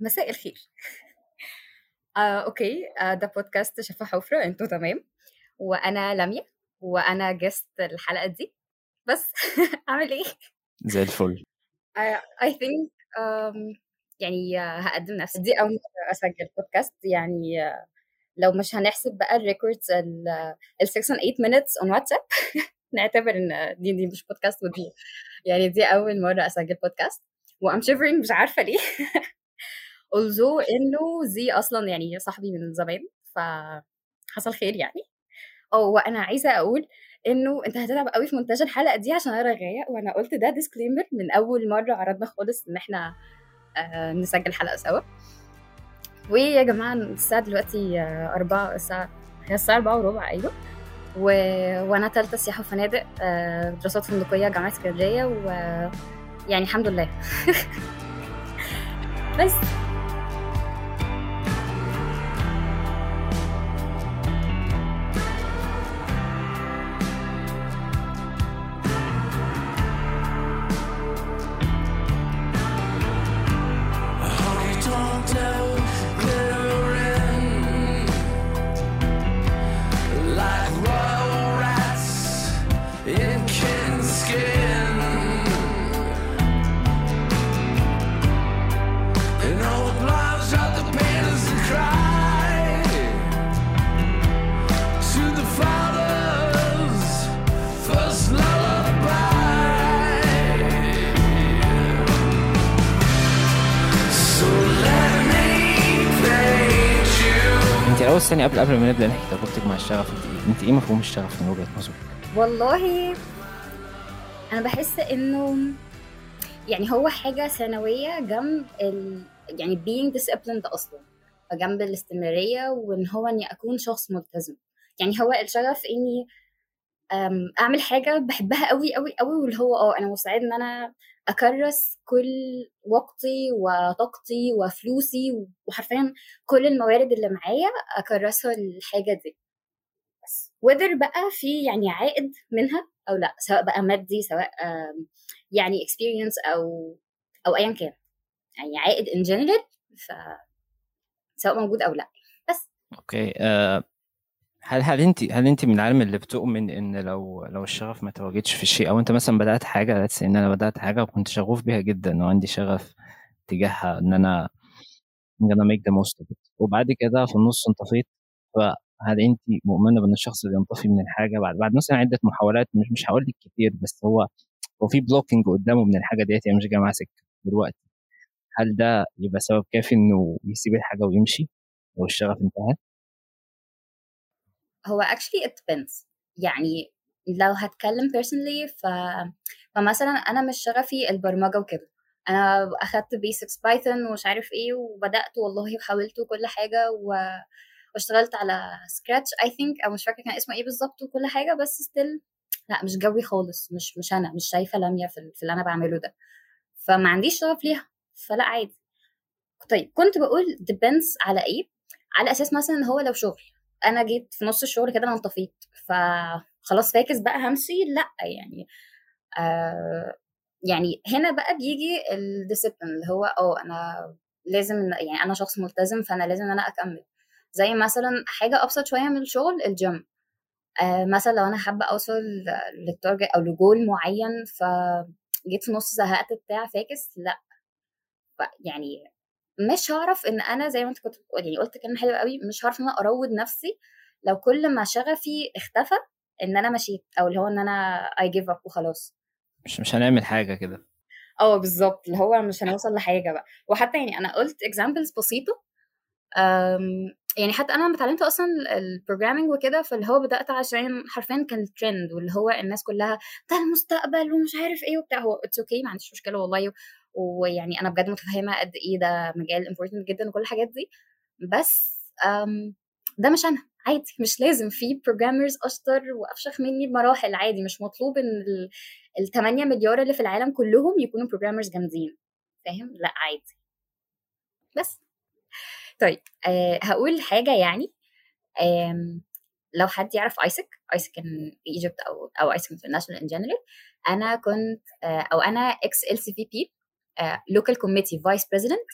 مساء الخير. آه، okay. آه، ده بودكاست شفا حفرة أنتوا تمام. وأنا لميا وأنا guest الحلقة دي. بس أعمل إيه؟ زي الفل. I think يعني آه، هقدم نفسي. دي أول مرة أسجل بودكاست يعني آه، لو مش هنحسب بقى ال records ال 6 and 8 minutes on واتساب نعتبر إن دي دي مش بودكاست ودي يعني دي أول مرة أسجل بودكاست و I'm shivering مش عارفة ليه. although إنه زي أصلا يعني صاحبي من زمان فحصل خير يعني. آه وأنا عايزة أقول إنه أنت هتتعب قوي في مونتاج الحلقة دي عشان أنا رغايه وأنا قلت ده disclaimer من أول مرة عرضنا خالص إن إحنا آه نسجل حلقة سوا. ويا جماعة الساعة دلوقتي آه أربعة الساعة هي الساعة أربعة وربع أيوه. و... وأنا تالتة سياحة وفنادق آه دراسات فندقية جامعة اسكندرية و يعني الحمد لله. بس. ثانية قبل قبل ما نبدأ نحكي تجربتك مع الشغف انت إيه أنت إيه مفهوم الشغف من وجهة نظرك؟ والله أنا بحس إنه يعني هو حاجة ثانوية جنب ال... يعني being disciplined أصلا فجنب الاستمرارية وإن هو إني أكون شخص ملتزم. يعني هو الشغف إني أعمل حاجة بحبها قوي قوي قوي واللي هو آه أنا مستعد إن أنا أكرس كل وقتي وطاقتي وفلوسي وحرفيا كل الموارد اللي معايا أكرسها للحاجه دي. بس whether بقى في يعني عائد منها أو لأ سواء بقى مادي سواء يعني experience أو أو ايا كان. يعني عائد in general ف سواء موجود أو لأ. بس. أوكي آه هل هل انت هل انت من العالم اللي بتؤمن إن لو لو الشغف ما تواجدش في الشيء أو أنت مثلا بدأت حاجة say إن أنا بدأت حاجة وكنت شغوف بيها جدا وعندي شغف تجاهها إن أنا إن أنا most of it. وبعد كده في النص انطفيت فهل أنت مؤمنة بإن الشخص اللي ينطفي من الحاجة؟ بعد بعد مثلا عدة محاولات مش مش هقول لك كتير بس هو هو في blocking قدامه من الحاجة ديت يعني مش جاي سكة دلوقتي. هل ده يبقى سبب كافي إنه يسيب الحاجة ويمشي لو الشغف انتهى؟ هو actually it depends. يعني لو هتكلم personally ف... فمثلا أنا مش شغفي البرمجة وكده. أنا أخدت basics Python ومش عارف إيه وبدأت والله وحاولت وكل حاجة و... واشتغلت على Scratch I think أو مش فاكرة كان اسمه إيه بالظبط وكل حاجة بس still لا مش joy خالص. مش مش أنا مش شايفة لاميه في, في اللي أنا بعمله ده. فما عنديش شغف ليها. فلا عادي. طيب كنت بقول depends على إيه؟ على أساس مثلا إن هو لو شغل. أنا جيت في نص الشغل كده أنا انطفيت فخلاص فاكس بقى همشي لأ يعني آه يعني هنا بقى بيجي ال discipline اللي هو آه أنا لازم يعني أنا شخص ملتزم فأنا لازم إن أنا أكمل. زي مثلا حاجة أبسط شوية من الشغل الجيم آه مثلا لو أنا حابة أوصل لل target أو لجول معين فجيت في نص زهقت بتاع فاكس لأ. يعني مش هعرف إن أنا زي ما أنت كنت يعني قلت كلمة حلوة قوي مش هعرف إن أنا أروض نفسي لو كل ما شغفي اختفى إن أنا مشيت أو اللي هو إن أنا I give up وخلاص. مش مش هنعمل حاجة كده. آه بالظبط اللي هو مش هنوصل لحاجة بقى. وحتى يعني أنا قلت examples بسيطة يعني حتى أنا لما اتعلمت أصلا ال programming وكده فاللي هو بدأت عشان حرفيا كان الترند واللي هو الناس كلها ده المستقبل ومش عارف إيه وبتاع هو it's okay ما عنديش مشكلة والله ويعني أنا بجد متفهمة قد إيه ده مجال important جدا وكل الحاجات دي بس أم، ده مش أنا عادي مش لازم في programmers أشطر وأفشخ مني بمراحل عادي مش مطلوب إن ال 8 مليار اللي في العالم كلهم يكونوا programmers جامدين فاهم؟ لأ عادي. بس. طيب أه هقول حاجة يعني آم، لو حد يعرف AIESEC AIESEC in Egypt أو أو AIESEC international in general أنا كنت آه، أو أنا ex LCVP local committee vice president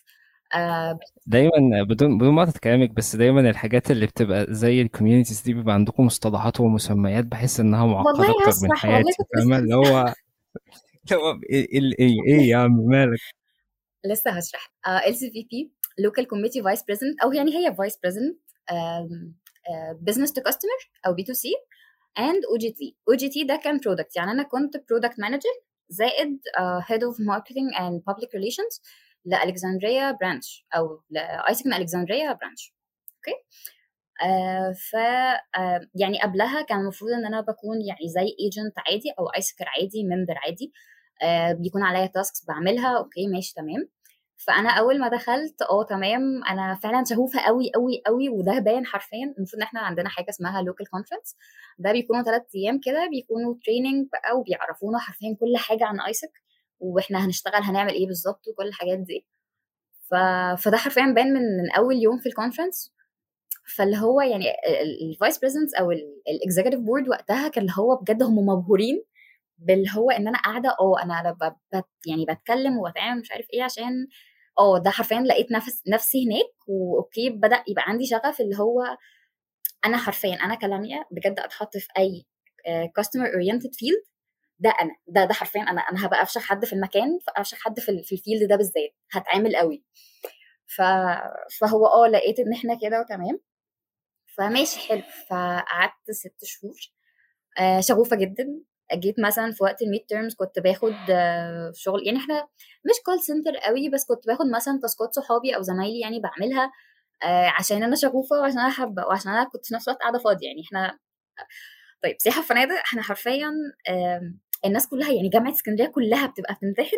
دايما بدون بدون ما كلامك بس دايما الحاجات اللي بتبقى زي ال communities دي بيبقى عندكم مصطلحات ومسميات بحس إنها معقدة أكتر من حياتي فاهمة؟ اللي هو هو إيه يا عم مالك؟ لسه هشرح. LCVP local committee vice president أو يعني هي vice president business to customer أو B2C and أو GT أو GT ده كان product يعني أنا كنت product manager زائد head of marketing and public relations ل Alexandria branch أو ل AIESEC in Alexandria branch okay؟ آه ف آه يعني قبلها كان المفروض إن أنا بكون يعني زي agent عادي أو AIESECer عادي member عادي. آه بيكون عليا tasks بعملها. okay ماشي تمام. فأنا أول ما دخلت آه تمام. أنا فعلا شغوفة قوي قوي قوي وده باين حرفيا. المفروض إن إحنا عندنا حاجة اسمها local conference ده بيكونوا ثلاث أيام كده بيكونوا training بقى وبيعرفونا حرفيا كل حاجة عن AIESEC وإحنا هنشتغل هنعمل إيه بالظبط وكل الحاجات دي. ف... فده حرفيا باين من, من أول يوم في ال conference فاللي هو يعني ال vice president أو ال executive board وقتها كان اللي هو بجد هم مبهورين. باللي هو إن أنا قاعدة آه أنا بت يعني بتكلم وبتعامل مش عارف إيه عشان آه ده حرفيا لقيت نفس نفسي هناك و okay بدأ يبقى عندي شغف اللي هو أنا حرفيا أنا كلاميا بجد أتحط في أي customer oriented field ده أنا ده ده حرفيا أنا أنا هبقى أفشخ حد في المكان أفشخ حد في, في ال field ده بالذات هتعامل قوي. ف... فهو آه لقيت إن إحنا كده وتمام. فماشي حلو. فقعدت ست شهور آه شغوفة جدا. جيت مثلا في وقت ال midterms كنت باخد آه شغل يعني إحنا مش call center قوي بس كنت باخد مثلا task ات صحابي أو زمايلي يعني بعملها آه عشان أنا شغوفة وعشان أنا حابة وعشان أنا كنت في نفس الوقت قاعدة فاضية يعني إحنا طيب سياحة فنادق إحنا حرفيا الناس كلها يعني جامعة اسكندرية كلها بتبقى بتمتحن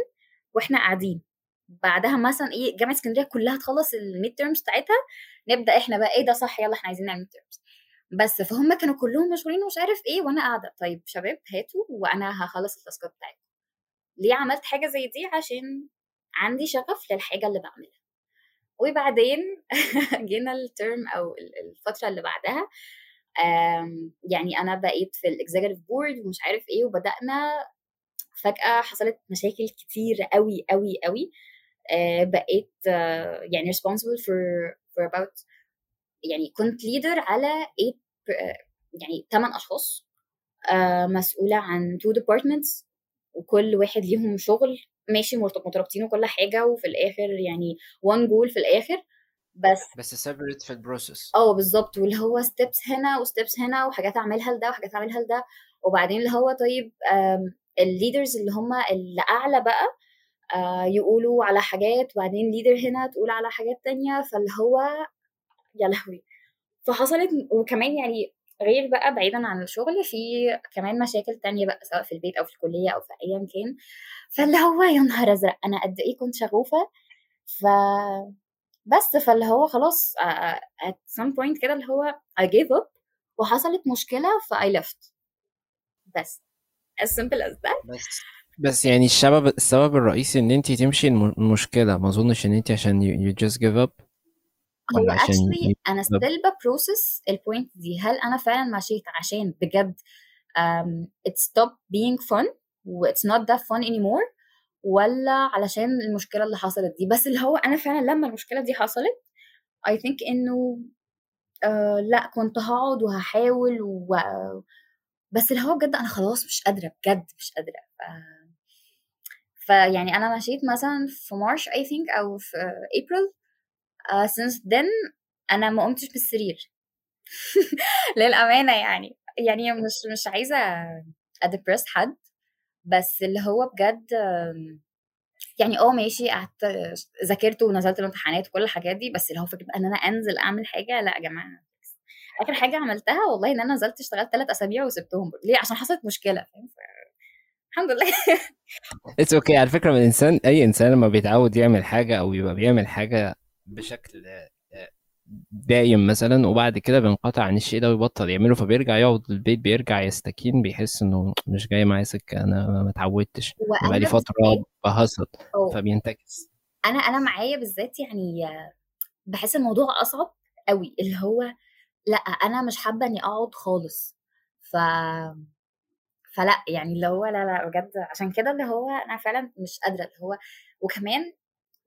وإحنا قاعدين. بعدها مثلا إيه جامعة اسكندرية كلها تخلص ال midterms بتاعتها نبدأ إحنا بقى إيه ده صح يلا إحنا عايزين نعمل terms بس فهم كانوا كلهم مشغولين ومش عارف إيه وأنا قاعدة طيب شباب هاتوا وأنا هخلص ال task ات بتاعتكم. ليه عملت حاجة زي دي؟ عشان عندي شغف للحاجة اللي بعملها. وبعدين جينا الترم أو الفترة اللي بعدها يعني أنا بقيت في ال executive board ومش عارف إيه وبدأنا فجأة حصلت مشاكل كتير قوي قوي قوي بقيت يعني responsible for for about يعني كنت leader على 8 يعني 8 أشخاص مسؤولة عن two departments وكل واحد ليهم شغل ماشي مترابطين وكل حاجة وفي الآخر يعني one goal في الآخر بس بس separate في ال process آه بالظبط. واللي هو steps هنا و steps هنا وحاجات أعملها لده وحاجات أعملها لده. وبعدين اللي هو طيب ال leaders اللي هم اللي أعلى بقى آه يقولوا على حاجات وبعدين leader هنا تقول على حاجات تانية. فاللي هو يا لهوي. فحصلت وكمان يعني غير بقى بعيدا عن الشغل في كمان مشاكل تانية بقى سواء في البيت أو في الكلية أو في ايا كان. فاللي هو يا نهار أزرق أنا قد إيه كنت شغوفة. ف بس فاللي هو خلاص uh, at some point كده اللي هو I gave up وحصلت مشكلة ف I left. بس. as simple as that. بس بس يعني السبب السبب الرئيسي إن انت تمشي المشكلة ما أظنش إن انت عشان you, you just give up. هو actually أنا still ب process ال point دي. هل أنا فعلا مشيت عشان بجد um, it stopped being fun و it's not that fun anymore ولا علشان المشكلة اللي حصلت دي؟ بس اللي هو أنا فعلا لما المشكلة دي حصلت I think إنه آه لأ كنت هقعد وهحاول و... بس اللي هو بجد أنا خلاص مش قادرة بجد مش قادرة. ف... فيعني أنا مشيت مثلا في March I think أو في April uh, since then أنا ما قمتش من السرير للأمانة يعني. يعني مش مش عايزة أ depress حد بس اللي هو بجد يعني آه ماشي قعدت ذاكرت ونزلت الامتحانات وكل الحاجات دي بس اللي هو فكرة إن أنا أنزل أعمل حاجة لأ يا جماعة. آخر حاجة عملتها والله إن أنا نزلت اشتغلت ثلاث أسابيع وسبتهم. ليه؟ عشان حصلت مشكلة الحمد لله. it's okay okay. على فكرة الإنسان أي إنسان لما بيتعود يعمل حاجة أو يبقى بيعمل حاجة بشكل دايم مثلا وبعد كده بينقطع عن الشيء ده ويبطل يعمله فبيرجع يقعد البيت بيرجع يستكين بيحس إنه مش جاي معايا سكة أنا ما اتعودتش. بقالي فترة بهصل فبينتكس. أنا أنا معايا بالذات يعني بحس الموضوع أصعب قوي اللي هو لأ أنا مش حابة إني أقعد خالص. ف فلأ يعني اللي هو لا لا بجد عشان كده اللي هو أنا فعلا مش قادرة اللي هو وكمان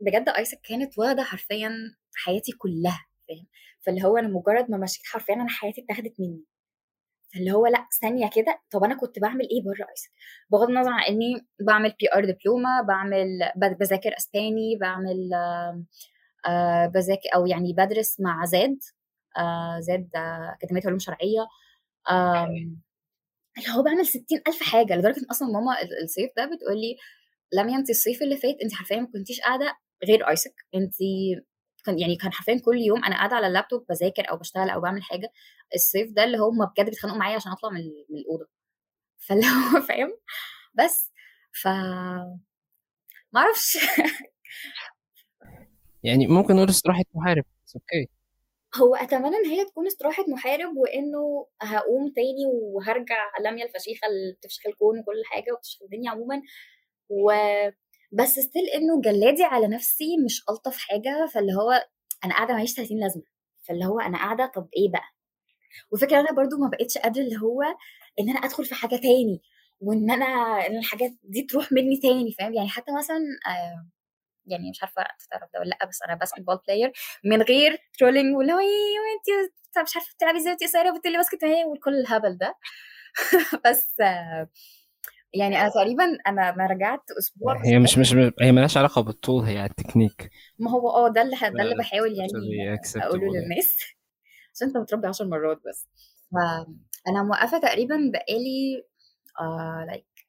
بجد AIESEC كانت واخدة حرفيا حياتي كلها فاهم؟ فاللي هو أنا مجرد ما مشيت حرفيا أنا حياتي اتاخدت مني. فاللي هو لأ ثانية كده طب أنا كنت بعمل إيه بره AIESEC بغض النظر عن إني بعمل PR دبلومه بعمل بذاكر أسباني بعمل آه بذاكر أو يعني بدرس مع زاد آه زاد أكاديمية علوم شرعية. آه اللي هو بعمل ستين ألف حاجة لدرجة إن أصلا ماما الصيف ده بتقول لي لميا أنت الصيف اللي فات أنت حرفيا ما كنتيش قاعدة غير AIESEC. أنت كان يعني كان حرفيا كل يوم أنا قاعدة على اللابتوب بذاكر أو بشتغل أو بعمل حاجة الصيف ده اللي هم بجد بيتخانقوا معايا عشان أطلع من, من الأوضة. فاللي هو فاهم؟ بس. ف ما أعرفش. يعني ممكن نقول استراحة محارب okay هو أتمنى إن هي تكون استراحة محارب وإنه هقوم تاني وهرجع لميا الفشيخة اللي بتفشخ الكون وكل حاجة وبتفشخ الدنيا عموما و بس still إنه جلادي على نفسي مش ألطف حاجة فاللي هو أنا قاعدة معيش 30 لازمة. فاللي هو أنا قاعدة طب إيه بقى؟ وفكرة أنا برضو ما بقتش قادرة اللي هو إن أنا أدخل في حاجة تاني وإن أنا إن الحاجات دي تروح مني تاني فاهم؟ يعني حتى مثلا آه يعني مش عارفة تعرف ده ولا لأ بس أنا basketball player من غير trolling واللي هو إيه وانت مش عارفة بتلعبي إزاي وانت قصيرة وبتقولي basket إيه وكل الهبل ده. بس آه يعني أنا تقريبا أنا ما رجعت أسبوع هي مش مش هي مالهاش علاقة بالطول هي التكنيك. ما هو آه ده اللي ده اللي بحاول يعني أقوله للناس. عشان أنت متربي 10 مرات بس. فانا موقفة تقريبا بقالي uh, like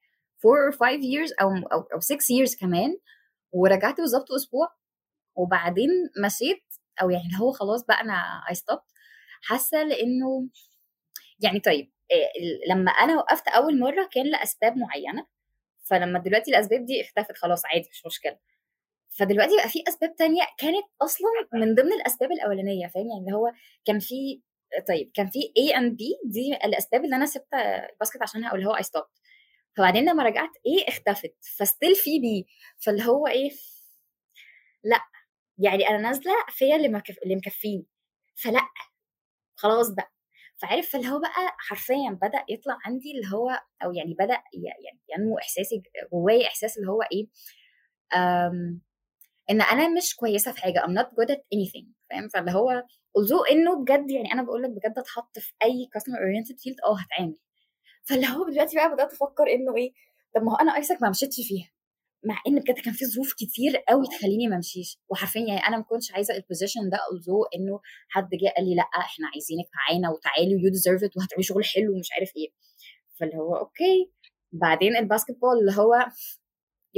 4 or 5 years أو أو, أو 6 years كمان ورجعت بالظبط أسبوع. وبعدين مشيت أو يعني هو خلاص بقى أنا I stop حاسة لأنه يعني طيب لما أنا وقفت أول مرة كان لأسباب معينة فلما دلوقتي الأسباب دي اختفت خلاص عادي مش مشكلة. فدلوقتي بقى في أسباب تانية كانت أصلا من ضمن الأسباب الأولانية فاهم؟ يعني اللي هو كان في طيب كان في A and B دي الأسباب اللي أنا سبت ال basket عشانها أو اللي هو I stop فبعدين لما رجعت A اختفت ف still في B. فاللي هو إيه لأ يعني أنا نازلة فيا. اللي مكفيني. فلأ خلاص بقى. فعرف فاللي هو بقى حرفيا بدأ يطلع عندي اللي هو أو يعني بدأ يعني ينمو إحساسي جوايا إحساس اللي هو إيه أم إن أنا مش كويسة في حاجة I'm not good at anything فاهم؟ فاللي هو although إنه بجد يعني أنا بقول لك بجد اتحط في أي customer oriented field آه هتعامل. فاللي هو دلوقتي بقى بدأت أفكر إنه إيه طب ما هو أنا AIESEC ما مشيتش فيها. مع إن بجد كان في ظروف كتير قوي تخليني ما امشيش وحرفيا يعني أنا ما كنتش عايزة ال position ده although إنه حد جه قال لي لأ إحنا عايزينك معانا وتعالي و you deserve it وهتعملي شغل حلو ومش عارف إيه. فاللي هو okay. بعدين ال basketball اللي هو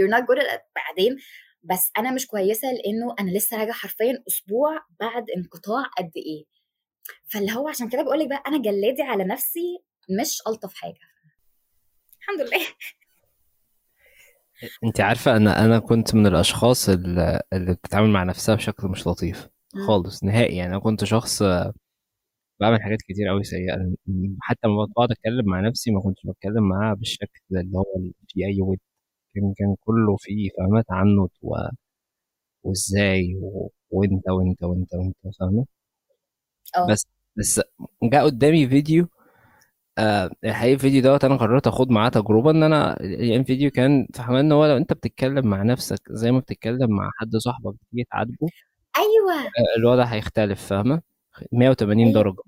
not good at it. بعدين بس أنا مش كويسة لإنه أنا لسه راجعة حرفيا أسبوع بعد انقطاع قد إيه. فاللي هو عشان كده بقول لك بقى أنا جلادي على نفسي مش ألطف حاجة. الحمد لله. انت عارفة أنا أنا كنت من الأشخاص اللي, اللي بتتعامل مع نفسها بشكل مش لطيف خالص نهائي. يعني أنا كنت شخص بعمل حاجات كتير قوي سيئة حتى لما بقعد أتكلم مع نفسي ما كنتش بتكلم معاها بالشكل اللي هو في أي ود كان كان كله فيه فهمات عنه و... وإزاي و... وإنت وإنت وإنت وإنت فاهمة؟ بس بس جاء قدامي فيديو آه الحقيقة الفيديو دوت أنا قررت اخد معاه تجربة إن أنا يعني فيديو كان فاهمان إن هو لو أنت بتتكلم مع نفسك زي ما بتتكلم مع حد صاحبك تيجي تعاتبه أيوه. آه الوضع هيختلف فاهمة؟ 180 أيوة. درجة.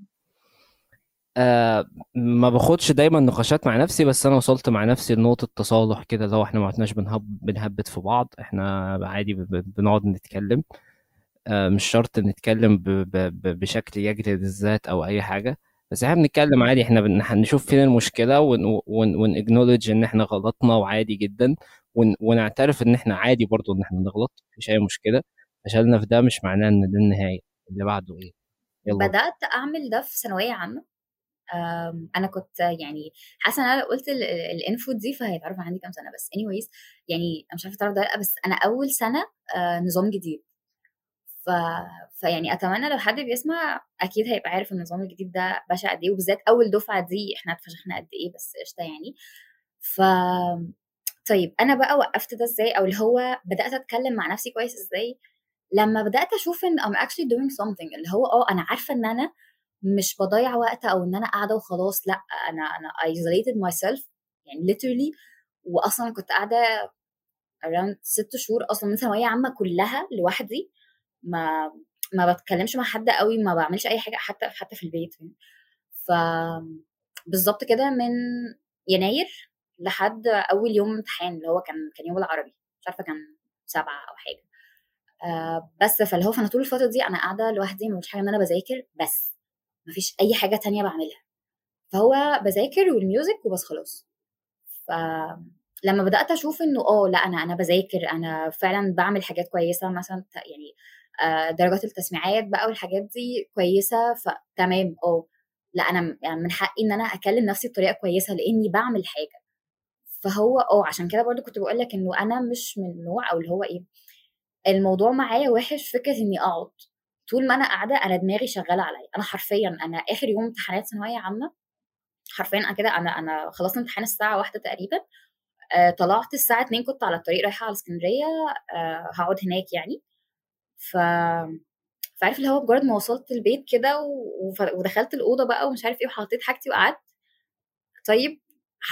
آه ما باخدش دايما نقاشات مع نفسي بس أنا وصلت مع نفسي لنقطة تصالح كده لو إحنا ما عدناش بنهب بنهبط في بعض إحنا عادي بنقعد نتكلم. آه مش شرط نتكلم ب ب بشكل يجلد الذات أو أي حاجة. بس إحنا بنتكلم عادي إحنا هنشوف فين المشكلة ونأكنولج إن إحنا غلطنا وعادي جدا ون ونعترف إن إحنا عادي برضو إن إحنا نغلط مفيش أي مشكلة. فشلنا في ده مش معناه إن ده النهاية. اللي بعده إيه؟ يلا. بدأت أعمل ده في ثانوية عامة. أنا كنت يعني حاسة إن أنا قلت الانفو دي فهيتعرف عندي كام سنة بس anyways يعني أنا مش عارفة تعرف ده لأ بس أنا أول سنة نظام جديد. ف... فيعني أتمنى لو حد بيسمع أكيد هيبقى عارف النظام الجديد ده بشع قد إيه وبالذات أول دفعة دي إحنا اتفشخنا قد إيه بس قشطة يعني. ف طيب أنا بقى وقفت ده إزاي؟ أو اللي هو بدأت أتكلم مع نفسي كويس إزاي؟ لما بدأت أشوف إن I'm actually doing something اللي هو آه أنا عارفة إن أنا مش بضيع وقت أو إن أنا قاعدة وخلاص لأ أنا أنا isolated myself يعني literally واصلا كنت قاعدة around ست شهور أصلا من ثانوية عامة كلها لوحدي. ما ما بتكلمش مع حد قوي ما بعملش أي حاجة حتى حتى في البيت ف بالظبط كده من يناير لحد أول يوم امتحان اللي هو كان كان يوم العربي. مش عارفة كان سبعة أو حاجة. آه بس فاللي هو فأنا طول الفترة دي أنا قاعدة لوحدي مش حاجة إن أنا بذاكر بس مفيش أي حاجة تانية بعملها. فهو بذاكر والميوزك وبس خلاص. فلما بدأت أشوف إنه آه لأ أنا أنا بذاكر أنا فعلا بعمل حاجات كويسة مثلا يعني درجات التسميعات بقى والحاجات دي كويسة فتمام آه لا أنا يعني من حقي إن أنا أكلم نفسي بطريقة كويسة لإني بعمل حاجة. فهو آه عشان كده برضو كنت بقول لك إنه أنا مش من النوع أو اللي هو إيه الموضوع معايا وحش فكرة إني أقعد. طول ما أنا قاعدة أنا دماغي شغالة عليا. أنا حرفيا أنا آخر يوم امتحانات ثانوية عامة حرفيا أنا كده أنا أنا خلصت امتحان الساعة واحدة تقريبا آه طلعت الساعة 2 كنت على الطريق رايحة على اسكندرية آه هقعد هناك يعني. ف فعارف اللي هو بجرد ما وصلت البيت كده ودخلت الأوضة بقى ومش عارف إيه وحطيت حاجتي وقعدت. طيب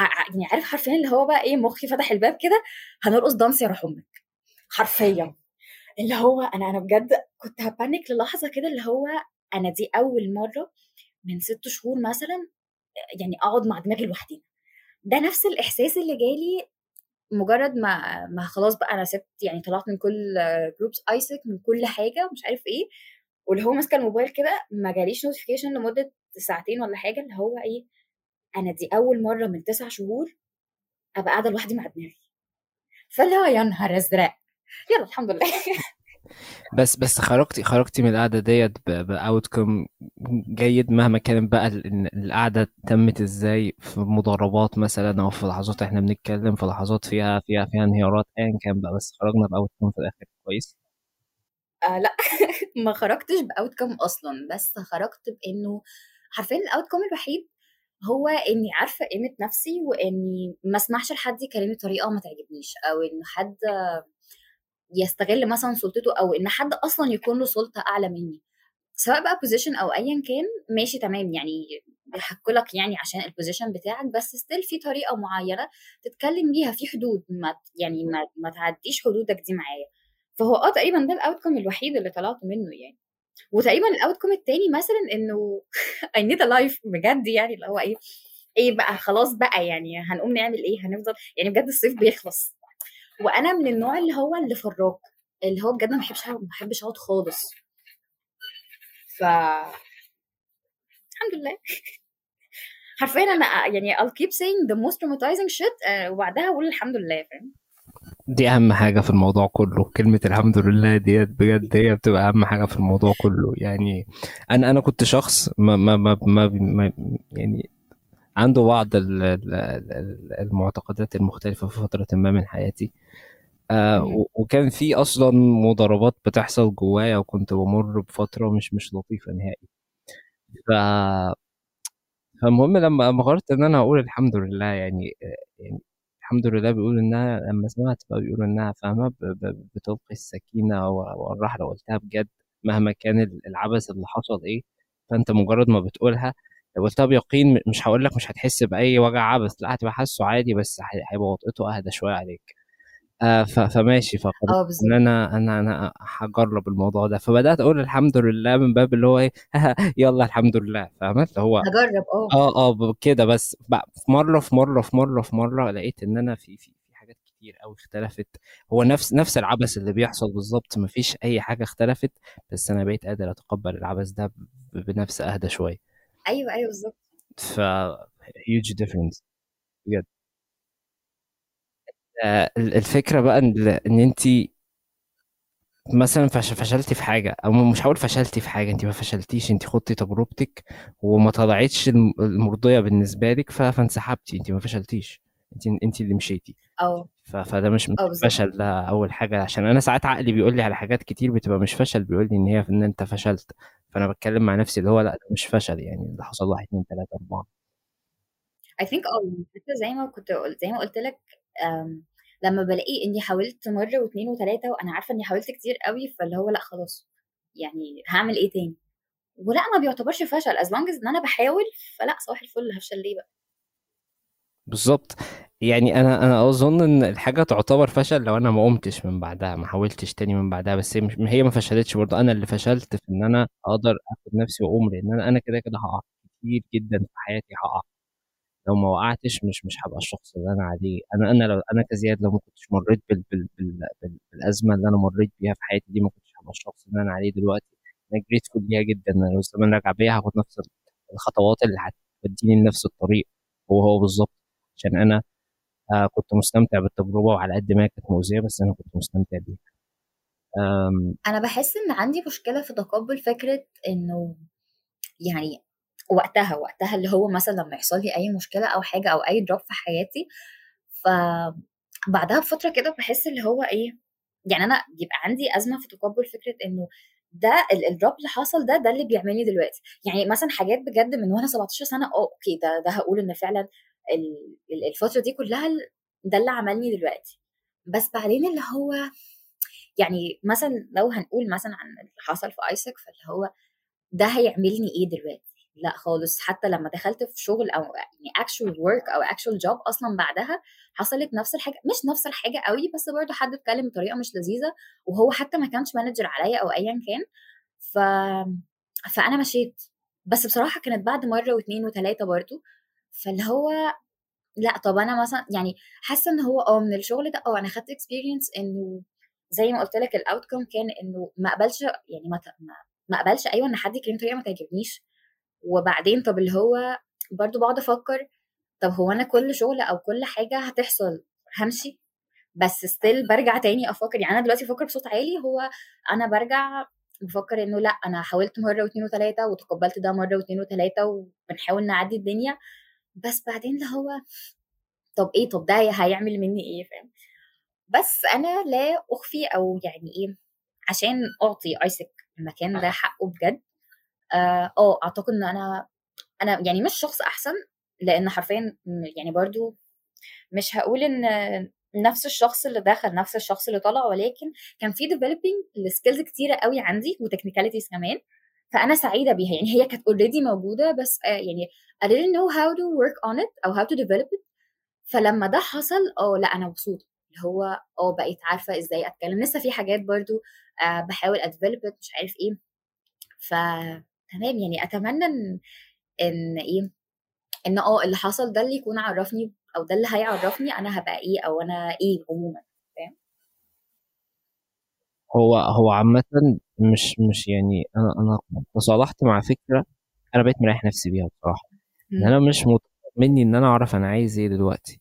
يعني عارف حرفيا اللي هو بقى إيه مخي فتح الباب كده هنرقص دانس يا روح أمك. حرفيا. اللي هو أنا أنا بجد كنت هبانك للحظة كده اللي هو أنا دي أول مرة من ست شهور مثلا يعني أقعد مع دماغي لوحدي ده نفس الإحساس اللي جالي مجرد ما ما خلاص بقى أنا سبت يعني طلعت من كل groups AIESEC من كل حاجة مش عارف إيه واللي هو ماسكة الموبايل كده ما جاليش notification لمدة ساعتين ولا حاجة اللي هو إيه أنا دي أول مرة من تسع شهور أبقى قاعدة لوحدي مع دماغي. فاللي هو يا نهار أزرق. يلا الحمد لله. بس بس خرجتي خرجتي من القعدة ديت باوتكم جيد مهما كان بقى القعدة تمت إزاي في مضاربات مثلا أو في لحظات إحنا بنتكلم في لحظات فيها فيها فيها انهيارات ايا كان بقى بس خرجنا باوتكم في الآخر. كويس؟ آه لا. ما خرجتش باوتكم أصلا بس خرجت بإنه حرفيا ال outcome الوحيد هو إني عارفة قيمة نفسي وإني ما أسمحش لحد يكلمني بطريقة ما تعجبنيش أو ان حد يستغل مثلا سلطته أو إن حد أصلا يكون له سلطة أعلى مني. سواء بقى position أو ايا كان ماشي تمام يعني بيحكلك يعني عشان ال position بتاعك بس still في طريقة معينة تتكلم بيها في حدود ما يعني ما, ما تعديش حدودك دي معايا. فهو آه تقريبا ده ال outcome الوحيد اللي طلعت منه يعني. وتقريبا ال outcome التاني مثلا إنه I need life بجد يعني اللي هو إيه إيه بقى خلاص بقى يعني هنقوم نعمل إيه هنفضل يعني بجد الصيف بيخلص. وأنا من النوع اللي هو اللي فراك اللي هو بجد ما بحبش ما بحبش أقعد خالص. ف الحمد لله. حرفيا أنا يعني I'll keep saying the most traumatizing shit uh, وبعدها أقول الحمد لله فاهم؟ دي أهم حاجة في الموضوع كله. كلمة الحمد لله ديت بجد هي بتبقى أهم حاجة في الموضوع كله. يعني أنا أنا كنت شخص ما ما ما, ما, ما يعني عنده بعض المعتقدات المختلفة في فترة ما من حياتي. آه وكان في أصلا مضاربات بتحصل جوايا وكنت بمر بفترة مش مش لطيفة نهائي. ف فالمهم لما قررت إن أنا أقول الحمد لله يعني يعني الحمد لله بيقول إنها لما سمعت بقى بيقول إنها فاهمة بتلقي السكينة والرحله قلتها بجد مهما كان العبث اللي حصل إيه فأنت مجرد ما بتقولها لو قلتها بيقين مش هقول لك مش هتحس بأي وجع عبث لأ هتبقى حاسه عادي بس هيبقى وطئته أهدى شوية عليك. آه فماشي فقررت آه إن أنا أنا أنا هجرب الموضوع ده. فبدأت أقول الحمد لله من باب اللي هو إيه يلا الحمد لله اللي هو هجرب آه. آه آه كده بس. في مرة في مرة في مرة في مرة لقيت إن أنا في في في حاجات كتير قوي اختلفت. هو نفس نفس العبث اللي بيحصل بالظبط مفيش أي حاجة اختلفت بس أنا بقيت قادر أتقبل العبث ده بنفس أهدى شوية. أيوه أيوه بالظبط ف huge difference. بجد. آه، ال- الفكرة بقى إن إن انت مثلا فش- فشلتي في حاجة أو مش هقول فشلتي في حاجة انت ما فشلتيش انت خدتي تجربتك وما طلعتش الم- المرضية بالنسبة لك فانسحبتي انت ما فشلتيش انت انت اللي مشيتي آه فده مش بالظبط. فشل ده أول حاجة. عشان أنا ساعات عقلي بيقول لي على حاجات كتير بتبقى مش فشل بيقول لي إن هي إن أنت فشلت. فأنا بتكلم مع نفسي اللي هو لأ ده مش فشل يعني ده حصل واحد اتنين تلاتة أربعة. I think آه حتى زي ما كنت قلت زي ما قلت لك لما بلاقي إني حاولت مرة واثنين وثلاثه وأنا عارفة إني حاولت كتير قوي فاللي هو لأ خلاص يعني هعمل إيه تاني؟ ولأ ما بيعتبرش فشل. As long as إن أنا بحاول فلأ صباح الفل هفشل ليه بقى؟ بالظبط. يعني أنا أنا أظن إن الحاجة تعتبر فشل لو أنا ما قمتش من بعدها ما حاولتش تاني من بعدها بس هي مش هي ما فشلتش برضه. أنا اللي فشلت في إن أنا أقدر آخد نفسي وأقوم لأن أنا أنا كده كده هقع كتير جدا في حياتي هقع. لو ما وقعتش مش مش هبقى الشخص اللي أنا عليه. أنا أنا لو أنا كزياد لو ما كنتش مريت بال بال بال بال بالأزمة اللي أنا مريت بيها في حياتي دي ما كنتش هبقى الشخص اللي أنا عليه دلوقتي. أنا جريتفول ليها جدا. أنا لو الزمن رجع بيا هاخد نفس الخطوات اللي هتوديني لنفس الطريق. هو هو بالظبط. عشان أنا آه كنت مستمتع بالتجربة وعلى قد ما كانت مؤذية بس أنا كنت مستمتع بيها. أنا بحس إن عندي مشكلة في تقبل فكرة إنه يعني وقتها وقتها اللي هو مثلا لما يحصل لي أي مشكلة أو حاجة أو أي دروب في حياتي ف بعدها بفترة كده بحس اللي هو إيه يعني أنا بيبقى عندي أزمة في تقبل فكرة إنه ده ال drop اللي حصل ده ده اللي بيعملني دلوقتي. يعني مثلا حاجات بجد من وأنا 17 سنة آه أوكي ده ده هقول إن فعلا الفترة دي كلها ده اللي عملني دلوقتي. بس بعدين اللي هو يعني مثلا لو هنقول مثلا عن اللي حصل في AIESEC فاللي هو ده هيعملني إيه دلوقتي؟ لا خالص. حتى لما دخلت في شغل أو يعني actual work أو actual job أصلا بعدها حصلت نفس الحاجة مش نفس الحاجة قوي بس برضه حد اتكلم بطريقة مش لذيذة وهو حتى ما كانش manager عليا أو ايا كان. ف فأنا مشيت. بس بصراحة كانت بعد مرة واثنين وثلاثه برضه فاللي هو لأ طب أنا مثلا يعني حاسة إن هو آه من الشغل ده آه أنا خدت experience إنه زي ما قلت لك ال outcome كان إنه ما اقبلش يعني ما ما اقبلش أيوه إن حد يكلمني بطريقة ما تعجبنيش. وبعدين طب اللي هو برضو بقعد أفكر طب هو أنا كل شغل أو كل حاجة هتحصل همشي؟ بس ستيل برجع تاني أفكر يعني أنا دلوقتي بفكر بصوت عالي هو أنا برجع بفكر إنه لأ أنا حاولت مرة واثنين وثلاثه وتقبلت ده مرة واثنين وثلاثه وبنحاول نعدي الدنيا. بس بعدين اللي هو طب إيه طب ده هيعمل مني إيه؟ فاهم؟ بس أنا لا أخفي أو يعني إيه عشان أعطي آيسك المكان ده حقه بجد. آه, آه، أعتقد إن أنا أنا يعني مش شخص أحسن لأن حرفيا يعني برضو مش هقول إن نفس الشخص اللي دخل نفس الشخص اللي طلع ولكن كان في developing ل skills كتيرة قوي عندي و technicalities كمان. فأنا سعيدة بيها. يعني هي كانت already موجودة بس آه يعني I didn't know how to work on it أو how to develop it. فلما ده حصل آه لأ أنا مبسوطة. اللي هو آه بقيت عارفة إزاي أتكلم. لسه في حاجات برضو آه بحاول أديفلوب مش عارف إيه. ف تمام. يعني أتمنى إن إن إيه إن آه اللي حصل ده اللي يكون عرفني أو ده اللي هيعرفني أنا هبقى إيه أو أنا إيه عموما. هو هو عامة مش مش يعني أنا أنا تصالحت مع فكرة أنا بقيت مريح نفسي بيها بصراحة. إن أنا مش مني إن أنا أعرف أنا عايز إيه دلوقتي.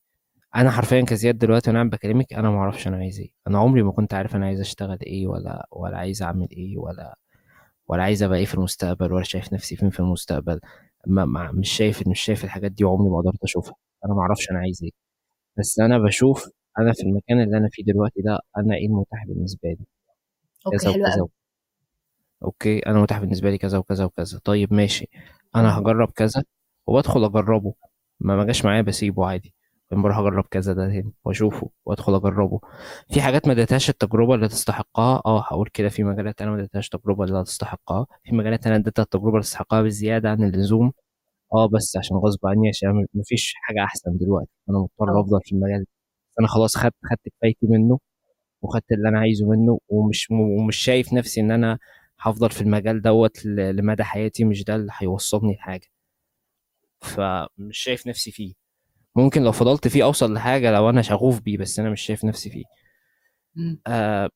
أنا حرفيا كزياد دلوقتي وأنا بكلمك أنا ما أعرفش أنا عايز إيه. أنا عمري ما كنت عارف أنا عايز أشتغل إيه ولا ولا عايز أعمل إيه ولا ولا عايز أبقى إيه في المستقبل ولا شايف نفسي فين في المستقبل. ما ما مش شايف مش شايف الحاجات دي وعمري ما قدرت أشوفها. أنا ما أعرفش أنا عايز إيه. بس أنا بشوف أنا في المكان اللي أنا فيه دلوقتي ده أنا إيه المتاح بالنسبة لي. أوكي كذا وكذا أوكي أنا متاح بالنسبة لي كذا وكذا وكذا. طيب ماشي. أنا هجرب كذا وبدخل أجربه. ما ما جاش معايا بسيبه عادي. بروح أجرب كذا ده تاني وأشوفه وأدخل أجربه. في حاجات ما اديتهاش التجربة اللي تستحقها. آه هقول كده. في مجالات أنا ما اديتهاش التجربه اللي تستحقها. في مجالات أنا اديتها التجربة اللي تستحقها بزيادة عن اللزوم. آه بس عشان غصب عني عشان مفيش حاجة أحسن دلوقتي. أنا مضطر أفضل في المجال. أنا خلاص خدت خدت كفايتي منه. وخدت اللي أنا عايزه منه ومش ومش شايف نفسي إن أنا هفضل في المجال دوت لمدى حياتي مش ده اللي هيوصلني لحاجة. فمش شايف نفسي فيه. ممكن لو فضلت فيه أوصل لحاجة لو أنا شغوف بيه بس أنا مش شايف نفسي فيه. آه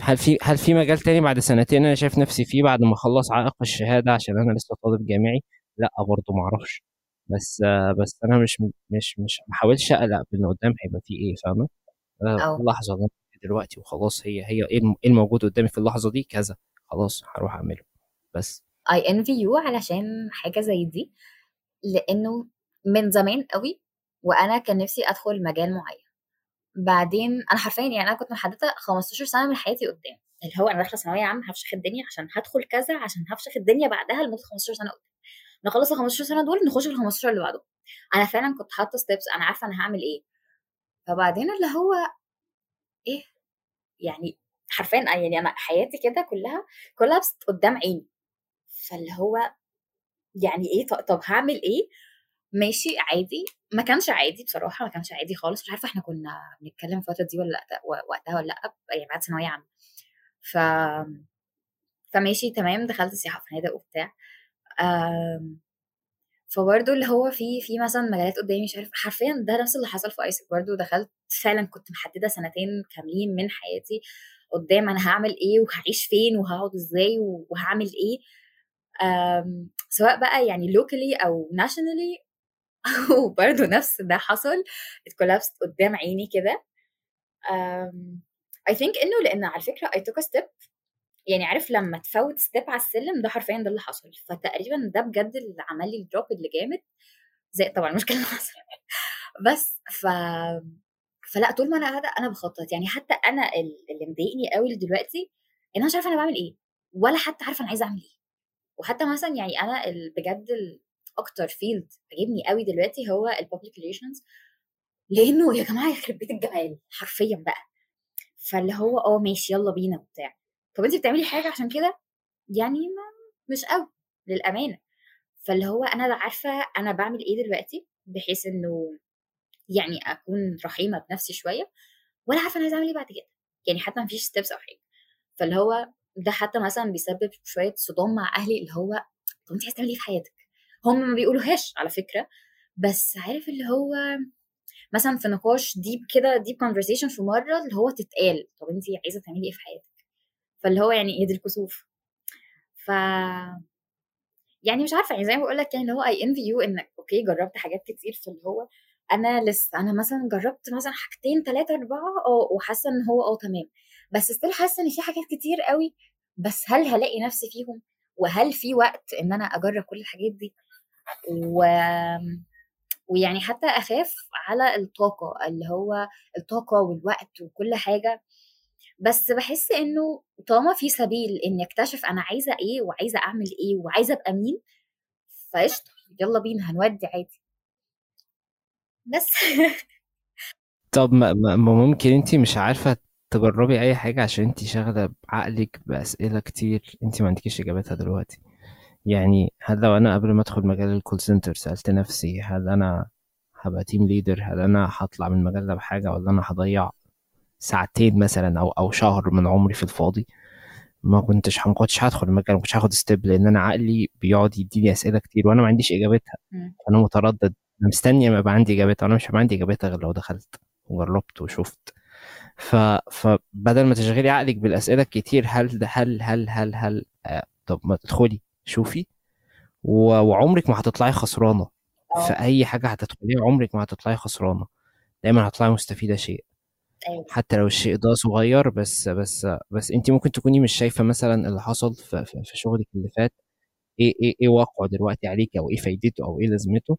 هل في هل في مجال تاني بعد سنتين أنا شايف نفسي فيه بعد ما أخلص عائق الشهادة عشان أنا لسه طالب جامعي؟ لأ برضه ما أعرفش. بس آه بس أنا مش مش مش ما بحاولش أقلق بان قدام هيبقى فيه إيه فاهمة؟ آه اللحظة اللي دلوقتي وخلاص هي هي إيه, إيه الموجود قدامي في اللحظة دي؟ كذا خلاص هروح أعمله. بس. اي انفي يو علشان حاجة زي دي لأنه من زمان قوي وأنا كان نفسي أدخل مجال معين. بعدين أنا حرفيا يعني أنا كنت محددة 15 سنة من حياتي قدام. اللي هو أنا داخلة ثانوية عامة هفشخ الدنيا عشان هدخل كذا عشان هفشخ الدنيا بعدها لمدة 15 سنة قدام. نخلص ال 15 سنة دول نخش في ال 15 اللي بعدهم أنا فعلا كنت حاطة ستيبس أنا عارفة أنا هعمل إيه. فبعدين اللي هو إيه يعني حرفيا يعني أنا حياتي كده كلها كلها قدام عيني. فاللي هو يعني إيه طب هعمل إيه؟ ماشي عادي. ما كانش عادي بصراحة ما كانش عادي خالص. مش عارفة إحنا كنا بنتكلم الفترة دي ولا لأ وقتها ولا لأ يعني بعد ثانوية عامة. ف فماشي تمام دخلت سياحة وفنادق وبتاع. فبرضه اللي هو في في مثلا مجالات قدامي مش عارف حرفيا ده نفس اللي حصل في AIESEC برضه دخلت فعلا كنت محددة سنتين كاملين من حياتي قدام أنا هعمل إيه وهعيش فين وهقعد إزاي وهعمل إيه. سواء بقى يعني locally أو nationally وبرضه نفس ده حصل. ات collapsed قدام عيني كده. I think إنه لأن على فكرة I took step يعني عارف لما تفوت step على السلم ده حرفيا ده اللي حصل. فتقريبا ده بجد اللي عمل لي ال drop اللي جامد. زي طبعا المشكلة اللي حصل بس ف فلا طول ما أنا قاعدة أنا بخطط. يعني حتى أنا اللي مضايقني قوي دلوقتي إن أنا مش عارفة أنا بعمل إيه. ولا حتى عارفة أنا عايزة أعمل إيه. وحتى مثلا يعني أنا بجد أكتر field عجبني قوي دلوقتي هو ال public relations لأنه يا جماعة يخرب بيت الجمال حرفيا بقى. فاللي هو آه ماشي يلا بينا وبتاع. طب انت بتعملي حاجة عشان كده؟ يعني ما مش قوي للأمانة. فاللي هو أنا عارفة أنا بعمل إيه دلوقتي بحيث إنه يعني أكون رحيمة بنفسي شوية ولا عارفة أنا عايزة أعمل إيه بعد كده. يعني حتى ما فيش steps أو حاجة. فاللي هو ده حتى مثلا بيسبب شوية صدام مع أهلي اللي هو طب انت عايزة تعملي إيه في حياتك؟ هم ما بيقولوهاش على فكرة. بس عارف اللي هو مثلا في نقاش deep كده deep conversation في مرة اللي هو تتقال. طب انت عايزة تعملي إيه في حياتك؟ فاللي هو يعني إيه دي الكسوف؟ ف يعني مش عارفة يعني زي ما بقول لك يعني اللي هو I envy you إنك أوكي جربت حاجات كتير في اللي هو أنا لسه أنا مثلا جربت مثلا حاجتين ثلاثة أربعة آه وحاسة إن هو آه تمام. بس still حاسة إن في حاجات كتير قوي بس هل هلاقي نفسي فيهم؟ وهل في وقت إن أنا أجرب كل الحاجات دي؟ و ويعني حتى أخاف على الطاقة اللي هو الطاقة والوقت وكل حاجة. بس بحس إنه طالما في سبيل إني أكتشف أنا عايزة إيه وعايزة أعمل إيه وعايزة أبقى مين فقشطة يلا بينا هنودي عادي. بس طب ما ممكن انت مش عارفة تجربي أي حاجة عشان انت شاغلة بعقلك بأسئلة كتير انت ما عندكيش اجابتها دلوقتي. يعني هل لو أنا قبل ما أدخل مجال الكول سنتر سألت نفسي هل أنا هبقى team leader هل أنا هطلع من المجال ده بحاجة ولا أنا هضيع ساعتين مثلا أو أو شهر من عمري في الفاضي. ما كنتش ما كنتش هدخل المجال ما كنتش هاخد step لأن أنا عقلي بيقعد يديني أسئلة كتير وأنا ما عنديش إجابتها. أنا متردد. أنا مستني أما يبقى عندي إجابتها وأنا مش هيبقى عندي إجابتها غير لو دخلت وجربت وشفت. ف... فبدل ما تشغلي عقلك بالأسئلة الكتير هل ده هل هل هل هل؟ آه طب ما تدخلي شوفي. و... وعمرك ما هتطلعي خسرانة. في آه. أي حاجة هتدخليها عمرك ما هتطلعي خسرانة. دايما هتطلعي مستفيدة شيء. أيوة. حتى لو الشيء ده صغير بس بس بس انت ممكن تكوني مش شايفة مثلا اللي حصل في, في شغلك اللي فات إيه إيه إيه واقعه دلوقتي عليك أو إيه فايدته أو إيه لازمته.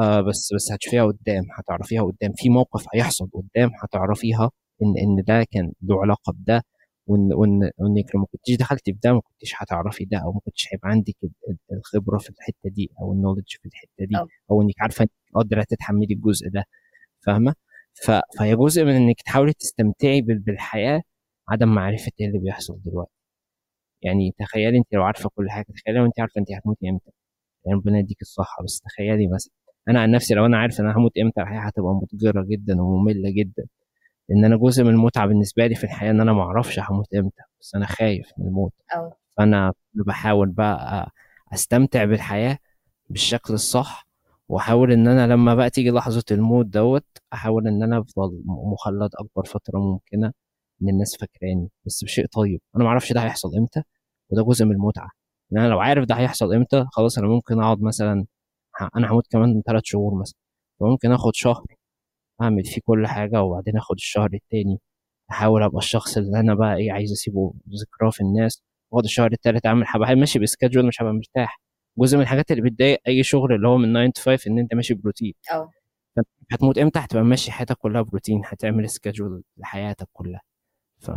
آه بس بس هتشوفيها قدام هتعرفيها قدام. في موقف هيحصل قدام هتعرفيها إن إن ده كان له علاقة بده وإن وإن وانك لو ما كنتيش دخلتي في ده ما كنتيش هتعرفي ده أو ما كنتش هيبقى عندك الخبرة في الحتة دي أو النولج في الحتة دي أو إنك عارفة إنك قادرة تتحملي الجزء ده. فاهمة؟ فهي جزء من إنك تحاولي تستمتعي بالحياة عدم معرفة إيه اللي بيحصل دلوقتي. يعني تخيلي انت لو عارفة كل حاجة تخيلي انت عارفة انت هتموتي إمتى. يعني ربنا يديك الصحة بس تخيلي مثلا أنا عن نفسي لو أنا عارف إن أنا هموت إمتى الحياة هتبقى متجرة جدا ومملة جدا. لأن أنا جزء من المتعة بالنسبة لي في الحياة إن أنا ما أعرفش هموت إمتى بس أنا خايف من الموت. أو. فأنا بحاول بقى أستمتع بالحياة بالشكل الصح وأحاول إن أنا لما بقى تيجي لحظة الموت دوت أحاول إن أنا أفضل مخلد أكبر فترة ممكنة إن الناس فاكراني. بس بشيء طيب. أنا ما أعرفش ده هيحصل إمتى وده جزء من المتعة. إن أنا لو عارف ده هيحصل إمتى خلاص أنا ممكن أقعد مثلا أنا هموت كمان ثلاث شهور مثلا. فممكن آخد شهر أعمل فيه كل حاجة وبعدين آخد الشهر التاني أحاول أبقى الشخص اللي أنا بقى إيه عايز أسيبه ذكراه في الناس وآخد الشهر التالت أعمل هبقى ماشي بسكادجول مش هبقى مرتاح. جزء من الحاجات اللي بتضايق أي شغل اللي هو من 9 to 5 إن أنت ماشي بروتين. آه هتموت إمتى؟ هتبقى ماشي حياتك كلها بروتين هتعمل سكادجول لحياتك كلها. ف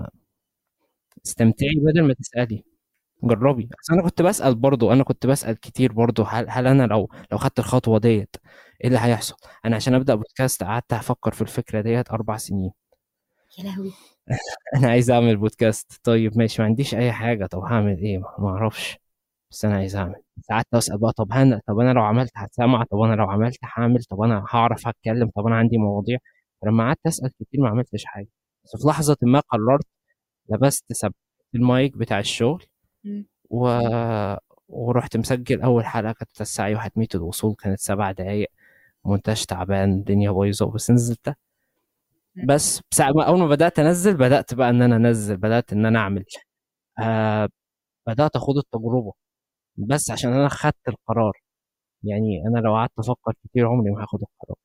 استمتعي بدل ما تسألي. جربي. أنا كنت بسأل برضو أنا كنت بسأل كتير برضو هل, هل أنا لو لو خدت الخطوة ديت إيه اللي هيحصل؟ أنا عشان أبدأ بودكاست قعدت أفكر في الفكرة ديت أربع سنين. يا لهوي. أنا عايز أعمل بودكاست طيب ماشي ما عنديش أي حاجة. طب هعمل إيه؟ ما أعرفش. بس أنا عايز أعمل. ساعات أسأل بقى طب أنا طب أنا لو عملت هتسمع؟ طب أنا لو عملت هعمل؟ طب أنا هعرف أتكلم؟ طب أنا عندي مواضيع. فلما قعدت أسأل كتير ما عملتش حاجة. بس في لحظة ما قررت لبست سب المايك بتاع الشغل و... ورحت مسجل أول حلقة كانت واحد ميت الوصول كانت سبع دقايق. مونتاج تعبان الدنيا بايظة بس نزلتها بس ساعة ما أول ما بدأت أنزل بدأت بقى إن أنا أنزل بدأت إن أنا أعمل. آه بدأت اخد التجربة. بس عشان أنا خدت القرار. يعني أنا لو قعدت أفكر كتير عمري ما هاخد القرار.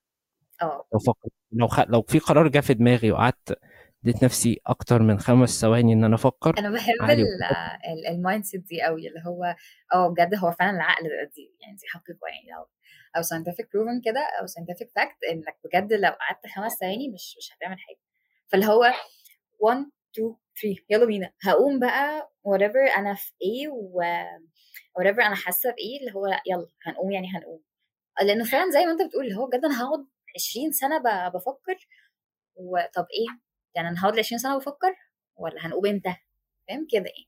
آه. لو فكر لو خ... لو في قرار جه في دماغي وقعدت اديت نفسي أكتر من خمس ثواني إن أنا أفكر أنا بحب ال mindset دي قوي اللي هو آه بجد هو فعلا العقل دي يعني دي حقيقة يعني. لو أو scientific proven كده أو scientific fact إنك بجد لو قعدت خمس ثواني مش مش هتعمل حاجة. فاللي هو 1 2 3 يلا بينا. هقوم بقى whatever أنا في إيه و whatever أنا حاسة بإيه؟ اللي هو لا يلا هنقوم يعني هنقوم. لأنه فعلا زي ما أنت بتقول اللي هو بجد أنا هقعد 20 سنة بفكر وطب إيه؟ يعني أنا هقعد 20 سنة بفكر ولا هنقوم إمتى؟ فاهم كده إيه؟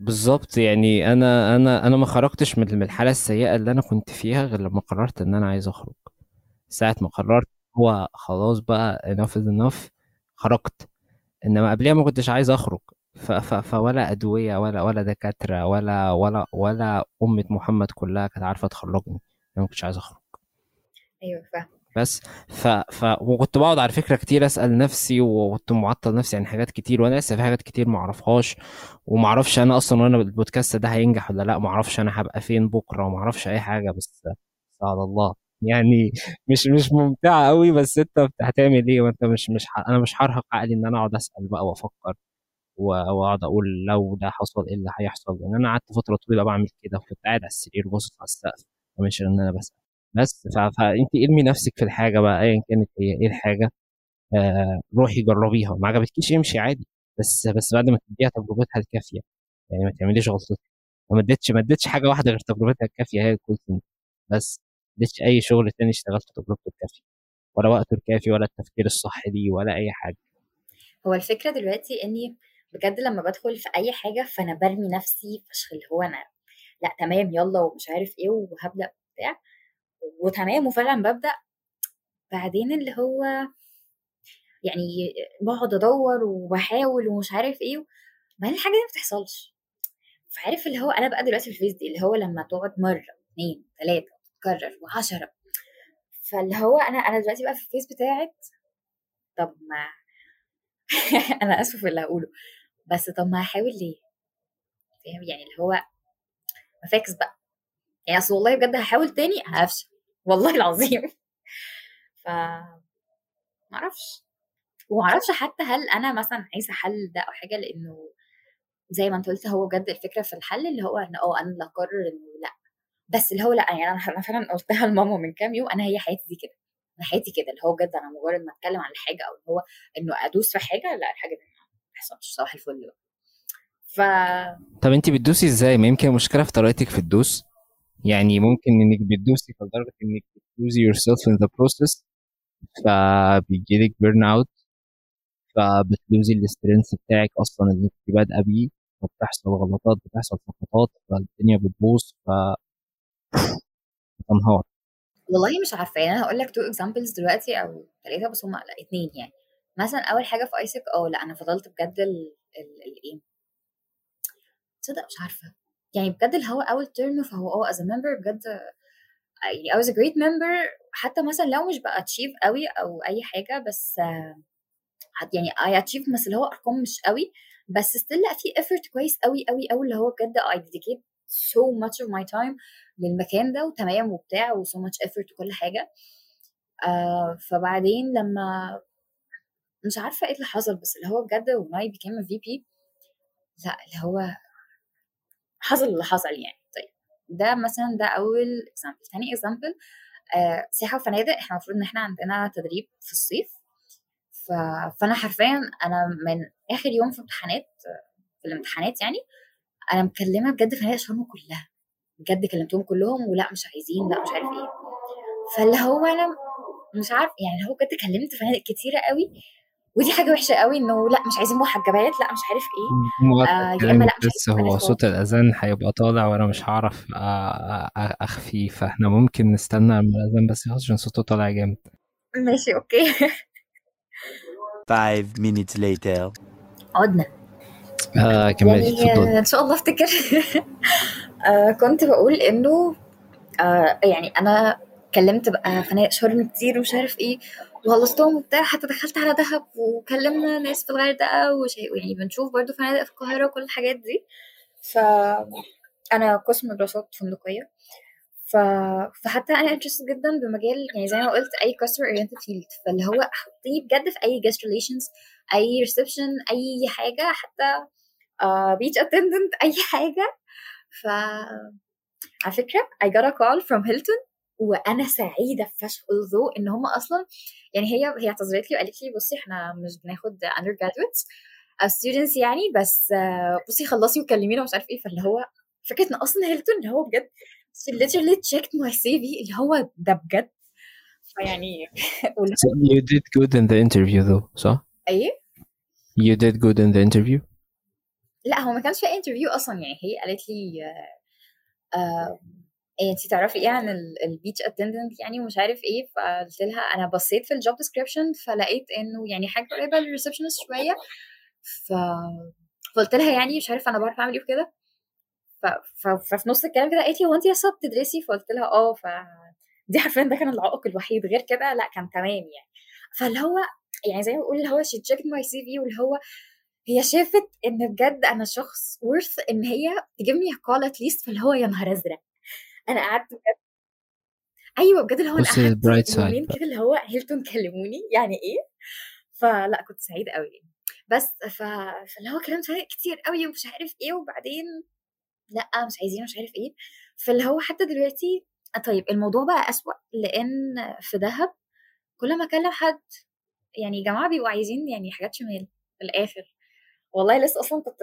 بالظبط يعني أنا أنا أنا ما خرجتش من الحالة السيئة اللي أنا كنت فيها غير لما قررت إن أنا عايز أخرج. ساعة ما قررت هو خلاص بقى enough is enough خرجت. إنما قبلها ما كنتش عايز أخرج. فولا أدوية ولا ولا دكاترة ولا ولا ولا أمة محمد كلها كانت عارفة تخرجني. أنا ما كنتش عايز أخرج. أيوه فاهم بس ف ف وكنت بقعد على فكرة كتير أسأل نفسي وكنت معطل نفسي عن حاجات كتير وأنا لسه في حاجات كتير ما أعرفهاش وما أعرفش أنا أصلا وأنا البودكاست ده هينجح ولا لأ ما أعرفش أنا هبقى فين بكرة وما أعرفش أي حاجة بس على الله. يعني مش مش ممتعة قوي بس أنت هتعمل إيه؟ وأنت مش مش ح... أنا مش هرهق عقلي إن أنا أقعد أسأل بقى وأفكر. واقعد أقول لو ده حصل إيه اللي هيحصل. لأن أنا قعدت فترة طويلة بعمل كده وكنت قاعد على السرير باصص على السقف ومش إن أنا بسال بس فانت ارمي نفسك في الحاجة بقى ايا كانت هي إيه الحاجة آه روحي جربيها. ما عجبتكيش امشي عادي. بس بس بعد ما تديها تجربتها الكافية. يعني ما تعمليش غلطتك. ما اديتش ما اديتش حاجة واحدة غير تجربتها الكافية هي الكول بس ما اديتش أي شغل تاني اشتغلت تجربته الكافية. ولا وقته الكافي ولا التفكير الصح ليه ولا أي حاجة. هو الفكرة دلوقتي إني بجد لما بدخل في أي حاجة فأنا برمي نفسي فشخ اللي هو أنا لأ تمام يلا ومش عارف إيه وهبدأ بتاع وتمام وفعلا ببدأ بعدين اللي هو يعني بقعد أدور وبحاول ومش عارف إيه بعدين الحاجة دي ما بتحصلش. فعارف اللي هو أنا بقى دلوقتي في ال phase دي اللي هو لما تقعد مرة اثنين ثلاثة تكرر وعشرة. فاللي هو أنا أنا دلوقتي بقى في ال phase بتاعت طب ما أنا آسفة في اللي هقوله. بس طب ما هحاول ليه؟ فاهم؟ يعني اللي هو ما فاكس بقى. يعني أصل والله بجد هحاول تاني هفشل. والله العظيم. ف معرفش ومعرفش حتى هل أنا مثلا عايزة حل ده أو حاجة لأنه زي ما أنت قلت هو بجد الفكرة في الحل اللي هو إن آه أنا اللي أقرر إنه لأ. بس اللي هو لأ يعني أنا فعلا قلتها لماما من كام يوم أنا هي حياتي دي كده. أنا حياتي كده اللي هو بجد أنا مجرد ما أتكلم عن الحاجة أو اللي هو إنه أدوس في حاجة لأ الحاجة دي ما تحصلش صباح الفل بقى. ف طب انت بتدوسي إزاي؟ ما يمكن مشكلة في طريقتك في الدوس. يعني ممكن إنك بتدوسي لدرجة إنك بت lose ي yourself in the process فبيجيلك burn out فبت lose ي ال strength بتاعك أصلا اللي انت بادئة بيه فبتحصل غلطات بتحصل سقطات فالدنيا بتبوظ ف بتنهار والله مش عارفة يعني أنا هقول لك two examples دلوقتي أو ثلاثة بس هم لا اثنين يعني. مثلا أول حاجة في AIESEC آه لأ أنا فضلت بجد الايه تصدق مش عارفة. يعني بجد اللي هو أول ترم فهو آه as member بجد يعني I was a great member حتى مثلا لو مش ب achieve قوي أو أي حاجة بس يعني I achieve بس اللي هو أرقام مش قوي بس still لأ في effort كويس قوي قوي قوي اللي هو بجد I dedicate so much of my time للمكان ده وتمام وبتاع و so much effort وكل حاجة. آه فبعدين لما مش عارفة إيه اللي حصل بس اللي هو بجد I became a VP لأ اللي هو حصل اللي حصل يعني. طيب ده مثلا ده أول example تاني example آه سياحة وفنادق. إحنا المفروض إن إحنا عندنا تدريب في الصيف. ف... فأنا حرفيا أنا من آخر يوم في امتحانات في الامتحانات يعني أنا مكلمة بجد فنادق شرم كلها. بجد كلمتهم كلهم ولا مش عايزين لا مش عارف إيه. فاللي هو أنا مش عارف يعني هو بجد كلمت فنادق كتيرة قوي ودي حاجة وحشة قوي إنه لا مش عايزين محجبات لا مش عارف إيه. آه يا إما لا مش بس هو صوت الأذان هيبقى طالع وأنا مش هعرف أخفيه فإحنا ممكن نستنى لما الأذان بس يخلص عشان صوته طالع جامد. ماشي أوكي. Five minutes later. عدنا. آه كملي يعني إن شاء الله أفتكر. آه كنت بقول إنه آه يعني أنا كلمت بقى فنادق شرم كتير ومش عارف إيه وخلصتهم وبتاع حتى دخلت على دهب وكلمنا ناس في الغردقة ويعني بنشوف برضو فنادق في القاهرة وكل الحاجات دي. ف أنا قسم دراسات فندقية. ف... فحتى أنا interested جدا بمجال يعني زي ما قلت أي customer oriented field فاللي هو حطيني بجد في أي guest relations أي reception أي حاجة حتى beach uh, attendant أي حاجة. ف على فكرة I got a call from Hilton وأنا سعيدة فشخ although إن هم أصلا يعني هي هي اعتذرت لي وقالت لي بصي إحنا مش بناخد undergraduates أو students يعني بس بصي خلصي وكلمينا ومش عارف إيه. فاللي هو فكرة إن أصلا هيلتون اللي هو بجد she literally checked my CV اللي هو ده بجد فيعني so you did good in the interview though صح؟ إيه؟ you did good in the interview؟ لا هو ما كانش في interview أصلا يعني هي قالت لي آه آه انت تعرفي إيه عن ال beach attendant يعني ومش عارف إيه فقلت لها أنا بصيت في ال job description فلقيت إنه يعني حاجة قريبة لل receptionist شوية ف فقلت لها يعني مش عارف أنا بعرف أعمل إيه وكده. ففي نص الكلام كده قالت لي هو انت لسه بتدرسي؟ فقلت لها آه ف دي حرفيا ده كان العائق الوحيد غير كده لا كان تمام يعني. فاللي هو يعني زي ما بقول اللي هو she checked my CV واللي هو هي شافت إن بجد أنا شخص worth إن هي ت give me call at least فاللي هو يا نهار أزرق. أنا قعدت بجد أيوه بجد اللي هو أنا قعدت يومين كده اللي هو هيلتون كلموني يعني إيه؟ فلا كنت سعيدة قوي بس ف... فاللي هو كلام كتير قوي ومش عارف إيه وبعدين لأ مش عايزين مش عارف إيه. فاللي هو حتى دلوقتي طيب الموضوع بقى أسوأ لأن في دهب كل ما أكلم حد يعني جماعة بيبقوا عايزين يعني حاجات شمال في الآخر. والله لسه أصلا كنت.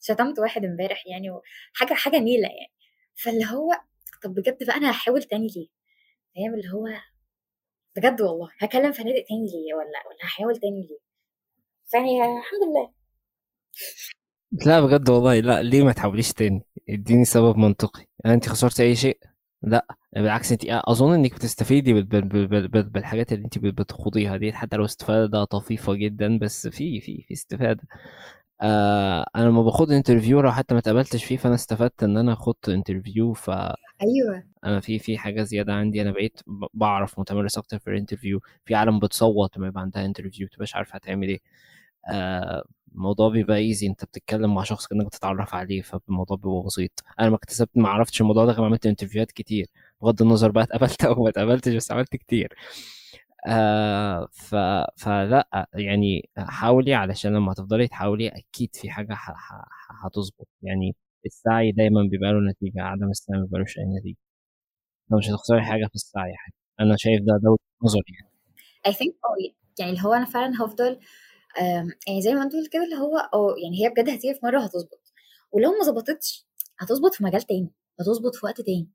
شتمت واحد امبارح يعني حاجة حاجة نيلة يعني. فاللي هو طب بجد بقى أنا هحاول تاني ليه؟ فاهم؟ اللي هو بجد والله هكلم فنادق تاني ليه؟ ولا ولا هحاول تاني ليه؟ فيعني الحمد لله. لا بجد والله. لا ليه ما تحاوليش تاني؟ اديني سبب منطقي. يعني انت خسرت أي شيء؟ لا. بالعكس انت أظن إنك بتستفيدي بالحاجات اللي انت بتخوضيها دي حتى لو استفادة طفيفة جدا بس في في في استفادة. آه أنا لما باخد interview لو حتى ما اتقبلتش فيه فأنا استفدت إن أنا خدت interview ف أيوه. أنا في في حاجة زيادة عندي. أنا بقيت بعرف متمرس أكتر في ال interview في عالم بتصوت لما يبقى عندها interview تبقاش عارفة هتعمل إيه. الموضوع بيبقى easy انت بتتكلم مع شخص كأنك بتتعرف عليه فالموضوع بيبقى بسيط. أنا ما اكتسبت ما عرفتش الموضوع ده غير عملت interview هات كتير. بغض النظر بقى اتقبلت أو ما اتقبلتش بس عملت كتير. آه ف... فلا يعني حاولي علشان لما تفضلي تحاولي أكيد في حاجة ح... ح... هتظبط. يعني السعي دايما بيبقى له نتيجة عدم السعي ما بيبقالوش أي نتيجة. لو مش هتخسري حاجة في السعي حاجة. أنا شايف ده ده نظري يعني. I think يعني اللي هو أنا فعلا هفضل يعني زي ما انت قلت كده اللي هو آه يعني هي بجد هتيجي في مرة هتظبط ولو ما ظبطتش هتظبط في مجال تاني هتظبط في وقت تاني.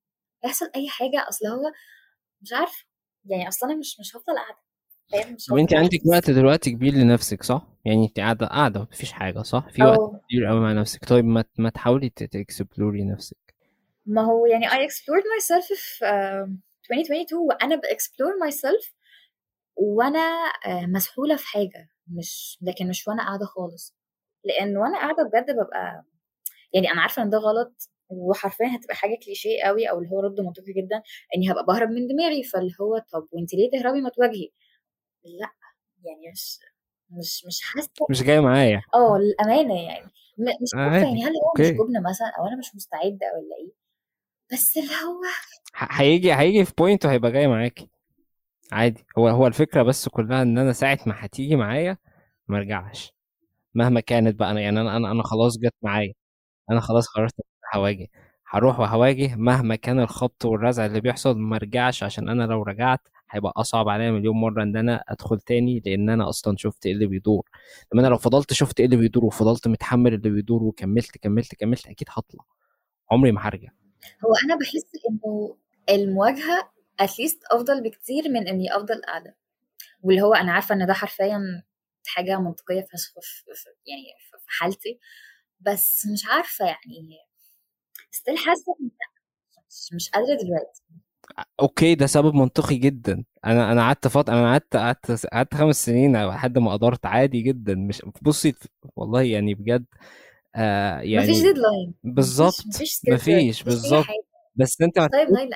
يحصل أي حاجة أصل هو مش عارفه يعني أصلا أنا مش مش هفضل قاعدة. طب أنت عندك وقت دلوقتي كبير لنفسك صح؟ يعني أنت قاعدة قاعدة مفيش حاجة صح؟ في وقت أوه. كتير قوي مع نفسك. طيب ما ما تحاولي ت explore ي نفسك ما هو يعني I explored myself في uh, 2022 وأنا ب explore myself وأنا uh, مسحولة في حاجة. مش لكن مش وأنا قاعدة خالص. لأن وأنا قاعدة بجد ببقى يعني أنا عارفة إن ده غلط وحرفيا هتبقى حاجة كليشيه قوي أو اللي هو رد منطقي جدا إني هبقى بهرب من دماغي. فاللي هو طب وانت ليه تهربي ما تواجهي؟ لأ يعني مش مش مش حاسة مش جاية معايا. آه للأمانة يعني. مش عارفه يعني هل هو مش جبن مثلا أو أنا مش مستعدة ولا إيه؟ بس اللي هو هيجي هيجي في بوينت وهيبقى جاي معاكي عادي. هو هو الفكرة بس كلها إن أنا ساعة ما هتيجي معايا ما ارجعش مهما كانت بقى أنا يعني أنا أنا أنا خلاص جت معايا. أنا خلاص قررت هواجه. هروح وهواجه مهما كان الخبط والرزع اللي بيحصل ما ارجعش عشان أنا لو رجعت هيبقى أصعب عليا مليون مرة إن أنا أدخل تاني لأن أنا أصلا شفت إيه اللي بيدور. لما أنا لو فضلت شفت إيه اللي بيدور وفضلت متحمل اللي بيدور وكملت كملت كملت أكيد هطلع. عمري ما هرجع. هو أنا بحس إنه المواجهة at least أفضل بكتير من إني أفضل قاعدة. واللي هو أنا عارفة إن ده حرفيا حاجة منطقية فشخ يعني في حالتي. بس مش عارفة يعني still حاسة مش, مش قادرة دلوقتي. أوكي ده سبب منطقي جدا. أنا أنا قعدت فتره أنا قعدت قعدت قعدت خمس سنين لحد ما قدرت عادي جدا. مش بصي والله يعني بجد آه يعني مفيش ديدلاين بالظبط. مفيش بالظبط. بس أنت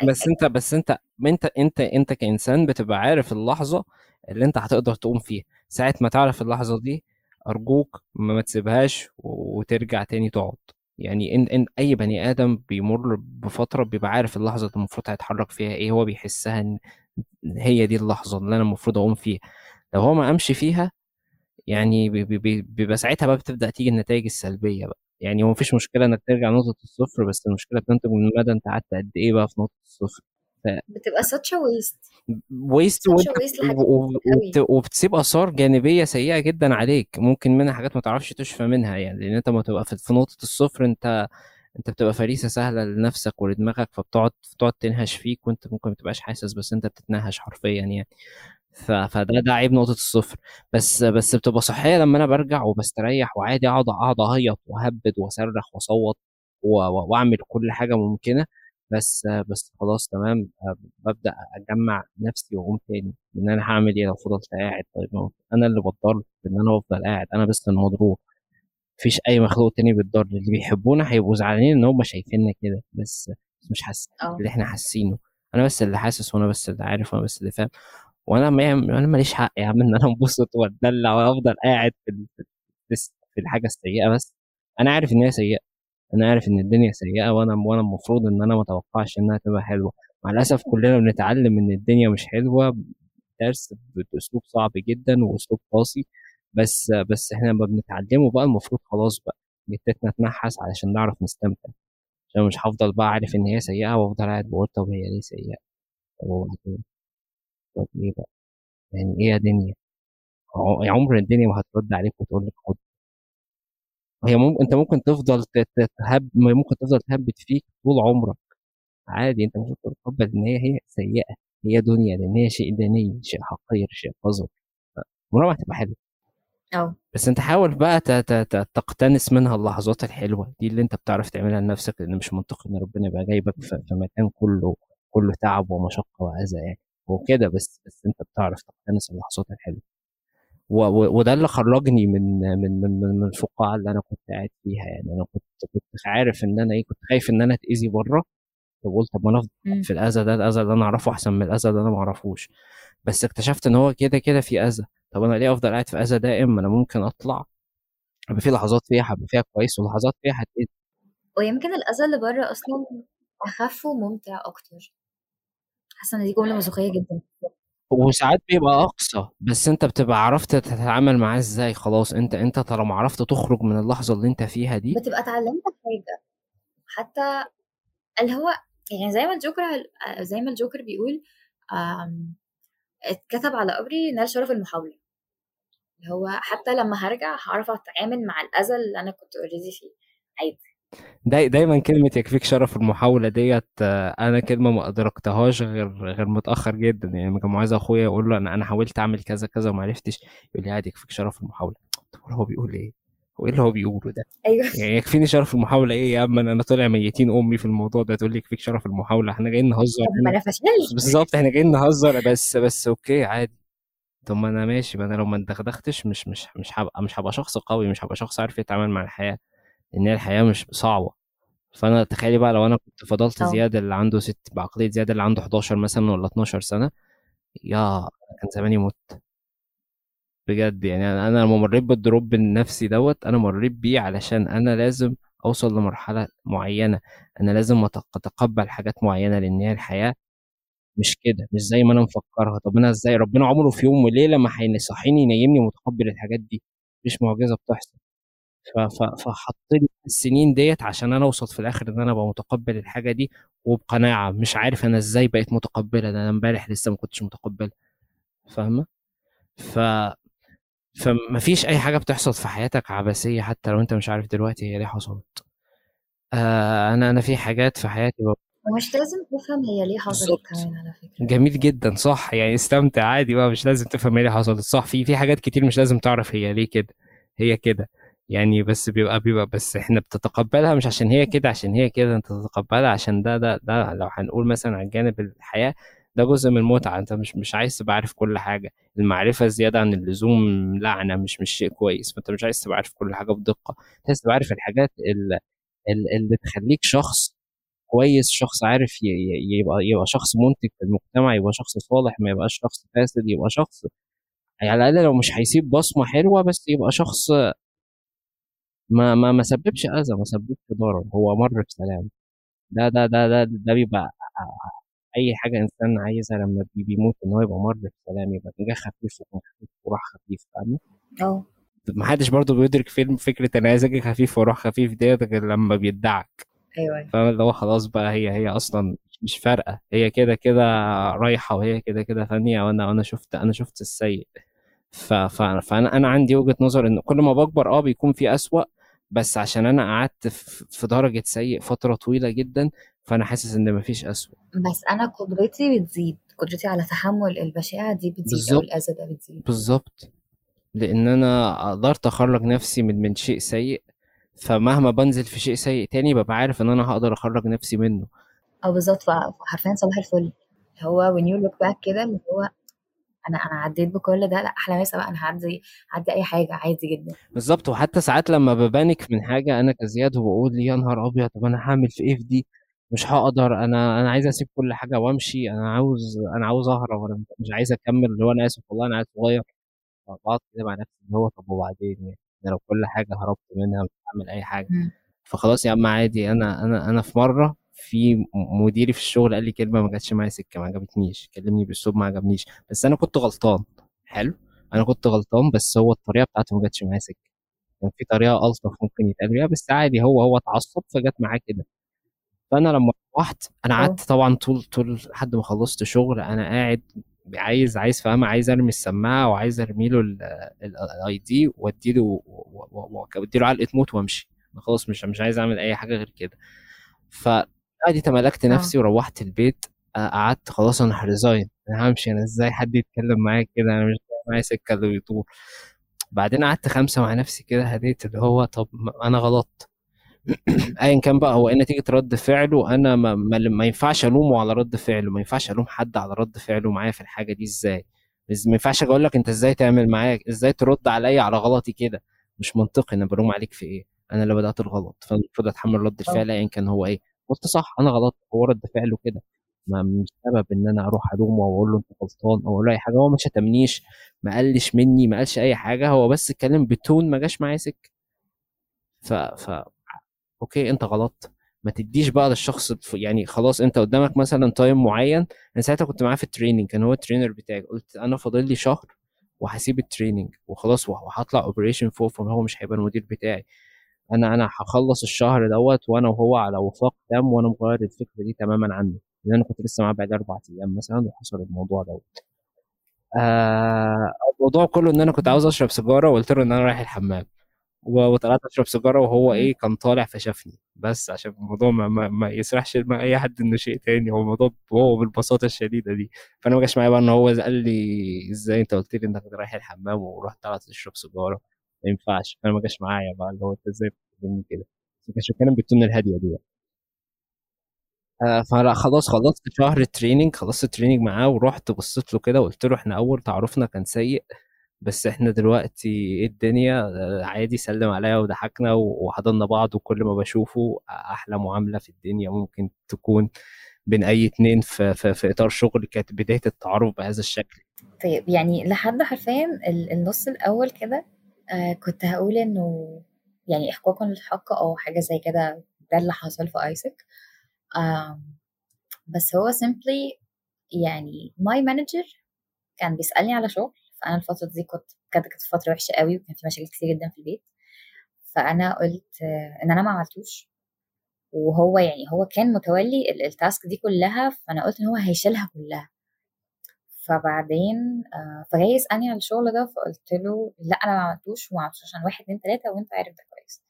بس أنت بس أنت أنت أنت أنت كإنسان بتبقى عارف اللحظة اللي أنت هتقدر تقوم فيها. ساعة ما تعرف اللحظة دي أرجوك ما تسيبهاش وترجع تاني تقعد. يعني إن إن أي بني آدم بيمر بفترة بيبقى عارف اللحظة اللي المفروض هيتحرك فيها إيه هو بيحسها إن هي دي اللحظة اللي أنا المفروض أقوم فيها. لو هو ما قامش فيها يعني بيبقى ساعتها بقى بتبدأ تيجي النتائج السلبية بقى. يعني هو مفيش مشكلة إنك ترجع نقطة الصفر بس المشكلة بتنتج من مدى أنت قعدت قد إيه بقى في نقطة الصفر؟ ف... بتبقى a waste. ويست وبتسيب آثار جانبية سيئة جدا عليك ممكن منها حاجات ما تعرفش تشفى منها يعني لأن أنت ما تبقى في نقطة الصفر أنت أنت بتبقى فريسة سهلة لنفسك ولدماغك فبتقعد بتقعد تنهش فيك وأنت ممكن ما تبقاش حاسس بس أنت بتتنهش حرفيا يعني. فده ده عيب نقطة الصفر. بس بس بتبقى صحية لما أنا برجع وبستريح وعادي أقعد أقعد اعيط وأهبد وأصرخ وأصوت وأعمل كل حاجة ممكنة. بس بس خلاص تمام. ببدأ أجمع نفسي وأقوم تاني إن أنا هعمل إيه لو فضلت قاعد. طيب أنا اللي بتضر إن أنا أفضل قاعد. أنا بس المضروب مفيش أي مخلوق تاني بيتضر اللي بيحبونا هيبقوا زعلانين إن هم شايفيننا كده. بس مش حاسس آه. اللي إحنا حاسينه. أنا بس اللي حاسس وأنا بس اللي عارف وأنا بس اللي فاهم. وأنا ما أنا ماليش حق يا عم إن أنا أنبسط وأتدلع وأفضل قاعد في الحاجة السيئة بس. أنا عارف إن هي سيئة. أنا عارف إن الدنيا سيئة وأنا وأنا المفروض إن أنا ما أتوقعش إنها تبقى حلوة. مع الأسف كلنا بنتعلم إن الدنيا مش حلوة درس بأسلوب صعب جدا وأسلوب قاسي. بس بس إحنا لما بنتعلمه بقى المفروض خلاص بقى جتتنا تنحس علشان نعرف نستمتع. عشان مش هفضل بقى عارف إن هي سيئة وأفضل قاعد بقول طب هي ليه سيئة؟ طب وبعدين طب إيه بقى؟ يعني إيه يا دنيا؟ عمر الدنيا ما هترد عليك وتقول لك خد. هي ممكن أنت ممكن تفضل تهب ممكن تفضل تهبط فيك طول عمرك. عادي أنت المفروض تتقبل إن هي هي سيئة. هي دنيا لأن هي شيء دني شيء حقير شيء قذر. عمرها ما هتبقى حلوة آه. بس أنت حاول بقى تقتنس منها اللحظات الحلوة دي اللي أنت بتعرف تعملها لنفسك لأن مش منطقي إن ربنا يبقى جايبك في مكان كله كله تعب ومشقة وأذى يعني. وكده بس بس انت بتعرف تقتنس اللحظات الحلوة. وده اللي خرجني من من من من الفقاعة اللي أنا كنت قاعد فيها. يعني أنا كنت كنت عارف إن أنا إيه كنت خايف إن أنا أتأذي بره فقلت طب ما أنا في الأذى ده الأذى اللي أنا أعرفه أحسن من الأذى اللي أنا ما أعرفوش. بس اكتشفت إن هو كده كده في أذى. طب أنا ليه أفضل قاعد في أذى دائم؟ أنا ممكن أطلع هيبقى في لحظات فيها هيبقى فيها كويس ولحظات فيها هتأذي. ويمكن الأذى اللي بره أصلا اخف وممتع أكتر. حاسة إن دي جملة مزوخيه جدا. وساعات بيبقى أقصى بس أنت بتبقى عرفت تتعامل معاه إزاي خلاص. أنت أنت طالما عرفت تخرج من اللحظة اللي أنت فيها دي بتبقى اتعلمت حاجة. حتى اللي هو يعني زي ما الجوكر زي ما الجوكر بيقول اتكتب على قبري نال شرف المحاولة. اللي هو حتى لما هرجع هعرف أتعامل مع الاذى اللي أنا كنت already فيه. عادي. داي دايما كلمة يكفيك شرف المحاولة ديت آه، أنا كلمة ما أدركتهاش غير غير متأخر جدا. يعني لما كان معاذ أخويا يقول له أنا أنا حاولت أعمل كذا كذا وما عرفتش يقول لي عادي يكفيك شرف المحاولة. طب هو بيقول إيه؟ هو إيه اللي هو بيقوله ده؟ أيوه. يعني يكفيني شرف المحاولة إيه يا أما أنا طالع ميتين أمي في الموضوع ده تقول لي يكفيك شرف المحاولة. إحنا جايين نهزر ما أنا فشلت بالظبط إحنا جايين نهزر. بس بس أوكي عادي. طب ما أنا ماشي ما أنا لو ما اتدغدغتش مش مش مش هبقى مش هبقى شخص قوي مش هبقى شخص عارف يتعامل مع الحياة. لأن الحياة مش صعبة. فأنا تخيلي بقى لو أنا كنت فضلت أوه. زياد اللي عنده ست بعقلية زياد اللي عنده 11 مثلا ولا 12 سنة يا كان زماني مت بجد يعني أنا لما مريت بال drop النفسي دوت أنا مريت بيه علشان أنا لازم أوصل لمرحلة معينة. أنا لازم أتقبل حاجات معينة لأن هي الحياة مش كده مش زي ما أنا مفكرها. طب أنا إزاي؟ ربنا عمره في يوم وليلة ما هيصحيني ينيمني متقبل الحاجات دي. مش معجزة بتحصل. فحط لي السنين ديت عشان أنا أوصل في الآخر إن أنا أبقى متقبل الحاجة دي وبقناعة مش عارف أنا إزاي بقيت متقبله ده أنا إمبارح لسه ما كنتش متقبله فاهمة؟ ف فما فيش أي حاجة بتحصل في حياتك عبثية حتى لو أنت مش عارف دلوقتي هي ليه حصلت. آه أنا أنا في حاجات في حياتي ومش لازم تفهم هي ليه حصلت كمان على فكرة. جميل جدا صح يعني استمتع عادي بقى مش لازم تفهم إيه اللي حصلت صح في في حاجات كتير مش لازم تعرف هي ليه كده هي كده. يعني بس بيبقى بيبقى بس إحنا بتتقبلها مش عشان هي كده عشان هي كده أنت تتقبلها عشان ده ده ده لو هنقول مثلا على جانب الحياة ده جزء من المتعة أنت مش مش عايز تبقى عارف كل حاجة. المعرفة زيادة عن اللزوم لعنة مش مش شيء كويس فأنت مش عايز تبقى عارف كل حاجة بدقة. عايز تبقى عارف الحاجات اللي, اللي تخليك شخص كويس شخص عارف يبقى يبقى شخص منتج في المجتمع يبقى شخص صالح ما يبقاش شخص فاسد يبقى شخص على الأقل لو مش هيسيب بصمة حلوة بس يبقى شخص ما ما ما سببش أذى ما سببش ضرر هو مر بسلام. ده ده ده ده ده بيبقى أي حاجة إنسان عايزها لما بيموت إن هو يبقى مر بسلام يبقى جه خفيف وراح خفيف فاهم آه. ما حدش برضه بيدرك فيلم فكرة ان عايز أجي خفيف وأروح خفيف ديت غير لما بيدعك. أيوه فاهم اللي هو خلاص بقى هي هي أصلا مش فارقة. هي كده كده رايحة وهي كده كده ثانية وأنا أنا شفت أنا شفت السيء. ف... ف... فأنا أنا عندي وجهة نظر إن كل ما بكبر آه بيكون في أسوأ بس عشان أنا قعدت في درجة سيء فترة طويلة جدا فأنا حاسس إن مفيش أسوأ. بس أنا قدرتي بتزيد. قدرتي على تحمل البشاعة دي بتزيد بالظبط. أو الأذى ده بتزيد. بالظبط. لأن أنا قدرت أخرج نفسي من من شيء سيء فمهما بنزل في شيء سيء تاني ببقى عارف إن أنا هقدر أخرج نفسي منه. أو بالظبط حرفيا صباح الفل. هو when you look back كده اللي هو أنا أنا عديت بكل ده لأ أحلى مسا بقى أنا هعدي هعدي أي حاجة عادي جدا. بالظبط وحتى ساعات لما ببانك من حاجة أنا كزياد وبقول يا نهار أبيض طب أنا هعمل في إيه في دي؟ مش هقدر أنا أنا عايز أسيب كل حاجة وأمشي أنا عاوز أنا عاوز أهرب أنا مش عايز أكمل اللي هو أنا آسف والله أنا عايز صغير بقعد كده مع نفسي اللي هو طب وبعدين يعني؟ لو كل حاجة هربت منها مش هعمل أي حاجة. فخلاص يا عم عادي أنا أنا أنا في مرة في مديري في الشغل قال لي كلمة ما جاتش معايا سكة ما عجبتنيش كلمني باسلوب ما عجبنيش. بس أنا كنت غلطان. حلو. أنا كنت غلطان بس هو الطريقة بتاعته ما جاتش معايا سكة. كان في طريقة ألطف ممكن يتقال بيها بس عادي هو هو اتعصب فجت معاه كده. فأنا لما روحت أنا قعدت طبعا طول طول لحد ما خلصت شغل أنا قاعد عايز عايز فاهمة عايز أرمي السماعة وعايز أرمي له الاي دي وادي له وادي له علقة موت وأمشي. خلاص مش مش عايز أعمل أي حاجة غير كده. فعادي تملكت نفسي وروحت البيت. قعدت خلاص أنا هريزاين. أنا همشي أنا إزاي حد يتكلم معايا كده؟ أنا مش معايا سكة اللي بيطول. بعدين قعدت خمسة مع نفسي كده هديت اللي هو طب أنا غلطت. ايا كان بقى هو إيه نتيجة رد فعله؟ أنا ما, ما, ما ينفعش ألومه على رد فعله. ما ينفعش ألوم حد على رد فعله معايا في الحاجة دي إزاي؟ ما ينفعش أقول لك أنت إزاي تعمل معايا؟ إزاي ترد عليا على غلطي كده؟ مش منطقي. أنا بلوم عليك في إيه؟ أنا اللي بدأت الغلط. فالمفروض أتحمل رد الفعل ايا كان هو إيه. قلت صح أنا غلطت هو رد فعله كده. ما مش سبب إن أنا أروح ألومه وأقول له أنت غلطان أو أقول له أي حاجة هو ما شتمنيش ما قالش مني ما قالش أي حاجة هو بس اتكلم ب tone ما جاش معايا سكة. ف... ف أوكي أنت غلطت. ما تديش بقى للشخص يعني خلاص أنت قدامك مثلا time معين. أنا ساعتها كنت معاه في ال training كان هو ال trainer بتاعي. قلت أنا فاضل لي شهر وهسيب ال training وخلاص وهطلع operation فوق فهو مش هيبقى المدير بتاعي. أنا أنا هخلص الشهر دوت وأنا وهو على وفاق تام وأنا مغير الفكرة دي تماما عنه. لأن أنا كنت لسه معاه بعد أربع أيام مثلا وحصل الموضوع دوت. آه الموضوع كله إن أنا كنت عاوز أشرب سيجارة وقلت له إن أنا رايح الحمام. وطلعت أشرب سيجارة وهو إيه كان طالع فشافني. بس عشان الموضوع ما, ما, ما يسرحش مع أي حد إنه شيء تاني. هو الموضوع هو بالبساطة الشديدة دي. فأنا ما جاش معايا بقى إن هو قال لي إزاي أنت قلت لي إنك رايح الحمام ورحت طلعت تشرب سيجارة. ما ينفعش. فانا ما جاش معايا بقى اللي هو أنت إزاي بتكلمني كده؟ بس كان بال tone الهادية دي آه فلا خلاص خلصت شهر ال training خلصت ال training معاه ورحت بصيت له كده وقلت له إحنا أول تعارفنا كان سيء بس إحنا دلوقتي إيه الدنيا؟ عادي سلم عليا وضحكنا وحضننا بعض وكل ما بشوفه أحلى معاملة في الدنيا ممكن تكون بين أي اتنين في, في, في إطار شغل كانت بداية التعارف بهذا الشكل. طيب يعني لحد حرفيا النص الأول كده آه كنت هقول إنه يعني احقاقا للحق أو حاجة زي كده ده اللي حصل في AIESEC. آه بس هو simply يعني my manager كان بيسألني على شغل فأنا الفترة دي كنت كانت كانت فترة وحشة قوي وكان في مشاكل كتير جدا في البيت. فأنا قلت إن أنا ما عملتوش. وهو يعني هو كان متولي التاسك دي كلها فأنا قلت إن هو هيشيلها كلها. فبعدين فجاي يسألني على الشغل ده فقلت له لأ أنا ما عملتوش وما عملتوش عشان واحد اتنين تلاتة وانت عارف ده كويس.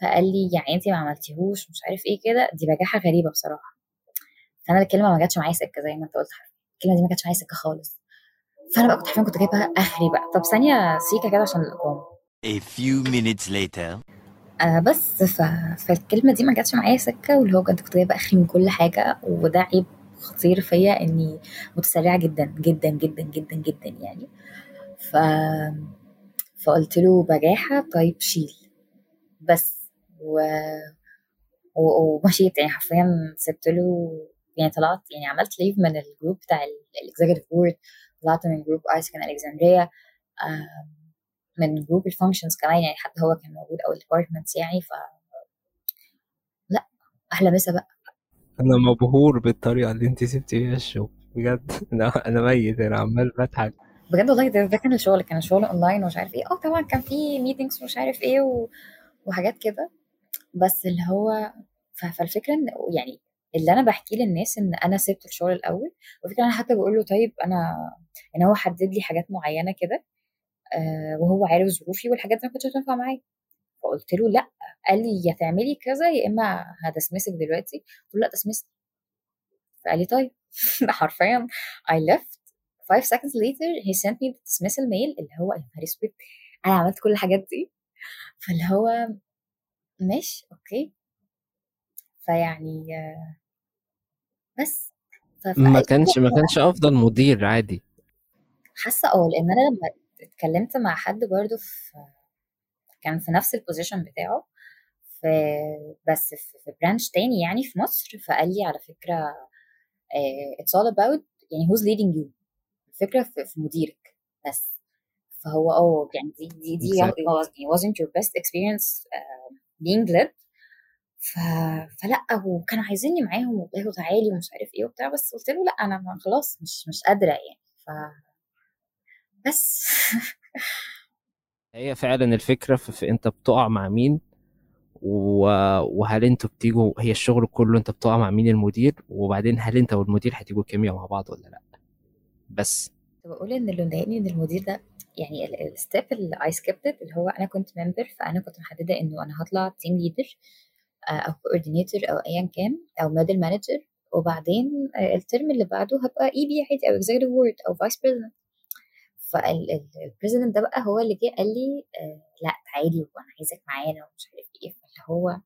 فقال لي يعني انت ما عملتيهوش مش عارف إيه كده دي بجاحة غريبة بصراحة. فأنا الكلمة ما جاتش معايا سكة زي ما انت قلت الكلمة دي ما جاتش معايا سكة خالص. فأنا بقى كنت حرفيا كنت جايبها آخري بقى. طب ثانية سيكة كده عشان الإقامة. A few minutes later. آه بس ف... فالكلمة دي ما جاتش معايا سكة واللي هو كنت كنت جايبه آخري من كل حاجة وده عيب خطير فيا إني متسرعة جدا جدا جدا جدا جدا يعني. ف فقلت له بجاحة طيب شيل. بس و... و... ومشيت يعني حرفيا سبت له يعني طلعت يعني عملت leave من ال group بتاع ال executive board طلعت من group AIESEC in Alexandria من group ال functions كمان يعني حتى هو كان موجود أو ال departments يعني ف لا أحلى مسا بقى. أنا مبهور بالطريقة اللي أنت سبتي بيها الشغل. بجد. أنا أنا ميت أنا عمال بضحك. بجد والله ده, ده كان الشغل كان الشغل اونلاين ومش عارف إيه. آه طبعا كان في meetings ومش عارف إيه و... وحاجات كده. بس اللي هو. فالفكرة إن يعني اللي أنا بحكيه للناس إن أنا سبت الشغل الأول. والفكرة أنا حتى بقول له طيب أنا ان هو حدد لي حاجات معينة كده آه وهو عارف ظروفي والحاجات دي ما كانتش هتنفع معايا. فقلت له لأ قال لي يا تعملي كذا يا إما هدسمسك دلوقتي. قلت له لأ دسمسني فقال لي طيب. حرفيا I left. Five seconds later he sent me the dismissal mail اللي هو يا نهار أسود أنا عملت كل الحاجات دي. فاللي هو ماشي أوكي. فيعني بس. ما كانش ما كانش أفضل مدير عادي. حاسة آه لأن أنا لما اتكلمت مع حد برضو في كان في نفس ال position بتاعه في بس في branch تاني يعني في مصر فقال لي على فكرة it's all about يعني who's leading you. الفكرة في, مديرك بس. فهو آه يعني دي دي دي exactly. wasn't your best experience uh, being led. ف... فلأ وكانوا عايزيني معاهم والله وتعالي ومش عارف إيه وبتاع بس قلت له لأ أنا خلاص مش مش قادرة يعني ف بس. هي فعلا الفكرة في, أنت بتقع مع مين. وهل أنتوا بتيجوا هي الشغل كله أنت بتقع مع مين المدير وبعدين هل أنت والمدير هتيجوا كيمياء مع بعض ولا لأ بس بقول إن اللي مضايقني إن المدير ده يعني ال step اللي I skipped it اللي هو أنا كنت member فأنا كنت محددة إنه أنا هطلع team leader أو coordinator أو ايا كان أو middle manager وبعدين ال term اللي بعده هبقى EB عادي أو executive board أو vice president فال president ده بقى هو اللي جه قال لي آه لأ تعالي وأنا عايزك معانا ومش عارف إيه. فاللي هو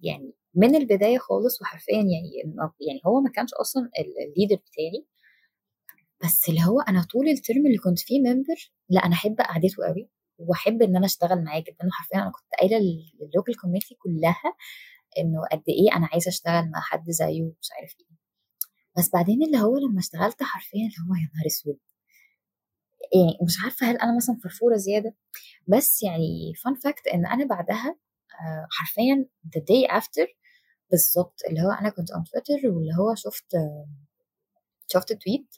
يعني من البداية خالص وحرفيا يعني يعني هو ما كانش أصلا ال leader بتاعي. بس اللي هو أنا طول ال term اللي كنت فيه member لأ أنا أحب قعدته قوي وأحب إن أنا أشتغل معاه جدا. وحرفيا أنا كنت قايلة لل local community كلها إنه قد إيه أنا عايزة أشتغل مع حد زيه ومش عارف إيه. بس بعدين اللي هو لما اشتغلت حرفيا اللي هو يا نهار أسود! يعني مش عارفة هل أنا مثلا فرفورة زيادة بس يعني fun fact إن أنا بعدها حرفيا the day after بالظبط اللي هو أنا كنت on Twitter واللي هو شفت شفت tweet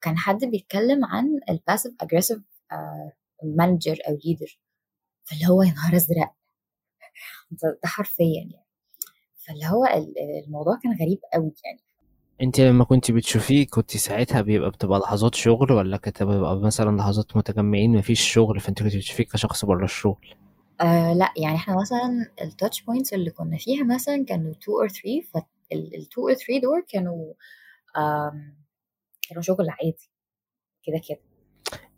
كان حد بيتكلم عن ال passive aggressive manager أو leader فاللي هو يا نهار أزرق. ده حرفيا يعني. فاللي هو الموضوع كان غريب قوي يعني. انت لما كنت بتشوفيه كنت ساعتها بيبقى بتبقى لحظات شغل ولا كانت بيبقى مثلا لحظات متجمعين مفيش شغل فانت كنت بتشوفيه كشخص بره الشغل؟ آه لا يعني إحنا مثلا ال touch points اللي كنا فيها مثلا كانوا 2 or 3 فال 2 or 3 دول كانوا كانوا شغل عادي. كده كده.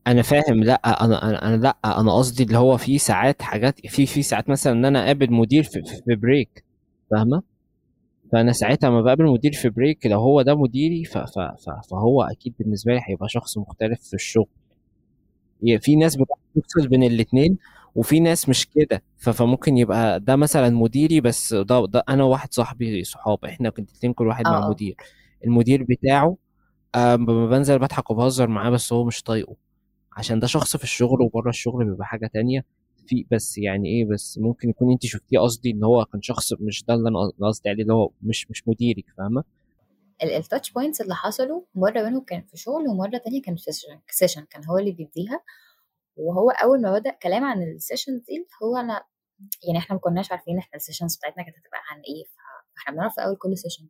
أنا فاهم لا أنا أنا, أنا لا أنا قصدي اللي هو في ساعات حاجات في في ساعات مثلا إن أنا أقابل مدير في, في break فاهمة؟ فأنا ساعتها لما بقابل مدير في break لو هو ده مديري ف ف ف فهو أكيد بالنسبة لي هيبقى شخص مختلف في الشغل. في ناس بتفصل بين الاثنين وفي ناس مش كده. فممكن يبقى ده مثلا مديري بس ده, ده أنا واحد صاحبي صحاب إحنا كنت الاثنين كل واحد مع مدير. المدير بتاعه لما بنزل بضحك وبهزر معاه بس هو مش طايقه. عشان ده شخص في الشغل وبره الشغل بيبقى حاجة تانية. في بس يعني إيه بس ممكن يكون انت شفتيه قصدي إن هو كان شخص مش ده اللي أنا قصدي عليه اللي هو مش مش مديرك فاهمة؟ التاتش بوينتس اللي حصلوا مرة منهم كان في شغل ومرة تانية كان في session كان هو اللي بيديها. وهو أول ما بدأ كلام عن ال session دي هو أنا يعني إحنا ما كناش عارفين إحنا ال sessions بتاعتنا كانت هتبقى عن إيه فإحنا بنعرف في أول كل session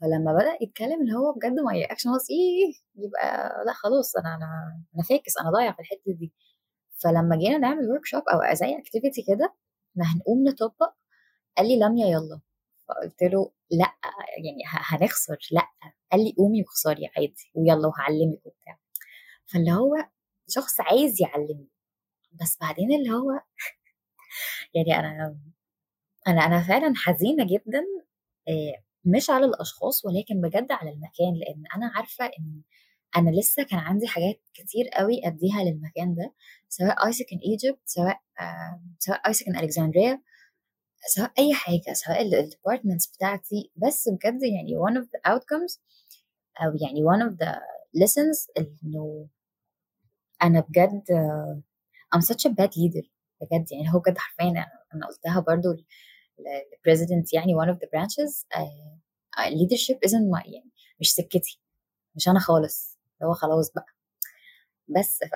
فلما بدأ يتكلم اللي هو بجد my reaction خلاص إيه يبقى لأ خلاص أنا أنا أنا فاكس أنا ضايع في الحتة دي. فلما جينا نعمل workshop أو زي activity كده إحنا هنقوم نطبق. قال لي لميا يلا. فقلت له لأ يعني هنخسر لأ. قال لي قومي واخسري عادي ويلا وهعلمك وبتاع. فاللي هو شخص عايز يعلمني. بس بعدين اللي هو يعني أنا أنا أنا فعلا حزينة جدا آه، مش على الأشخاص ولكن بجد على المكان لأن أنا عارفة إن أنا لسه كان عندي حاجات كتير قوي أديها للمكان ده سواء AIESEC in Egypt سواء آه، سواء AIESEC in Alexandria سواء أي حاجة سواء ال departments بتاعتي. بس بجد يعني one of the outcomes أو يعني one of the lessons إنه أنا بجد I'm such a bad leader بجد. يعني هو بجد حرفيا أنا قلتها برضو لل president يعني one of the branches آه، leadership isn't my يعني مش سكتي مش أنا خالص. هو خلاص بقى. بس ف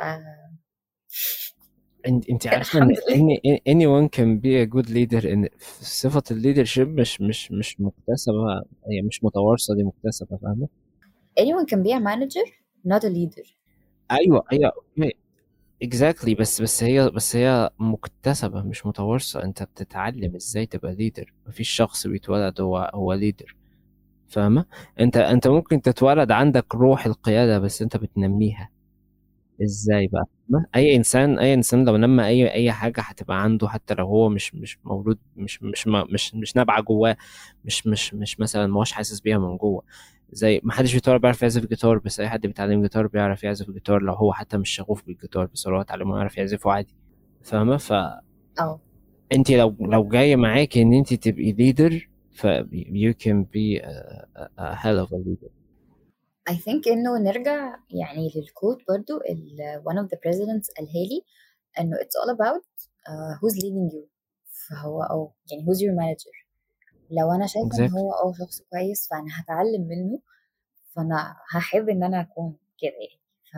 انت انت عارفة إن any, anyone can be a good leader ان صفة ال leadership مش مش مش مكتسبة هي مش متوارثة دي مكتسبة فاهمة؟ Anyone can be a manager not a leader. أيوه أيوه أوكي. exactly بس بس هي بس هي مكتسبة مش متوارثة. أنت بتتعلم إزاي تبقى leader مفيش شخص بيتولد هو هو leader فاهمة؟ انت انت ممكن تتولد عندك روح القيادة بس انت بتنميها. إزاي بقى؟ ما- أي إنسان أي إنسان لو نمى أي أي حاجة هتبقى عنده حتى لو هو مش مش مولود مش مش ما- مش مش نابعة جواه مش مش مش مثلا ما هوش حاسس بيها من جوه. زي ما حدش بيتولد بيعرف يعزف جيتار بس أي حد بيتعلم جيتار بيعرف يعزف جيتار لو هو حتى مش شغوف بالجيتار بس لو هو اتعلمه يعرف يعزفه عادي. فاهمة؟ فانت آه. لو لو جاية معاكي إن انت تبقي leader ف you can be a, a- a hell of a leader. I think إنه نرجع يعني لل quote برضو ال one of the presidents قالها لي إنه it's all about uh, who's leading you. فهو أو يعني who's your manager. لو أنا شايفة إن Exactly. هو آه شخص كويس فأنا هتعلم منه فأنا هحب إن أنا أكون كده يعني. ف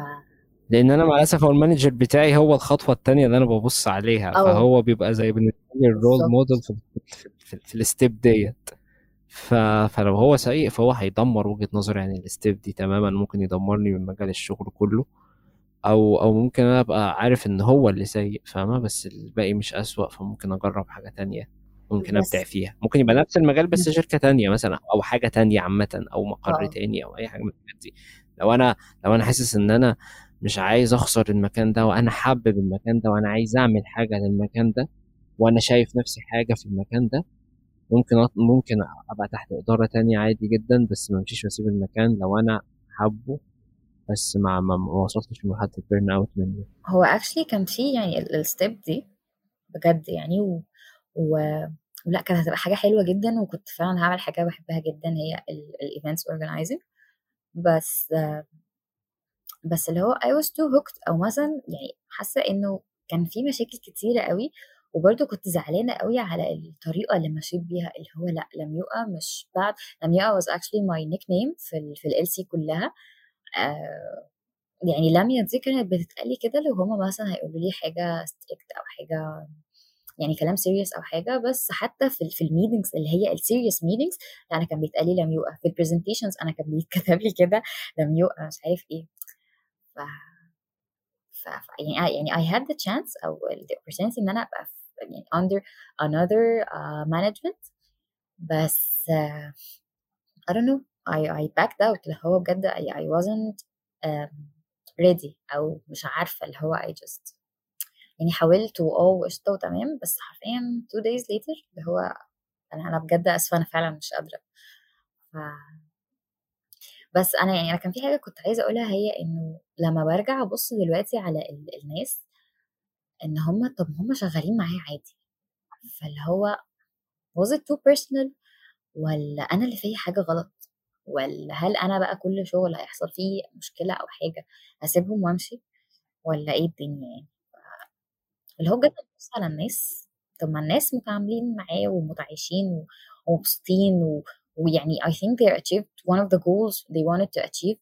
لأن أنا مع الاسف هو ال manager بتاعي هو الخطوة الثانية اللي أنا ببص عليها أو. فهو بيبقى زي بالنسبة لي ال role. model في, في, في, في ال step ديت ف... فلو هو سيء فهو هيدمر وجهة نظري عن ال step دي تماما ممكن يدمرني من مجال الشغل كله أو أو ممكن أنا أبقى عارف إن هو اللي سيء فاهمة بس الباقي مش أسوأ فممكن أجرب حاجة تانية ممكن. أبدع فيها ممكن يبقى نفس المجال بس. شركة تانية مثلا أو حاجة تانية عامة أو مقر آه. تاني أو أي حاجة من الحاجات دي لو أنا لو أنا حاسس إن أنا مش عايز أخسر المكان ده وأنا حابب المكان ده وأنا عايز أعمل حاجة للمكان ده وأنا شايف نفسي حاجة في المكان ده ممكن أط... ممكن أبقى تحت إدارة تانية عادي جدا بس ما امشيش وأسيب المكان لو أنا حابه بس ما ما وصلتش لمرحلة ال burnout منه. هو actually كان في يعني ال step دي بجد يعني و... و... ولا كانت هتبقى حاجة حلوة جدا وكنت فعلا هعمل حاجة بحبها جدا هي ال events organizing بس بس اللي هو I was too hooked. أو مثلا يعني حاسة إنه كان في مشاكل كتيرة قوي وبرضه كنت زعلانة قوي على الطريقة اللي مشيت بيها اللي هو لأ لميوقة مش بعد لميوقة was actually my nickname في ال في ال LC كلها. آه يعني لميا دي كانت بتتقالي كده لو هما مثلا هيقولوا لي حاجة strict أو حاجة يعني كلام serious أو حاجة. بس حتى في في ال meetings اللي هي ال serious meetings لأ أنا كان بيتقالي لميوقة في ال presentations أنا كان بيتكتب لي كده لميوقة مش عارف إيه. ف... ف... يعني يعني I had the chance أو the opportunity إن أنا أبقى في يعني under another uh, management. بس uh, I don't know. I I backed out اللي هو بجد I, I wasn't um, ready أو مش عارفة اللي هو I just يعني حاولت وآه وقشطة وتمام. بس حرفيا two days later اللي هو أنا أنا بجد آسفة أنا فعلا مش قادرة. ف... بس أنا يعني أنا كان في حاجة كنت عايزة أقولها هي إنه لما برجع أبص دلوقتي على ال... الناس إن هم طب هم شغالين معايا عادي. فاللي هو was it too personal ولا أنا اللي فيا حاجة غلط؟ ولا هل أنا بقى كل شغل هيحصل فيه مشكلة أو حاجة أسيبهم وأمشي؟ ولا إيه الدنيا يعني؟ اللي هو بجد ببص على الناس طب ما الناس متعاملين معاه ومتعايشين ومبسوطين. ويعني I think they achieved one of the goals they wanted to achieve.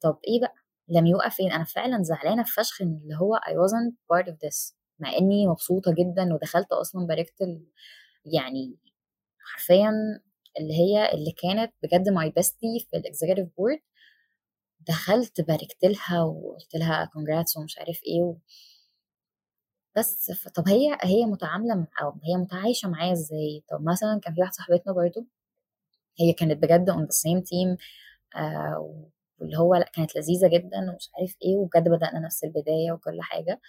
طب إيه بقى؟ لميوقة فين؟ أنا فعلا زعلانة فشخ إن اللي هو I wasn't part of this مع إني مبسوطة جدا ودخلت أصلا باركت. يعني حرفيا اللي هي اللي كانت بجد my bestie في ال executive board دخلت باركت لها وقلت لها congrats ومش عارف إيه و... بس طب هي هي متعاملة مع- أو هي متعايشة معايا إزاي؟ طب مثلا كان في واحدة صاحبتنا برضو هي كانت بجد the same team آه واللي هو لأ كانت لذيذة جدا ومش عارف إيه وبجد بدأنا نفس البداية وكل حاجة.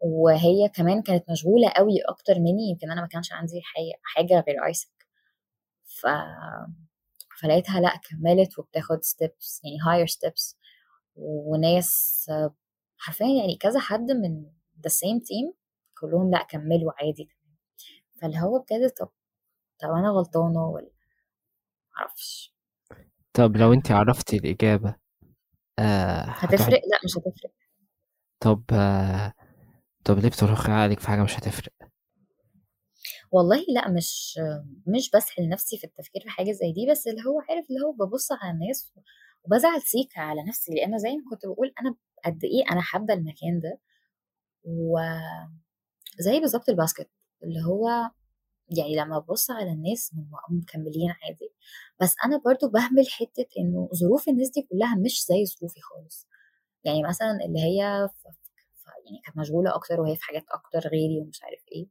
وهي كمان كانت مشغولة قوي أكتر مني يمكن أنا ما كانش عندي حاجة غير AIESEC ف فلقيتها لأ كملت وبتاخد steps يعني higher steps. وناس حرفيا يعني كذا حد من the same team كلهم لأ كملوا عادي فاللي هو بجد طب طب أنا غلطانة ولا معرفش. طب لو انت عرفتي الإجابة آه هتفرق؟ لا مش هتفرق. طب آه طب ليه بتروحي عقلك في حاجة مش هتفرق؟ والله لأ مش مش بسحل نفسي في التفكير في حاجة زي دي بس اللي هو عارف اللي هو ببص على الناس وبزعل سيكا على نفسي لأن زي ما كنت بقول أنا قد إيه أنا حابة المكان ده وزي بالظبط الباسكت اللي هو يعني لما ببص على الناس مكملين عادي بس أنا برضو بهمل حتة إنه ظروف الناس دي كلها مش زي ظروفي خالص. يعني مثلا اللي هي ف... ف... يعني كانت مشغولة أكتر وهي في حاجات أكتر غيري ومش عارف إيه.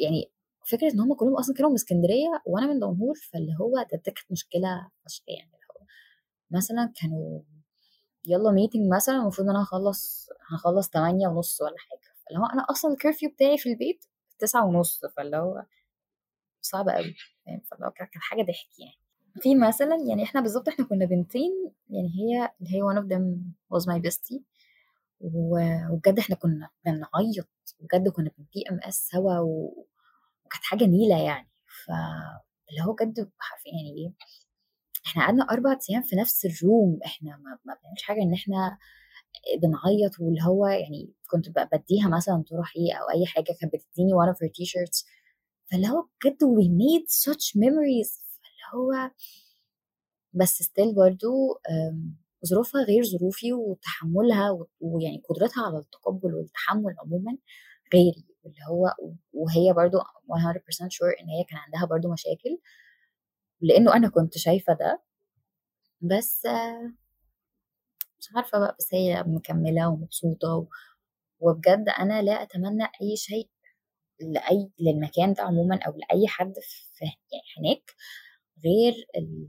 يعني فكرة إن هم كلهم أصلا كانوا من اسكندرية وأنا من دمنهور فاللي هو ده, كانت مشكلة فشخ يعني. هو مثلا كانوا يلا meeting مثلا المفروض إن أنا هخلص هخلص 8 ونص ولا حاجة. فاللي هو أنا أصلا ال curfew بتاعي في البيت تسعة ونص فاللي هو صعب قوي فاهم؟ فاللي هو كانت حاجة ضحك يعني. في مثلا يعني إحنا بالظبط إحنا كنا بنتين يعني هي اللي هي one of them was my bestie وبجد إحنا كنا بنعيط بجد كنا PMS سوا وكانت حاجة نيلة يعني. فاللي هو بجد يعني إيه إحنا قعدنا أربع أيام في نفس الروم إحنا ما بنعملش حاجة إن إحنا بنعيط واللي هو يعني كنت بديها مثلا تروح إيه أو أي حاجة كانت بتديني one of her t-shirts. فاللي هو بجد we made such memories. فاللي هو بس ستيل برضو ظروفها غير ظروفي وتحملها ويعني قدرتها على التقبل والتحمل عموما غيري. اللي هو وهي برضو 100% sure إن هي كان عندها برضو مشاكل لأنه أنا كنت شايفة ده. بس مش عارفة بقى بس هي مكملة ومبسوطة وبجد أنا لا أتمنى أي شيء لأي للمكان ده عموما أو لأي حد في يعني هناك غير ال...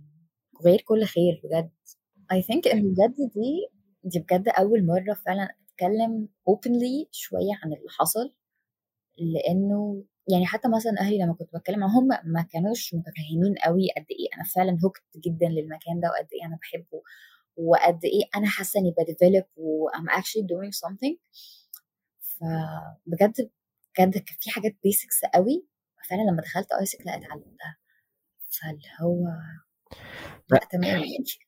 غير كل خير بجد. I think إن بجد دي دي بجد أول مرة فعلا أتكلم openly شوية عن اللي حصل لأنه يعني حتى مثلا أهلي لما كنت بتكلم معاهم ما كانوش متفاهمين قوي قد إيه أنا فعلا hooked جدا للمكان ده وقد إيه أنا بحبه. وقد إيه أنا حاسة إني ب develop و I'm actually doing something. فبجد بجد كان في حاجات basics قوي. فعلا لما دخلت AIESEC لا اتعلمتها. فاللي هو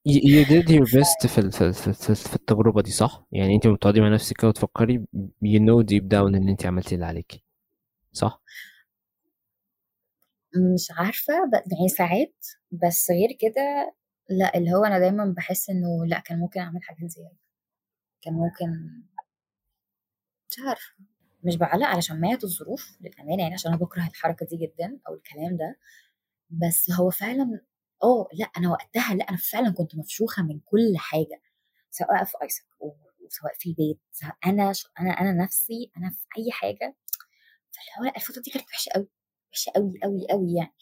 you did your best في, في, في, التجربة دي صح؟ يعني انت بتقعدي مع نفسك كده وتفكري you know deep down إن انت عملتي اللي عليكي صح؟ مش عارفة يعني ساعات بس غير كده لأ اللي هو أنا دايما بحس إنه لأ كان ممكن أعمل حاجات زيادة. كان ممكن مش عارفة. مش بعلق على شماعة الظروف للأمانة يعني عشان أنا بكره الحركة دي جدا أو الكلام ده. بس هو فعلا آه لأ أنا وقتها لأ أنا فعلا كنت مفشوخة من كل حاجة سواء في آيسك وسواء في البيت أنا أنا أنا نفسي أنا في أي حاجة. فاللي هو الفترة دي كانت وحشة قوي وحشة قوي قوي قوي يعني.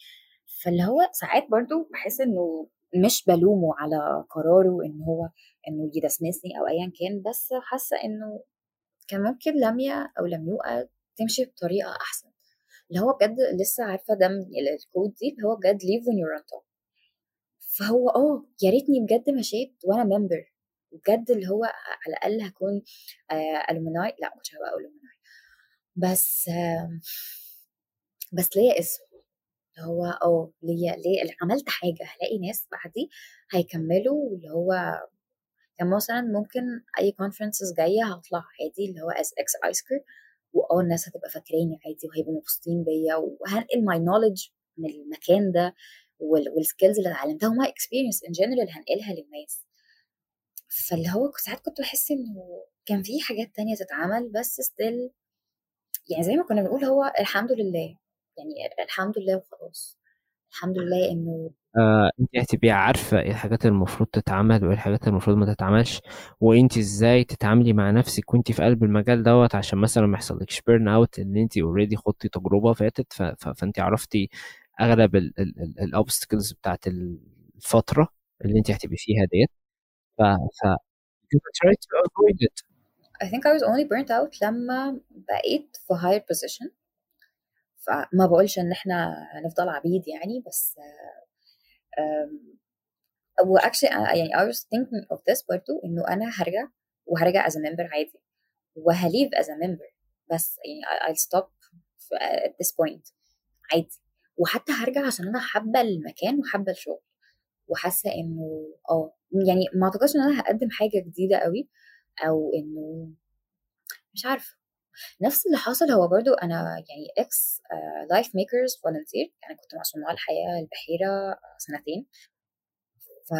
فاللي هو ساعات برضو بحس إنه مش بلومه على قراره إن هو إنه يدسمسني أو ايا كان بس حاسة إنه كان ممكن لميا أو لميوقة تمشي بطريقة أحسن. اللي هو بجد لسه عارفة ده الكود دي اللي هو بجد leave when you're on top. فهو آه يا ريتني بجد مشيت وأنا ممبر بجد اللي هو على الأقل هكون آه الومناي لا مش هبقى الومناي بس آه بس ليا اسم. اللي هو آه ليا ليه عملت حاجة هلاقي ناس بعدي هيكملوا اللي هو كان مثلا ممكن أي conferences جاية هطلع عادي اللي هو as ex AIESECer وآه الناس هتبقى فاكراني عادي وهيبقوا مبسوطين بيا وهنقل my knowledge من المكان ده وال skills اللي اتعلمتها و my experience in general هنقلها للناس. فاللي هو ساعات كنت بحس إنه كان في حاجات تانية تتعمل بس still يعني زي ما كنا بنقول هو الحمد لله. يعني الحمد لله وخلاص. الحمد لله إنه آه، انت هتبقي عارفة إيه الحاجات المفروض تتعمل وإيه الحاجات المفروض ما تتعملش وانت إزاي تتعاملي مع نفسك وانت في قلب المجال دوت عشان مثلا ما يحصلكش burn out إن انت already خدتي تجربة فاتت ف... ف... فانت عرفتي أغلب ال obstacles بتاعت الفترة اللي انت هتبقي فيها ديت. ف ف you try to avoid it. I think I was only burnt out لما بقيت في higher position. فما بقولش إن إحنا هنفضل عبيد يعني بس و actually يعني I was thinking of this برضو إنه أنا هرجع وهرجع as a member عادي وه live as a member بس يعني I'll stop at this point عادي وحتى هرجع عشان أنا حابة المكان وحابة الشغل وحاسة إنه آه يعني ما أعتقدش إن أنا هقدم حاجة جديدة قوي أو إنه مش عارفة. نفس اللي حصل هو برضو أنا يعني ex Life Makers volunteer يعني كنت مع صناع الحياة البحيرة سنتين. ف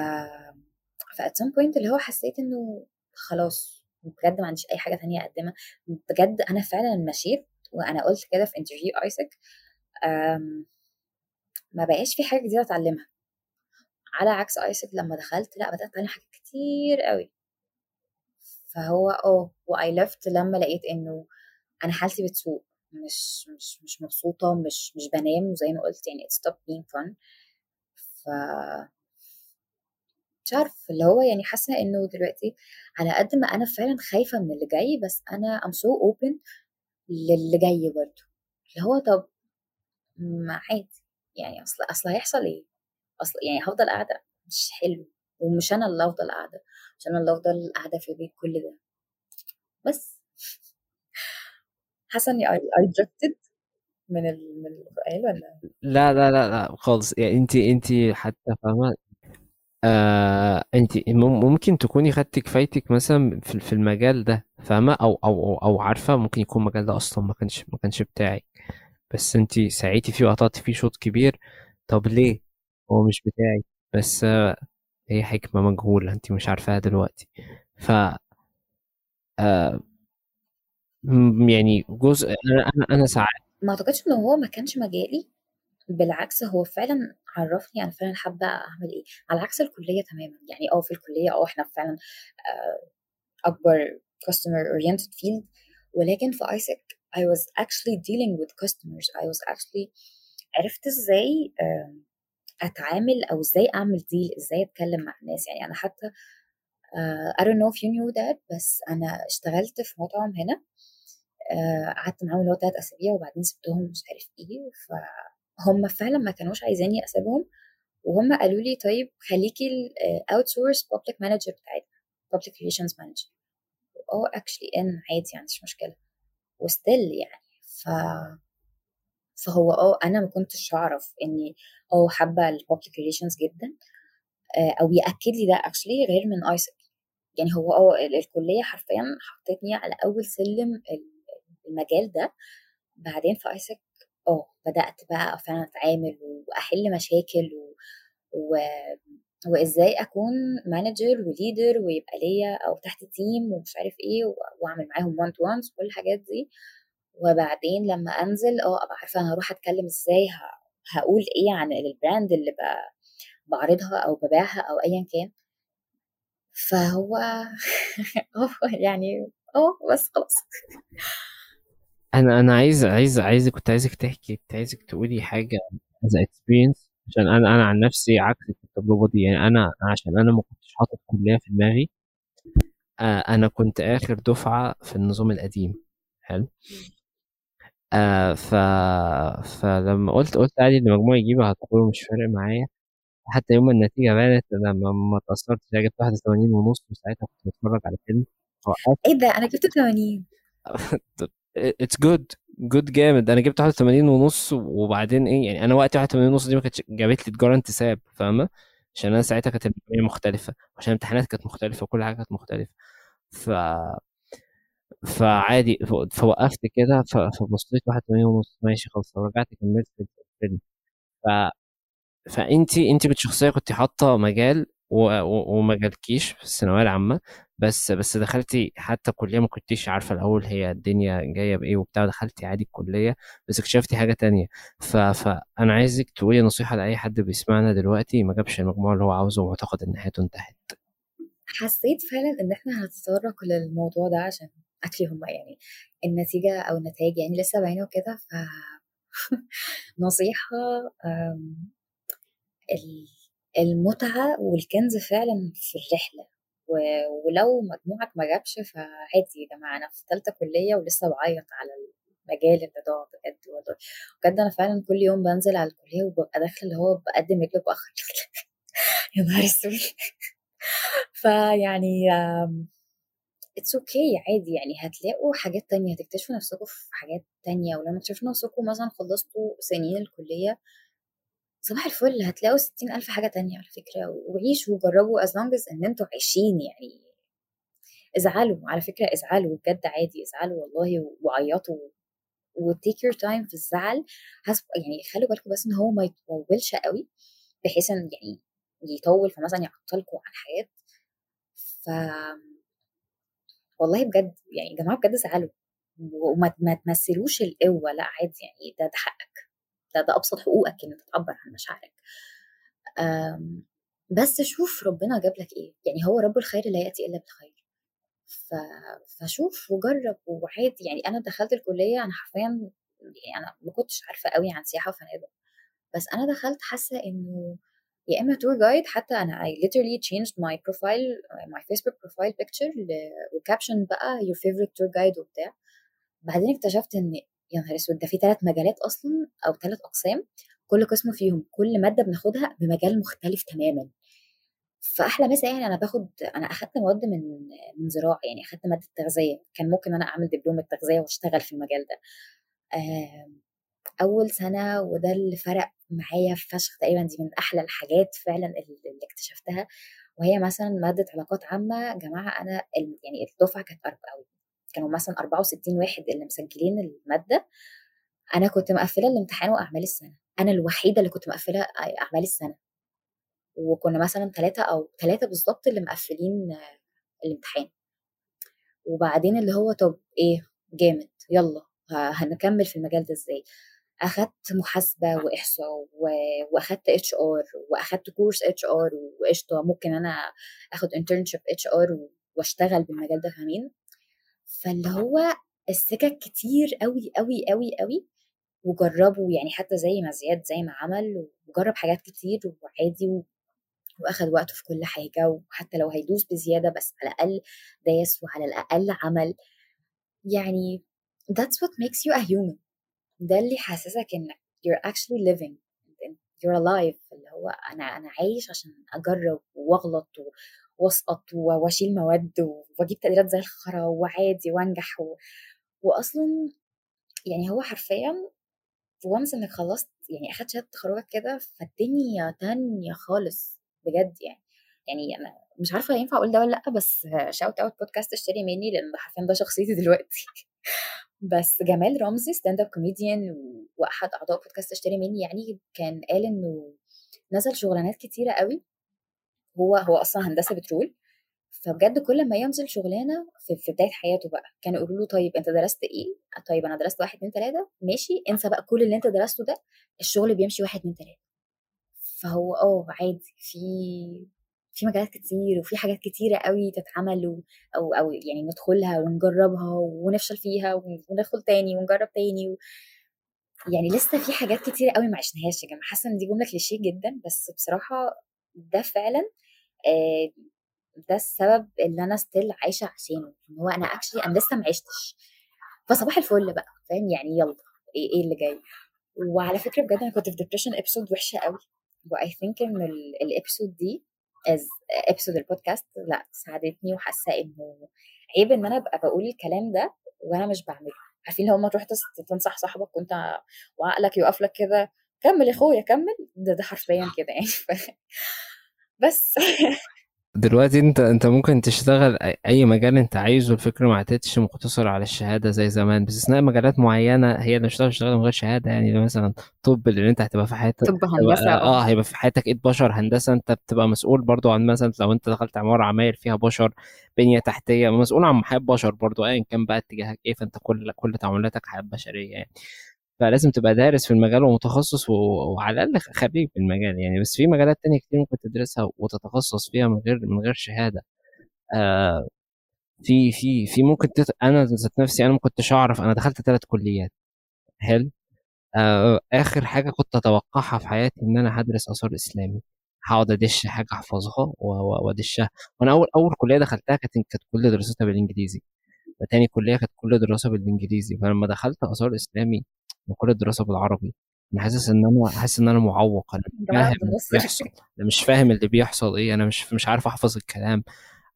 ف at some point اللي هو حسيت إنه خلاص بجد ما عنديش أي حاجة تانية أقدمها. بجد أنا فعلا مشيت وأنا قلت كده في interview AIESEC ما بقاش في حاجة جديدة أتعلمها. على عكس AIESEC لما دخلت لأ بدأت أتعلم حاجات كتير قوي فهو آه و I left لما لقيت إنه أنا حالتي بتسوء مش مش مش مبسوطة مش مش بنام وزي ما قلت يعني it stopped being fun. ف مش عارف اللي هو يعني حاسة إنه دلوقتي على قد ما أنا فعلا خايفة من اللي جاي بس أنا am so open للي جاي برضه. اللي هو طب ما عادي يعني أصل أصل هيحصل إيه؟ أصل يعني هفضل قاعدة مش حلو. ومش أنا اللي افضل قاعدة مش أنا اللي افضل قاعدة في البيت كل ده. بس. حاسه اني اي درفتد من ال... من السؤال ولا؟ لا لا لا لا خالص. يعني انت انت حتى فاهمة؟ آه انت ممكن تكوني خدتي كفايتك مثلا في في المجال ده فاهمة؟ أو أو أو عارفة ممكن يكون المجال ده أصلا ما كانش ما كانش بتاعك. بس انت سعيتي فيه وقطعتي فيه شوط كبير. طب ليه؟ هو مش بتاعي بس آه هي حكمة مجهولة انت مش عارفاها دلوقتي. ف آه يعني جزء أنا أنا ساعات. ما أعتقدش إن هو ما كانش مجالي بالعكس هو فعلا عرفني أنا فعلا حابة أعمل إيه. على عكس الكلية تماما. يعني آه في الكلية آه إحنا فعلا آه أكبر customer oriented field. ولكن في ايسك I was actually dealing with customers. I was actually عرفت إزاي أتعامل أو إزاي أعمل ديل إزاي أتكلم مع الناس. يعني أنا حتى uh, I don't know if you knew that بس أنا اشتغلت في مطعم هنا. قعدت uh, معاهم اللي هو تلات أسابيع وبعدين سبتهم مش عارف إيه. فهم فعلا ما كانوش عايزيني أسيبهم. وهم قالوا لي طيب خليكي ال outsource public manager بتاعتنا public relations manager آه actually إن عادي يعني مش مشكلة. و still يعني ف فهو آه أنا ما كنتش أعرف إني آه حابة ال public relations جدا. أو يأكد لي ده actually غير من AIESEC يعني هو آه الكلية حرفيا حطتني على أول سلم المجال ده. بعدين في AIESEC آه بدأت بقى فعلا أتعامل وأحل مشاكل و... و... وإزاي أكون manager و leader ويبقى ليا أو تحت team ومش عارف إيه وأعمل معاهم one to ones وكل الحاجات دي. وبعدين لما أنزل آه أبقى عارفة أنا هروح أتكلم إزاي هقول إيه عن ال brand اللي بعرضها أو ببيعها أو ايا كان. فهو يعني آه بس خلاص. أنا أنا عايز عايز عايز كنت عايزك تحكي كنت عايزك تقولي حاجة as experience عشان أنا أنا عن نفسي عكسك في التجربة دي. يعني أنا عشان أنا ما كنتش حاطط كلية في دماغي آه أنا كنت آخر دفعة في النظام القديم. حلو؟ آه ف... فلما قلت قلت عادي إن مجموعي يجيبها هتقول مش فارق معايا. حتى يوم النتيجة بانت أنا ما اتأثرتش. أنا جبت 81 ونص وساعتها كنت بتفرج على فيلم. وقفت إيه ده؟ أنا جبت 80 it's good good جامد. أنا جبت 81 ونص وبعدين إيه يعني أنا وقتي 81 ونص دي ما كانتش جابت لي تجاره انتساب فاهمة؟ عشان أنا ساعتها كانت مختلفة عشان الامتحانات كانت مختلفة وكل حاجة كانت مختلفة. ف فعادي فوقفت كده فبصيت 81 ونص ماشي خلاص ورجعت كملت الفيلم. ف فانت انت بالشخصيه كنت حاطة مجال وما جالكيش في الثانوية العامة بس بس دخلتي حتى كلية ما كنتيش عارفة الأول هي الدنيا جاية بإيه وبتاع دخلتي عادي الكليه بس اكتشفتي حاجة تانية. ف... فانا عايزك تقولي نصيحة لأي حد بيسمعنا دلوقتي ما جابش المجموع اللي هو عاوزه ومعتقد إن حياته انتهت. حسيت فعلا إن إحنا هنتطرق للموضوع ده عشان اكلي هم يعني النتيجة أو النتائج يعني لسه باينه وكده ف نصيحة المتعة والكنز فعلا في الرحلة. ولو مجموعك ما جابش فعادي يا جماعة أنا في تالتة كلية ولسه بعيط على المجال اللي ضاع بجد والله. بجد أنا فعلا كل يوم بنزل على الكلية وببقى داخلة اللي هو بقدم رجل بأخر. يا نهار أسود. فيعني it's okay okay, عادي يعني هتلاقوا حاجات تانية هتكتشفوا نفسكم في حاجات تانية. ولما تكتشفوا نفسكم مثلا خلصتوا سنين الكلية صباح الفل هتلاقوا ستين ألف حاجة تانية على فكرة وعيشوا وجربوا as long as إن أنتوا عايشين يعني ازعلوا على فكرة ازعلوا بجد عادي ازعلوا والله وعيطوا و take your time في الزعل حسب يعني خلوا بالكم بس إن هو ما يطولش قوي بحيث إن يعني يطول فمثلا يعطلكم عن الحياة ف والله بجد يعني يا جماعة بجد زعلوا وما تمثلوش القوة لأ عادي يعني ده ده حقك. ده ده أبسط حقوقك إن تعبر عن مشاعرك. بس شوف ربنا جاب لك إيه. يعني هو رب الخير لا يأتي إلا بالخير. ف... فشوف وجرب وعادي. يعني أنا دخلت الكلية أنا حرفيا يعني أنا ما كنتش عارفة قوي عن سياحة وفنادق. بس أنا دخلت حاسة إنه يا إما تور جايد حتى أنا I literally changed my profile my Facebook profile picture وكابشن بقى your favorite tour guide وبتاع. بعدين اكتشفت إن يا نهار أسود! ده في ثلاث مجالات أصلا أو ثلاث أقسام كل قسم فيهم كل مادة بناخدها بمجال مختلف تماما. فأحلى مثلا يعني أنا باخد أنا أخدت مواد من من زراعة يعني أخدت مادة تغذية. كان ممكن أنا أعمل دبلوم التغذيه وأشتغل في المجال ده. أول سنة وده اللي فرق معايا فشخ تقريبا دي من أحلى الحاجات فعلا اللي اكتشفتها. وهي مثلا مادة علاقات عامة. جماعة أنا يعني الدفعة كانت أو كانوا مثلا 64 واحد اللي مسجلين المادة أنا كنت مقفلة الامتحان وأعمال السنة. أنا الوحيدة اللي كنت مقفلة أعمال السنة. وكنا مثلا ثلاثة أو ثلاثة بالظبط اللي مقفلين الامتحان. وبعدين اللي هو طب إيه؟ جامد. يلا هنكمل في المجال ده إزاي؟ أخدت محاسبة وإحصاء وأخدت اتش ار وأخدت كورس اتش ار وقشطة ممكن أنا آخد internship HR وأشتغل بالمجال ده فاهمين فاللي هو السكك كتير قوي قوي قوي قوي وجربوا يعني حتى زي ما زياد زي ما عمل وجرب حاجات كتير وعادي وأخد وقته في كل حاجة وحتى لو هيدوس بزيادة بس على الأقل داس وعلى الأقل عمل. يعني that's what makes you a human. ده اللي حاسسك إنك you're actually living you're alive. اللي هو أنا أنا عايش عشان أجرب وأغلط واسقط واشيل مواد واجيب تقديرات زي الخرا وعادي وانجح و... واصلا يعني هو حرفيا وانس إنك خلصت يعني أخدت شهادة تخرجك كده فالدنيا تانية خالص بجد يعني. يعني أنا مش عارفة ينفع أقول ده ولا لأ بس shout out بودكاست اشتري مني لأن حرفيا ده شخصيتي دلوقتي. بس جمال رمزي stand up comedian وأحد أعضاء بودكاست اشتري مني يعني كان قال إنه نزل شغلانات كتيرة قوي هو هو أصلا هندسة بترول. فبجد كل ما ينزل شغلانة في, بداية حياته بقى كانوا يقولوا له طيب أنت درست إيه؟ طيب أنا درست واحد اتنين تلاتة. ماشي انسى بقى كل اللي أنت درسته ده الشغل بيمشي واحد اتنين تلاتة. فهو آه عادي في في مجالات كتير وفي حاجات كتيرة قوي تتعمل أو أو يعني ندخلها ونجربها ونفشل فيها وندخل تاني ونجرب تاني و... يعني لسه في حاجات كتيرة قوي ما عشناهاش يا جماعة. حاسة إن دي جملة كليشيه جدا بس بصراحة ده فعلا ده السبب اللي أنا ستيل عايشة عشانه إن هو أنا أكشلي أنا لسه ما عشتش. فصباح الفل بقى فاهم؟ يعني يلا إيه, إيه اللي جاي؟ وعلى فكرة بجد أنا كنت في depression episode وحشة قوي و I think إن ال episode دي as episode البودكاست لأ ساعدتني وحاسة إنه عيب إن أنا أبقى بقول الكلام ده وأنا مش بعمله. عارفين لو ما تروح تنصح صاحبك وأنت وعقلك يقف لك كده كمل يا أخويا كمل! ده ده حرفيا كده يعني. بس. دلوقتي انت انت ممكن تشتغل أي مجال انت عايزه الفكرة ما عادتش مقتصره على الشهادة زي زمان باستثناء مجالات معينة هي اللي مش تشتغل من غير شهادة يعني مثلا طب اللي انت هتبقى في حياتك طب هندسة آه هيبقى في حياتك إيد بشر هندسة انت بتبقى مسؤول برضو عن مثلا لو انت دخلت عمارة عماير فيها بشر بنية تحتية مسؤول عن حياة بشر برضو ايا كان بقى اتجاهك إيه فانت كل كل تعاملاتك حياة بشرية يعني. فلازم تبقى دارس في المجال ومتخصص. وعلى الأقل خريج في المجال يعني. بس في مجالات تانية كتير ممكن تدرسها وتتخصص فيها من غير من غير شهادة. آه في في في ممكن تت... أنا ذات نفسي أنا ما كنتش أعرف أنا دخلت ثلاث كليات. حلو. آه، آخر حاجة كنت أتوقعها في حياتي إن أنا هدرس آثار إسلامي. هقعد أدش حاجة أحفظها وأدشها. وأنا أول أول كلية دخلتها كانت كانت كل دراستها بالإنجليزي. فتاني كلية كانت كل دراسه بالإنجليزي. فلما دخلت آثار إسلامي وكل الدراسة بالعربي. أنا حاسس إن أنا حاسس إن أنا معوق. أنا مش فاهم اللي بنص بيحصل أنا مش فاهم اللي بيحصل إيه. أنا مش مش عارف أحفظ الكلام.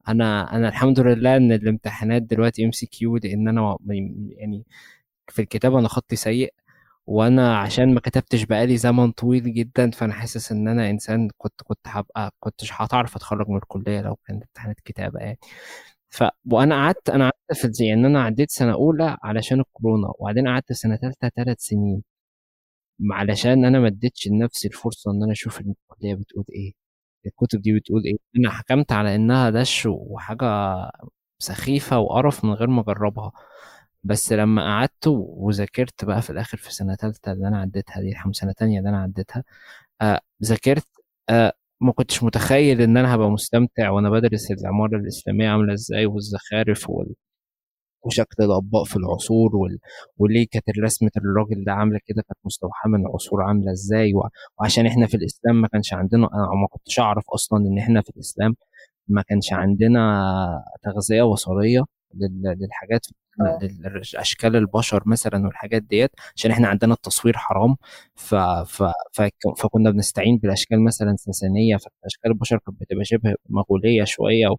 أنا أنا الحمد لله إن الامتحانات دلوقتي MCQ لأن أنا يعني في الكتابه أنا خطي سيء. وأنا عشان ما كتبتش بقالي زمن طويل جدا فأنا حاسس إن أنا إنسان كنت كنت هبقى كنتش هتعرف أتخرج من الكلية لو كانت امتحانات كتابة يعني. ف وأنا قعدت أنا قعدت في يعني أنا عديت سنة أولى علشان الكورونا وبعدين قعدت سنة ثالثه ثلاث سنين. علشان أنا ما اديتش لنفسي الفرصة إن أنا أشوف الكلية بتقول إيه الكتب دي بتقول إيه. أنا حكمت على إنها دش وحاجة سخيفة وقرف من غير ما أجربها. بس لما قعدت وذاكرت بقى في الآخر في سنة ثالثه اللي أنا عديتها دي سنة تانية اللي أنا عديتها آه ذاكرت آه ما كنتش متخيل إن أنا هبقى مستمتع وأنا بدرس العمارة الإسلامية عاملة إزاي والزخارف وال... وشكل الأطباق في العصور وال... وليه كانت رسمه الراجل ده عاملة كده كانت مستوحاة من العصور عاملة إزاي و... وعشان إحنا في الإسلام ما كانش عندنا أنا ما كنتش أعرف أصلا إن إحنا في الإسلام ما كانش عندنا تغذية بصريه. للحاجات آه لاشكال البشر مثلا والحاجات ديت عشان إحنا عندنا التصوير حرام ف... ف... ف... فكنا بنستعين بالأشكال مثلا ساسانيه فاشكال البشر كانت بتبقى شبه مغولية شوية و...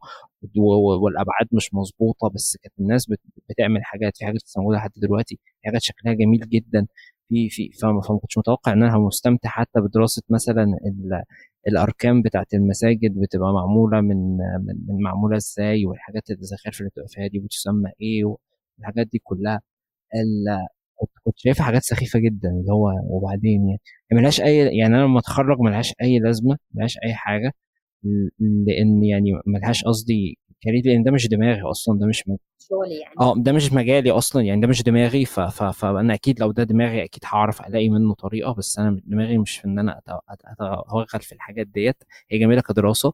و... والأبعاد مش مظبوطة بس كانت الناس بت... بتعمل حاجات في حاجات موجوده لحد دلوقتي حاجات شكلها جميل جدا في في فما كنتش متوقع إن أنا مستمتع حتى بدراسة مثلا. الأركان بتاعت المساجد بتبقى معمولة من من, معمولة إزاي والحاجات الزخارف اللي بتبقى فيها دي بتسمى إيه والحاجات دي كلها. كنت كنت شايفها حاجات سخيفة جدا اللي هو وبعدين يعني ملهاش أي يعني أنا لما أتخرج ملهاش أي لازمة ملهاش أي حاجة لأن يعني ملهاش قصدي كارير لأن ده مش دماغي أصلا ده مش م... شغلي يعني. آه ده مش مجالي أصلا يعني ده مش دماغي ف... ف... فأنا أكيد لو ده دماغي أكيد هعرف ألاقي منه طريقة بس أنا دماغي مش في إن أنا أتوغل في الحاجات ديت. هي جميلة كدراسة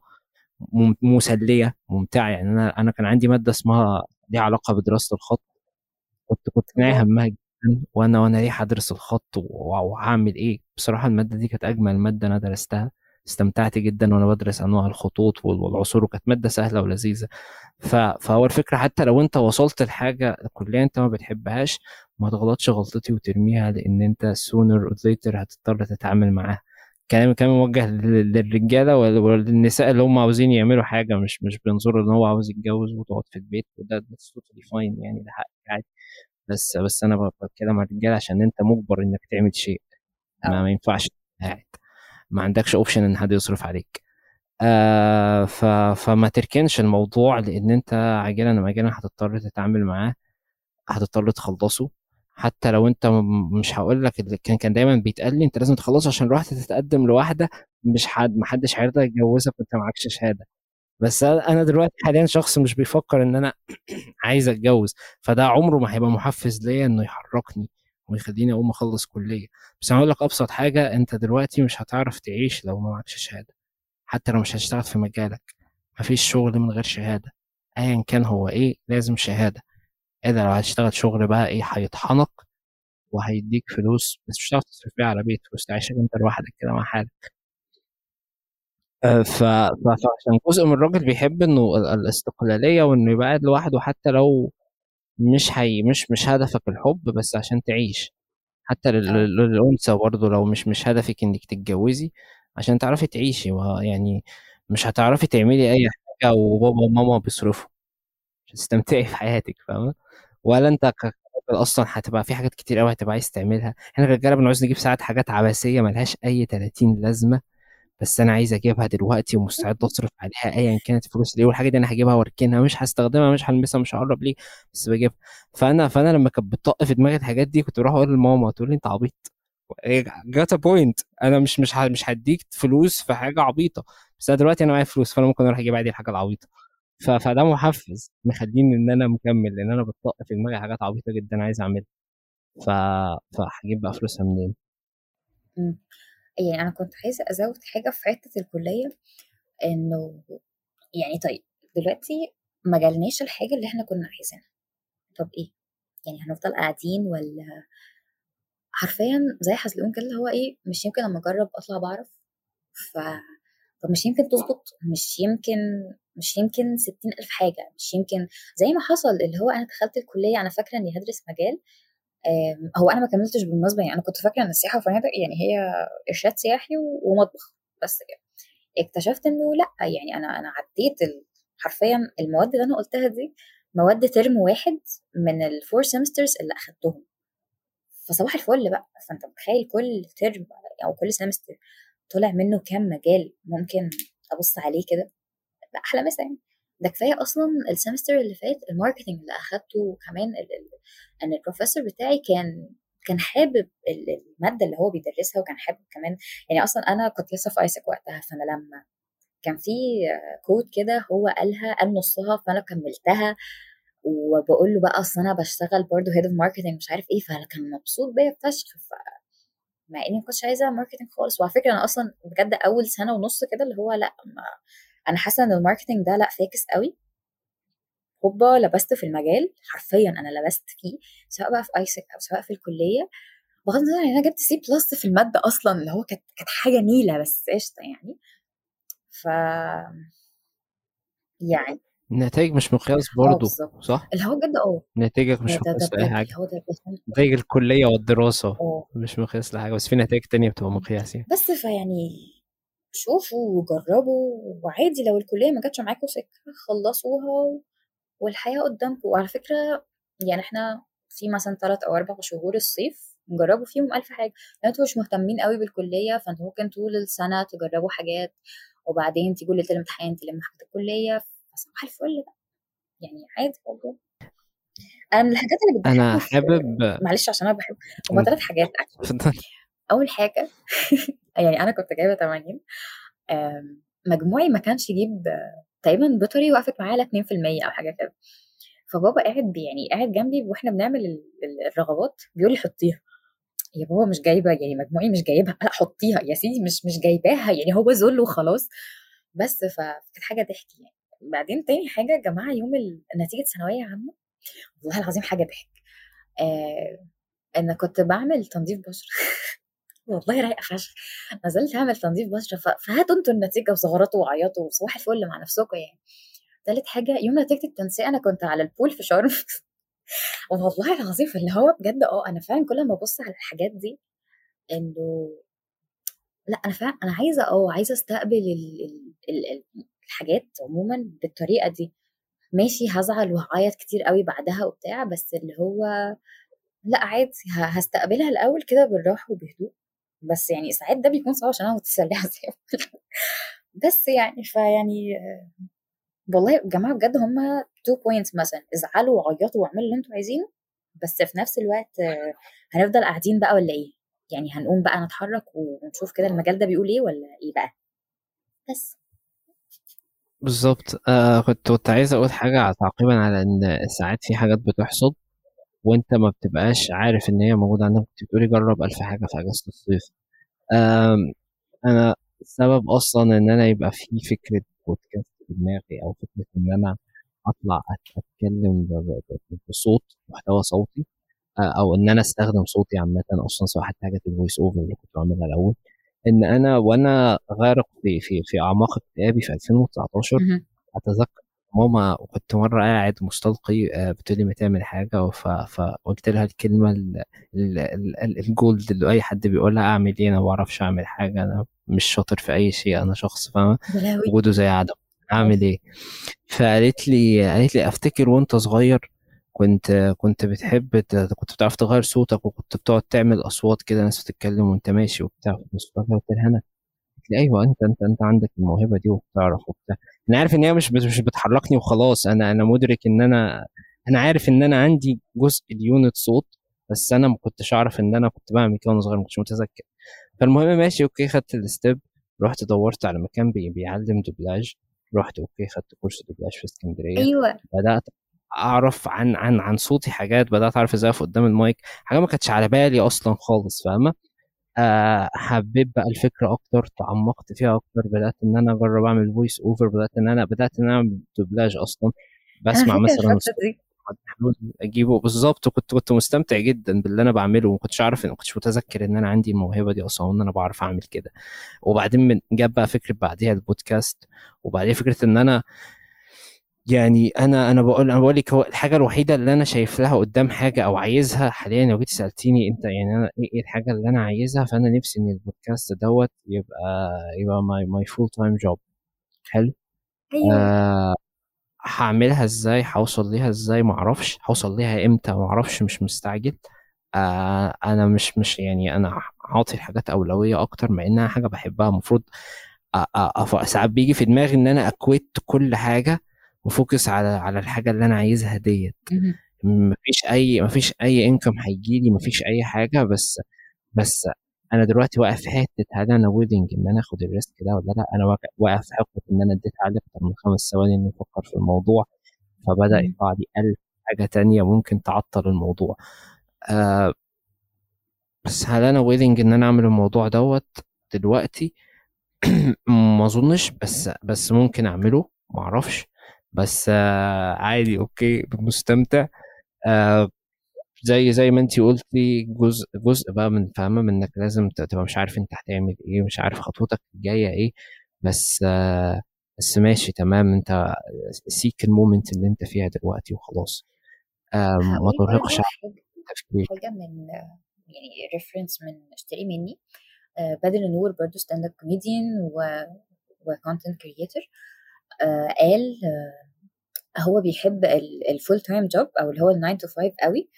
مم... مسلية ممتعة. يعني أنا أنا كان عندي مادة اسمها ليها علاقة بدراسة الخط. كنت كنت ناعي همها جدا وأنا وأنا ليه هدرس الخط وهعمل إيه؟ بصراحة المادة دي كانت أجمل مادة أنا درستها. استمتعت جدا وأنا بدرس أنواع الخطوط والعصور وكانت مادة سهلة ولذيذة. فهو الفكرة حتى لو أنت وصلت لحاجة كليه أنت ما بتحبهاش ما تغلطش غلطتي وترميها لأن أنت sooner or later هتضطر تتعامل معاها. كلامي كان موجه للرجالة وللنساء اللي هم عاوزين يعملوا حاجة مش مش بينظروا إن هو عاوز يتجوز وتقعد في البيت وده ده totally fine يعني ده حقك عادي. بس بس أنا بتكلم عن الرجالة عشان أنت مجبر إنك تعمل شيء. ما, ما ينفعش. قاعد ما عندكش اوبشن إن حد يصرف عليك. آه ف... فما تركنش الموضوع لإن أنت عاجلا أم اجلا هتضطر تتعامل معاه هتضطر تخلصه. حتى لو أنت مش هقول لك كان كان دايما بيتقال لي أنت لازم تخلصه عشان رحت تتقدم لواحدة مش حد ما حدش هيرضى يتجوزك وأنت معكش شهادة. بس أنا دلوقتي حاليا شخص مش بيفكر إن أنا عايز أتجوز فده عمره ما هيبقى محفز ليا إنه يحركني. ويخليني أقوم أخلص كلية. بس أنا هقول لك أبسط حاجة أنت دلوقتي مش هتعرف تعيش لو ما معكش شهادة. حتى لو مش هتشتغل في مجالك. مفيش شغل من غير شهادة. ايا كان هو إيه لازم شهادة. إلا لو هتشتغل شغل بقى إيه هيطحنك وهيديك فلوس. بس مش هتعرف تصرف بيها على بيت فلوس تعيشك أنت لوحدك كده مع حالك. ف... فعشان جزء من الراجل بيحب إنه الاستقلالية وإنه يبقى قاعد لوحده حتى لو مش هي مش مش هدفك الحب بس عشان تعيش. حتى للأنثى برضه لو مش مش هدفك إنك تتجوزي عشان تعرفي تعيشي يعني مش هتعرفي تعملي أي حاجة وبابا وماما بيصرفوا. مش هتستمتعي في حياتك فاهمة؟ ولا أنت كراجل أصلا هتبقى في حاجات كتير قوي هتبقى عايز تعملها. إحنا الرجاله بنعوز نجيب ساعات حاجات عبثيه ملهاش أي 30 لازمة. بس أنا عايز أجيبها دلوقتي ومستعد أصرف عليها ايا كانت الفلوس دي والحاجة دي أنا هجيبها وأركنها مش هستخدمها مش هلمسها مش هقرب ليه بس بجيبها. فأنا فأنا لما كانت بتطق في دماغي الحاجات دي كنت بروح أقول لماما تقول لي أنت عبيط. جات بوينت أنا مش مش مش هديك فلوس في حاجة عبيطة بس أنا دلوقتي أنا معايا فلوس فأنا ممكن أروح أجيب عادي الحاجة العبيطة. فده محفز مخليني إن أنا مكمل لأن أنا بتطق في دماغي حاجات عبيطة جدا عايز أعملها. ف... فهجيب بقى فلوسها منين؟ يعني أنا كنت عايزة أزود حاجة في حتة الكلية إنه يعني طيب دلوقتي ما جالناش الحاجة اللي إحنا كنا عايزينها. طب إيه؟ يعني هنفضل قاعدين ولا حرفيا زي حزلقوم كده اللي هو إيه مش يمكن لما أجرب أطلع بعرف. ف طب مش يمكن تظبط مش يمكن مش يمكن ستين ألف حاجة مش يمكن زي ما حصل اللي هو أنا دخلت الكلية أنا فاكرة إني هدرس مجال هو أنا ما كملتش بالمناسبة يعني أنا كنت فاكرة إن السياحة وفنادق يعني هي إرشاد سياحي ومطبخ بس كده. اكتشفت إنه لأ يعني أنا أنا عديت حرفيا المواد اللي أنا قلتها دي مواد ترم واحد من ال four semesters اللي أخدتهم. فصباح الفل بقى. فأنت متخيل كل ترم أو كل semester طلع منه كام مجال ممكن أبص عليه كده؟ لأ أحلى مسا يعني. ده كفاية أصلا ال semester اللي فات ال marketing اللي أخدته وكمان ان البروفيسور بتاعي كان كان حابب ال- المادة اللي هو بيدرسها وكان حابب كمان يعني أصلا أنا كنت لسه في AIESEC وقتها فأنا لما كان في كود كده هو قالها قال نصها فأنا كملتها وبقول له بقى أصل أنا بشتغل برضه head of marketing مش عارف إيه فكان مبسوط بيا فشخ ف مع إني ما كنتش عايزة marketing خالص. وعلى فكرة أنا أصلا بجد أول سنة ونص كده اللي هو لأ ما أنا حاسة إن ال marketing ده لأ فاكس قوي. هوبا لبست في المجال حرفيا أنا لبست فيه سواء بقى في AIESEC أو سواء في الكلية. بغض النظر إن أنا جبت C plus في المادة أصلا اللي هو كانت كانت حاجة نيلة بس قشطة يعني. ف يعني. النتائج مش مقياس آه برضه صح؟ اللي هو بجد آه. نتائجك مش ده ده مقياس لأي حاجة. نتائج الكلية والدراسة آه. مش مقياس لحاجة بس في نتائج تانية بتبقى مقياس يعني بس فيعني شوفوا وجربوا وعادي لو الكلية ما جاتش معاكم سكة خلصوها والحياة قدامكم وعلى فكرة يعني إحنا في مثلا ثلاث أو أربع شهور الصيف نجربوا فيهم ألف حاجة. لو أنتوا مش مهتمين قوي بالكلية فانتوا ممكن طول السنة تجربوا حاجات وبعدين تيجوا ليلة الامتحان تلموا حاجات الكلية. فصباح الفل بقى. يعني عادي والله. أنا من الحاجات اللي أنا بتضحكني في حابب معلش عشان أنا بحب. هما ثلاث حاجات. أول حاجة يعني أنا كنت جايبة 80 آم، مجموعي ما كانش يجيب تقريبا بيطري وقفت معايا على 2% أو حاجة كده. فبابا قاعد يعني قاعد جنبي وإحنا بنعمل ال- ال- الرغبات بيقول لي حطيها. يا بابا مش جايبة يعني مجموعي مش جايبها. لا حطيها يا سيدي مش مش جايباها يعني هو ذل وخلاص. بس فكانت حاجة ضحك يعني. بعدين تاني حاجة يا جماعة يوم نتيجة ثانوية عامة والله العظيم حاجة ضحك. آه ان كنت بعمل تنظيف بشرة. والله رايقة فشخ. نزلت اعمل تنظيف بشرة. فهاتوا أنتوا النتيجة وزغرطوا وعيطوا وصباح الفل مع نفسكم يعني. تالت حاجة يوم نتيجة التنسيق أنا كنت على البول في شرم. والله العظيم اللي هو بجد آه أنا فعلا كل ما أبص على الحاجات دي إنه لأ أنا فعلا أنا عايزة آه عايزة أستقبل ال... ال... ال... ال- الحاجات عموما بالطريقة دي. ماشي هزعل وهعيط كتير قوي بعدها وبتاع بس اللي هو لأ عادي هستقبلها الأول كده بالراحة وبهدوء. بس يعني ساعات ده بيكون صعب عشان أنا متسرعة زي. بس يعني فيعني آه، والله يا جماعة بجد هما two points مثلا ازعلوا وعيطوا واعملوا اللي أنتوا عايزينه بس في نفس الوقت آه، هنفضل قاعدين بقى ولا إيه؟ يعني هنقوم بقى نتحرك ونشوف كده المجال ده بيقول إيه ولا إيه بقى؟ بس. بالظبط آه كنت كنت عايز أقول حاجة تعقيبا على إن ساعات في حاجات بتحصل. وأنت ما بتبقاش عارف إن هي موجودة عندك كنت بتقولي جرب ألف حاجة في أجازة الصيف أنا السبب أصلا إن أنا يبقى في فكرة بودكاست في دماغي أطلع أت- أتكلم ب- ب- ب- بصوت محتوى صوتي آه، أو إن أنا أستخدم صوتي عامة أصلا سواء حتى حاجات ال voice over اللي كنت بعملها الأول إن أنا وأنا غارق في في في أعماق اكتئابي في 2019 مهم. أتذكر ماما وكنت مرة قاعد مستلقي آه، بتقول لي ما تعمل حاجة فقلت لها الكلمة ال- ال- ال- ال- ال gold اللي أي حد بيقولها أعمل إيه؟ أنا ما بعرفش أعمل حاجة أنا مش شاطر في أي شيء أنا شخص فاهمة؟ وجوده زي عدم. أعمل إيه؟ فقالت لي قالت لي أفتكر وأنت صغير كنت كنت بتحب كنت بتعرف تغير صوتك وكنت بتقعد تعمل أصوات كده ناس بتتكلم وأنت ماشي وبتاع قلت لها أنا قالت لي أيوه أنت أنت أنت عندك الموهبة دي وبتعرف وبتاع. أنا عارف إن هي مش مش بتحركني وخلاص. أنا أنا مدرك إن أنا أنا عارف إن أنا عندي جزء اليونت صوت بس أنا ما كنتش أعرف إن أنا كنت بعمل كده وأنا صغير ما كنتش متذكر. فالمهم ماشي okay خدت ال step رحت دورت على مكان بي بيعلم دوبلاج. رحت okay خدت كورس دوبلاج في اسكندرية. أيوه. بدأت أعرف عن عن عن صوتي حاجات. بدأت أعرف إزاي أقف قدام المايك. حاجة ما كانتش على بالي أصلا خالص فاهمة؟ آه حبيت بقى الفكرة أكتر تعمقت فيها أكتر بدأت إن أنا أجرب أعمل voice over بدأت إن أنا بدأت إن أنا أعمل دوبلاج أصلا. بسمع مثلا أجيبه. بالظبط وكنت كنت مستمتع جدا باللي أنا بعمله وما كنتش عارف ما كنتش متذكر إن أنا عندي الموهبة دي أصلا وإن أنا بعرف أعمل كده. وبعدين من جاب بقى فكرة بعديها البودكاست وبعدين فكرة إن أنا يعني أنا أنا بقول أنا بقول لك هو الحاجة الوحيدة اللي أنا شايف لها قدام حاجة أو عايزها حاليا لو جيت سألتيني أنت يعني أنا إيه الحاجة اللي أنا عايزها فأنا نفسي إن البودكاست دوت يبقى يبقى my my full time job حلو؟ أيوه. آه هعملها إزاي؟ هوصل ليها إزاي؟ معرفش. هوصل ليها إمتى؟ معرفش. مش مستعجل. آه أنا مش مش يعني أنا هعطي الحاجات أولوية أكتر مع إنها حاجة بحبها. المفروض ساعات بيجي في دماغي إن أنا a- quit كل حاجة و focus على على الحاجة اللي أنا عايزها ديت. مفيش أي مفيش أي income هيجي لي مفيش أي حاجة بس بس أنا دلوقتي واقف في حتة هل أنا willing إن أنا آخد ال risk ده ولا لأ؟ أنا واقف في حتة إن أنا اديت عليه أكتر من خمس ثواني إني أفكر في الموضوع فبدأ يطلع لي ألف حاجة تانية ممكن تعطل الموضوع. آه بس هل أنا willing إن أنا أعمل الموضوع دوت دلوقتي؟ ما أظنش بس بس ممكن أعمله ما أعرفش. بس آه عادي okay مستمتع. آه زي زي ما انت قلتي جزء جزء بقى من فاهمة من إنك لازم تبقى مش عارف أنت هتعمل إيه مش عارف خطوتك الجاية إيه بس آه بس ماشي تمام. أنت seize ال moment اللي أنت فيها دلوقتي وخلاص. ما ترهقش تفكير حاجة من يعني reference من اشتري مني. بدر النور برضو stand-up comedian و و content creator قال آه هو بيحب ال full time job أو اللي هو ال 9 to 5 قوي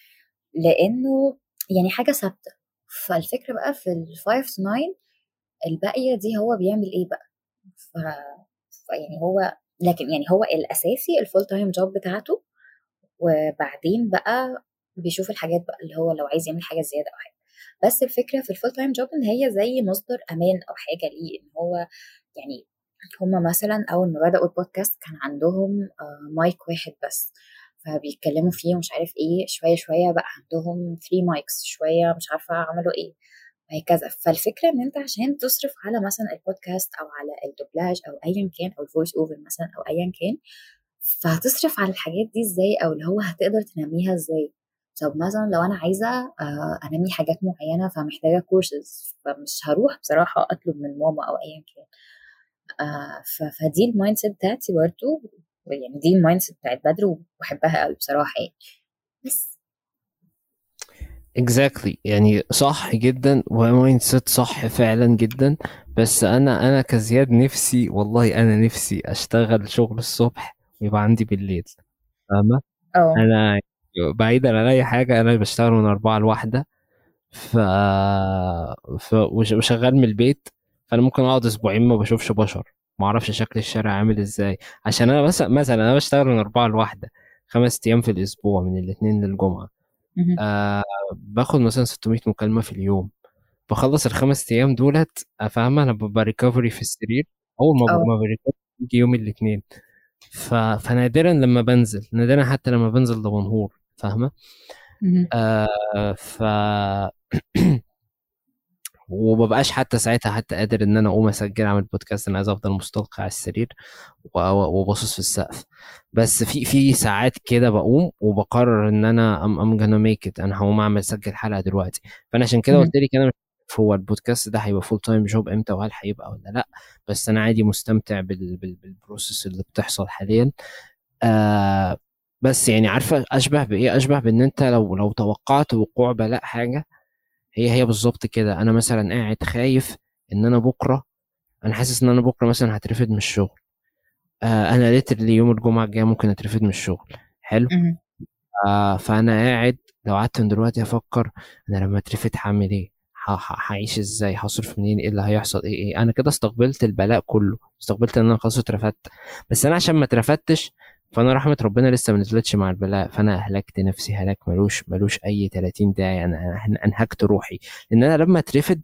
لأنه يعني حاجة ثابتة. فالفكرة بقى في ال 5 to 9 الباقية دي هو بيعمل إيه بقى؟ ف... يعني هو لكن يعني هو الأساسي ال full time job بتاعته وبعدين بقى بيشوف الحاجات بقى اللي هو لو عايز يعمل حاجة زيادة أو حاجة. بس الفكرة في ال full time job إن هي زي مصدر أمان أو حاجة ليه إن هو يعني هما مثلا أول ما بدأوا البودكاست كان عندهم مايك واحد بس. فبيتكلموا فيه ومش عارف إيه شوية شوية بقى عندهم 3 mics شوية مش عارفة عملوا إيه. وهكذا. فالفكرة إن أنت عشان تصرف على مثلا البودكاست أو على الدوبلاج أو ايا كان أو ال voice over مثلا أو ايا كان فهتصرف على الحاجات دي إزاي أو اللي هو هتقدر تنميها إزاي. طب مثلا لو أنا عايزة أنمي حاجات معينة فمحتاجة كورسز فمش هروح بصراحة أطلب من ماما أو ايا كان. فدي ال mindset بتاعتي برضه يعني دي ال mindset بتاعت بدر وبحبها قوي بصراحة يعني. بس. Exactly. يعني صح جدا و mindset صح فعلا جدا. بس أنا أنا كزياد نفسي والله أنا نفسي أشتغل شغل الصبح ويبقى عندي بالليل. فاهمة؟ أنا بعيدا عن أي حاجة أنا بشتغل من أربعة لواحدة. ف... ف... وشغال من البيت. فانا ممكن اقعد أسبوعين ما بشوفش بشر ما أعرفش شكل الشارع عامل إزاي. عشان أنا مثلا مثلا أنا بشتغل من أربعة لواحدة خمس أيام في الأسبوع من الاثنين للجمعة. آه باخد مثلا 600 مكالمة في اليوم. بخلص الخمس أيام دولت فاهمه أنا ببقى recovery في السرير. أول ما ما ب recovery يجي يوم الاثنين ف... فنادرا لما بنزل نادرا حتى لما بنزل دمنهور فاهمة؟ آه ف ومبقاش حتى ساعتها حتى قادر إن أنا أقوم أسجل أعمل بودكاست أنا عايز أفضل مستلقي على السرير وباصص في السقف. بس في في ساعات كده بقوم وبقرر إن أنا I'm I'm gonna make it أنا هقوم أعمل أسجل حلقة دلوقتي. فأنا عشان كده قلت لك أنا هو البودكاست ده هيبقى full time job إمتى وهل هيبقى ولا لأ. بس أنا عادي مستمتع بال بال بال process اللي بتحصل حاليا. آه بس يعني عارفة أشبه بإيه؟ أشبه بإن أنت لو لو توقعت وقوع بلاء حاجة هي هي بالظبط كده. أنا مثلا قاعد خايف إن أنا بكرة أنا حاسس إن أنا بكرة مثلا هترفد من الشغل. آه أنا ليترلي يوم الجمعة الجاية ممكن اترفد من الشغل. حلو؟ آه فأنا قاعد لو قعدت من دلوقتي أفكر أنا لما اترفد هعمل إيه؟ هعيش إزاي؟ هصرف منين؟ إيه اللي هيحصل؟ إيه إيه؟ أنا كده استقبلت البلاء كله. استقبلت إن أنا خلاص اترفدت. بس أنا عشان ما اترفدتش فأنا رحمة ربنا لسه ما نزلتش مع البلاء فأنا أهلكت نفسي هلاك ملوش ملوش أي 30 داعي أنا أنهكت روحي. لأن أنا لما اترفد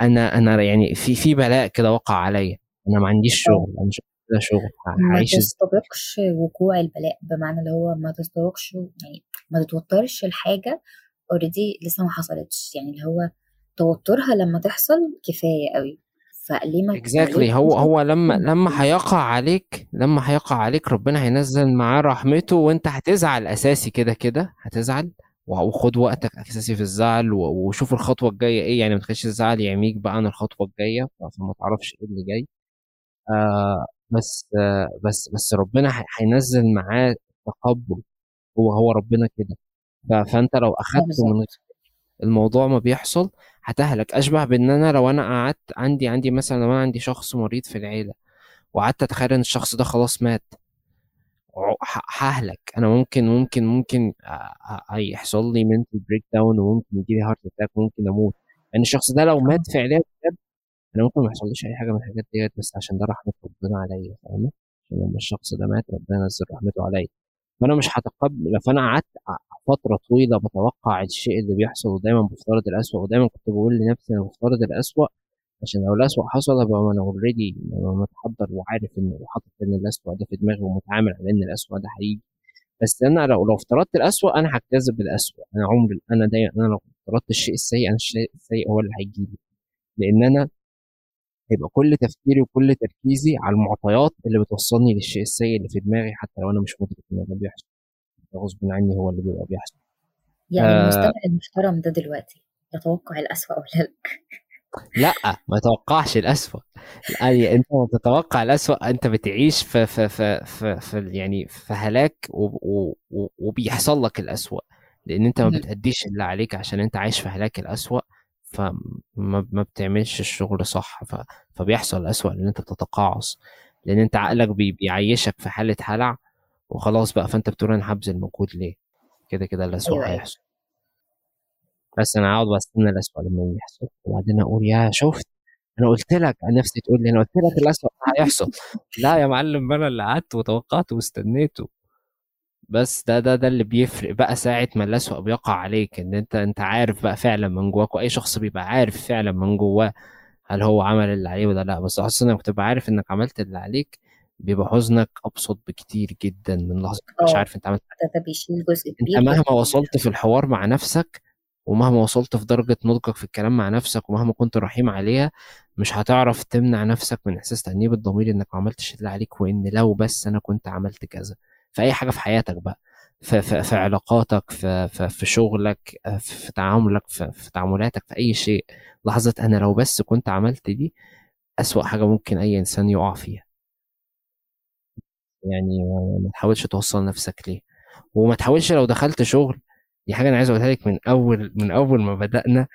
أنا أنا يعني في في بلاء كده وقع عليا. أنا ما عنديش شغل أنا مش ده شغل ما تستبقش وقوع البلاء بمعنى اللي هو ما تستبقش يعني ما تتوترش الحاجة already لسه ما حصلتش. يعني اللي هو توترها لما تحصل كفاية قوي فليه ما exactly ليه هو هو لما؟ لما هيقع عليك لما هيقع عليك ربنا هينزل معاه رحمته وانت هتزعل أساسي كده كده هتزعل. وخد وقتك أساسي في الزعل وشوف الخطوة الجاية إيه يعني ما تخليش الزعل يعميك بقى عن الخطوة الجاية عشان ما تعرفش إيه اللي جاي. آه بس آه بس بس ربنا هي- هينزل معاه تقبل. هو هو ربنا كده. فأنت لو آه أخدته من الموضوع ما بيحصل هتهلك. أشبه بإن أنا لو أنا قعدت عندي عندي مثلا لو أنا عندي شخص مريض في العيلة وقعدت أتخيل إن الشخص ده خلاص مات ههلك. أنا ممكن ممكن ممكن هيحصل لي mental breakdown وممكن يجي لي heart attack وممكن أموت. يعني الشخص ده لو مات فعليا بجد أنا ممكن ما يحصليش أي حاجة من الحاجات ديت بس عشان ده رحمة ربنا عليا فاهمة؟ عشان لما الشخص ده مات ربنا نزل رحمته عليا. فأنا مش هتقبل فانا قعدت فترة طويلة بتوقع الشيء اللي بيحصل ودايما بفترض الأسوأ ودايما كنت بقول لنفسي أنا بفترض الأسوأ عشان لو الأسوأ حصل أبقى أنا already متحضر وعارف إن وحاطط إن الأسوأ ده في دماغي ومتعامل على إن الأسوأ ده هيجي بس أنا لو لو افترضت الأسوأ أنا هجتذب الأسوأ. أنا عمري أنا دايما أنا لو افترضت الشيء السيء أنا الشيء السيء هو اللي هيجي لي. لأن أنا هيبقى كل تفكيري وكل تركيزي على المعطيات اللي بتوصلني للشيء السيء اللي في دماغي حتى لو أنا مش مدرك إن ده بيحصل. غصب عني هو اللي بيبقى بيحصل. يعني آه المستمع المحترم ده دلوقتي يتوقع الأسوأ ولا لا؟ لا ما توقعش الأسوأ. يعني أنت ما تتوقع الأسوأ أنت بتعيش في في في في, في يعني في هلاك وبيحصل لك الأسوأ. لأن أنت ما. بتأديش اللي عليك عشان أنت عايش في هلاك الأسوأ فما ما بتعملش الشغل صح فبيحصل الأسوأ لأن أنت بتتقاعس. لأن أنت عقلك بي بيعيشك في حالة هلع وخلاص بقى فأنت بتقول أنا هبذل مجهود ليه؟ كده كده الأسوأ أيوه أيوه. هيحصل. بس أنا اقعد بستنى الأسوأ لما يحصل. وبعدين أقول يا شفت أنا قلت لك أنا نفسي تقول لي أنا قلت لك الأسوأ هيحصل. لا يا معلم أنا اللي قعدت وتوقعت واستنيته. بس ده ده ده اللي بيفرق بقى ساعة ما الأسوأ بيقع عليك إن أنت أنت عارف بقى فعلا من جواك وأي شخص بيبقى عارف فعلا من جواه هل هو عمل اللي عليه ولا لأ. بس أصلا انك تبقى عارف إنك عملت اللي عليك بيبقى حزنك أبسط بكتير جدا من إنك مش آه. عارف أنت عملت ده ده بيشيل جزء أنت كبير مهما وصلت في الحوار مع نفسك ومهما وصلت في درجة نضجك في الكلام مع نفسك ومهما كنت رحيم عليها مش هتعرف تمنع نفسك من إحساس تأنيب الضمير إنك ما عملتش اللي عليك وإن لو بس أنا كنت عملت كذا. في أي حاجة في حياتك بقى في, في, في علاقاتك في, في, في شغلك في, في تعاملك في, في تعاملاتك في أي شيء. لحظة أنا لو بس كنت عملت دي أسوأ حاجة ممكن أي إنسان يقع فيها. يعني ما تحاولش توصل نفسك ليه. وما تحاولش لو دخلت شغل دي حاجة أنا عايز أقولها لك من أول من أول ما بدأنا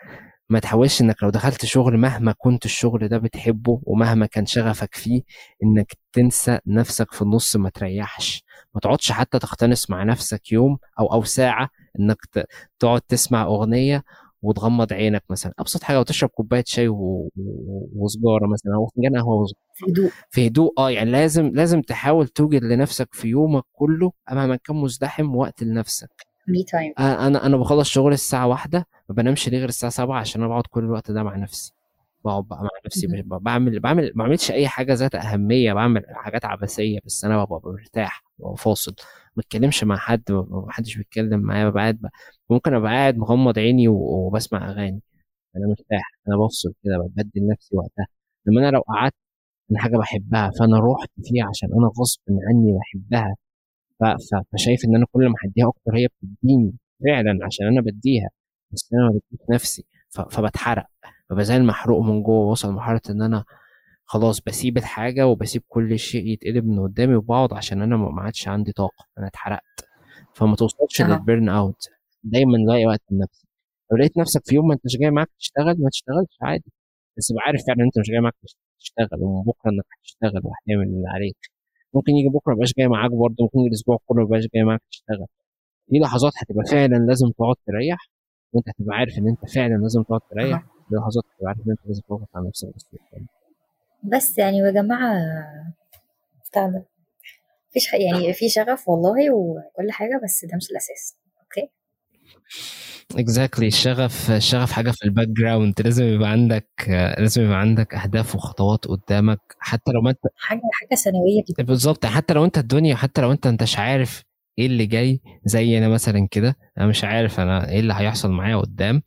ما تحاولش إنك لو دخلت شغل مهما كنت الشغل ده بتحبه ومهما كان شغفك فيه إنك تنسى نفسك في النص ما تريحش. ما تقعدش حتى تختنس مع نفسك يوم أو ساعة إنك ت- تقعد تسمع أغنية وتغمض عينك مثلا. أبسط حاجة وتشرب كوباية شاي و- و- وسجارة مثلا أو فنجان وسجارة في هدوء. في هدوء آه يعني لازم لازم تحاول توجد لنفسك في يومك كله مهما كان مزدحم وقت لنفسك. مي تايم أنا أنا بخلص شغل الساعة واحدة ما بنامش ليه غير الساعة 7 عشان أنا بقعد كل الوقت ده مع نفسي. بقعد بقى مع نفسي بعمل بعمل ما بعملش أي حاجة ذات أهمية بعمل حاجات عبثية بس أنا ببقى مرتاح ببقى فاصل. ما بتكلمش مع حد ما حدش بيتكلم معايا ببقى قاعد ممكن أبقى قاعد مغمض عيني وبسمع أغاني. أنا مرتاح أنا بفصل كده بدي لنفسي وقتها. لما أنا لو قعدت من حاجة بحبها فأنا رحت فيها عشان أنا غصب عني بحبها. فشايف إن أنا كل ما هديها أكتر هي بتديني فعلا عشان أنا بديها. بس أنا ما بديش نفسي فبتحرق. ببقى زي المحروق من جوه وصل لمرحلة إن أنا خلاص بسيب الحاجة وبسيب كل شيء يتقلب من قدامي وبقعد عشان أنا ما عادش عندي طاقة. أنا اتحرقت. فما توصلش آه لل burnout دايما لاقي وقت لنفسك. لو لقيت نفسك في يوم ما انتش جاي معاك تشتغل ما تشتغلش عادي. بس ابقى عارف فعلا انت مش جاي معاك تشتغل ومن بكره إنك هتشتغل وهتعمل اللي عليك. ممكن يجي بكرة مبقاش جاي معاك برضه ممكن يجي الأسبوع كله مبقاش جاي معاك تشتغل. في لحظات هتبقى فعلا لازم تقعد تريح وانت هتبقى عارف إن انت فعلا لازم تقعد تريح. في لحظات هتبقى عارف إن انت لازم تضغط على نفسك بس يعني يا جماعة بتاع ده. مفيش يعني في شغف والله وكل حاجة بس ده مش الأساس. exactly الشغف الشغف حاجة في ال background لازم يبقى عندك لازم يبقى عندك أهداف وخطوات قدامك. حتى لو ما أنت حاجة ثانوية جدا. بالظبط. حتى لو أنت الدنيا حتى لو أنت انتش عارف إيه اللي جاي زي أنا مثلا كده. أنا مش عارف أنا إيه اللي هيحصل معايا قدام.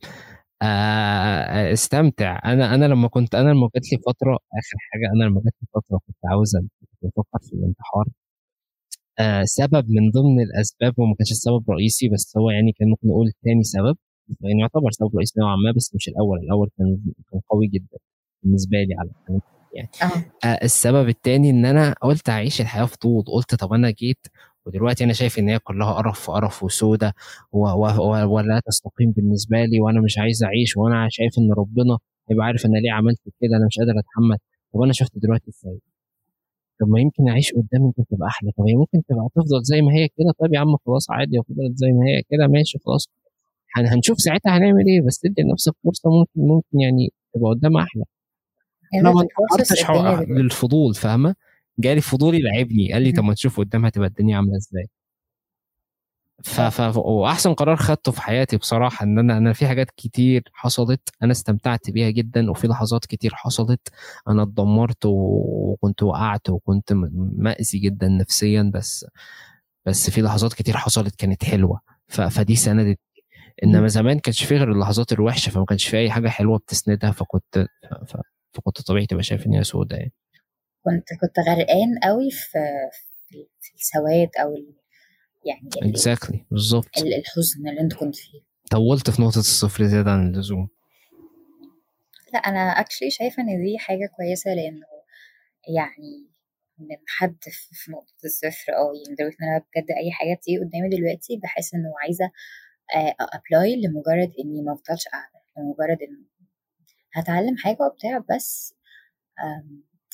آه، استمتع. أنا أنا لما كنت أنا لما جات لي فترة آخر حاجة أنا لما جات لي فترة كنت عاوز بفكر في الانتحار. آه سبب من ضمن الأسباب وما كانش السبب الرئيسي بس هو يعني كان ممكن نقول تاني سبب. يعني يعتبر سبب رئيسي نوعا ما بس مش الأول. الأول كان كان قوي جدا بالنسبة لي على يعني. أه. آه السبب التاني إن أنا قلت أعيش الحياة فضول قلت طب أنا جيت ودلوقتي أنا شايف إن هي كلها قرف في قرف وسودة ولا تستقيم بالنسبة لي وأنا مش عايز أعيش وأنا شايف إن ربنا هيبقى عارف أنا ليه عملت كده أنا مش قادر أتحمل. طب أنا شفت دلوقتي إزاي؟ طب ما يمكن أعيش قدام ممكن تبقى أحلى. طب هي ممكن تبقى تفضل زي ما هي كده؟ طب يا عم خلاص عادي وفضلت زي ما هي كده ماشي خلاص. هن- هنشوف ساعتها هنعمل إيه بس تدي لنفسك فرصة ممكن ممكن يعني تبقى قدام أحلى. أنا ما دلوقتي للفضول فاهمة؟ جالي فضولي لعبني قال لي طب ما تشوف قدام هتبقى الدنيا عاملة إزاي. ف... ف... وأحسن قرار خدته في حياتي بصراحة إن أنا أنا في حاجات كتير حصلت أنا استمتعت بيها جدا وفي لحظات كتير حصلت أنا اتدمرت وكنت وقعت وكنت مأذي جدا نفسيا بس بس في لحظات كتير حصلت كانت حلوة. ف... فدي سندت إنما زمان كانش في غير اللحظات الوحشة فما كانش في أي حاجة حلوة بتسندها فكنت ف... فكنت طبيعي تبقى شايف إن هي سودة يعني. كنت كنت غرقان قوي في في السواد أو يعني exactly بالظبط ال- الحزن اللي انت كنت فيه. طولت في نقطة الصفر زيادة عن اللزوم. لا أنا actually شايفة إن دي حاجة كويسة لأنه يعني من حد في نقطة الصفر آه يعني لدرجة إن أنا بجد أي حاجة تيجي قدامي دلوقتي بحس إنه عايزة apply لمجرد إني ما أفضلش قاعدة لمجرد انه هتعلم حاجة وبتاع بس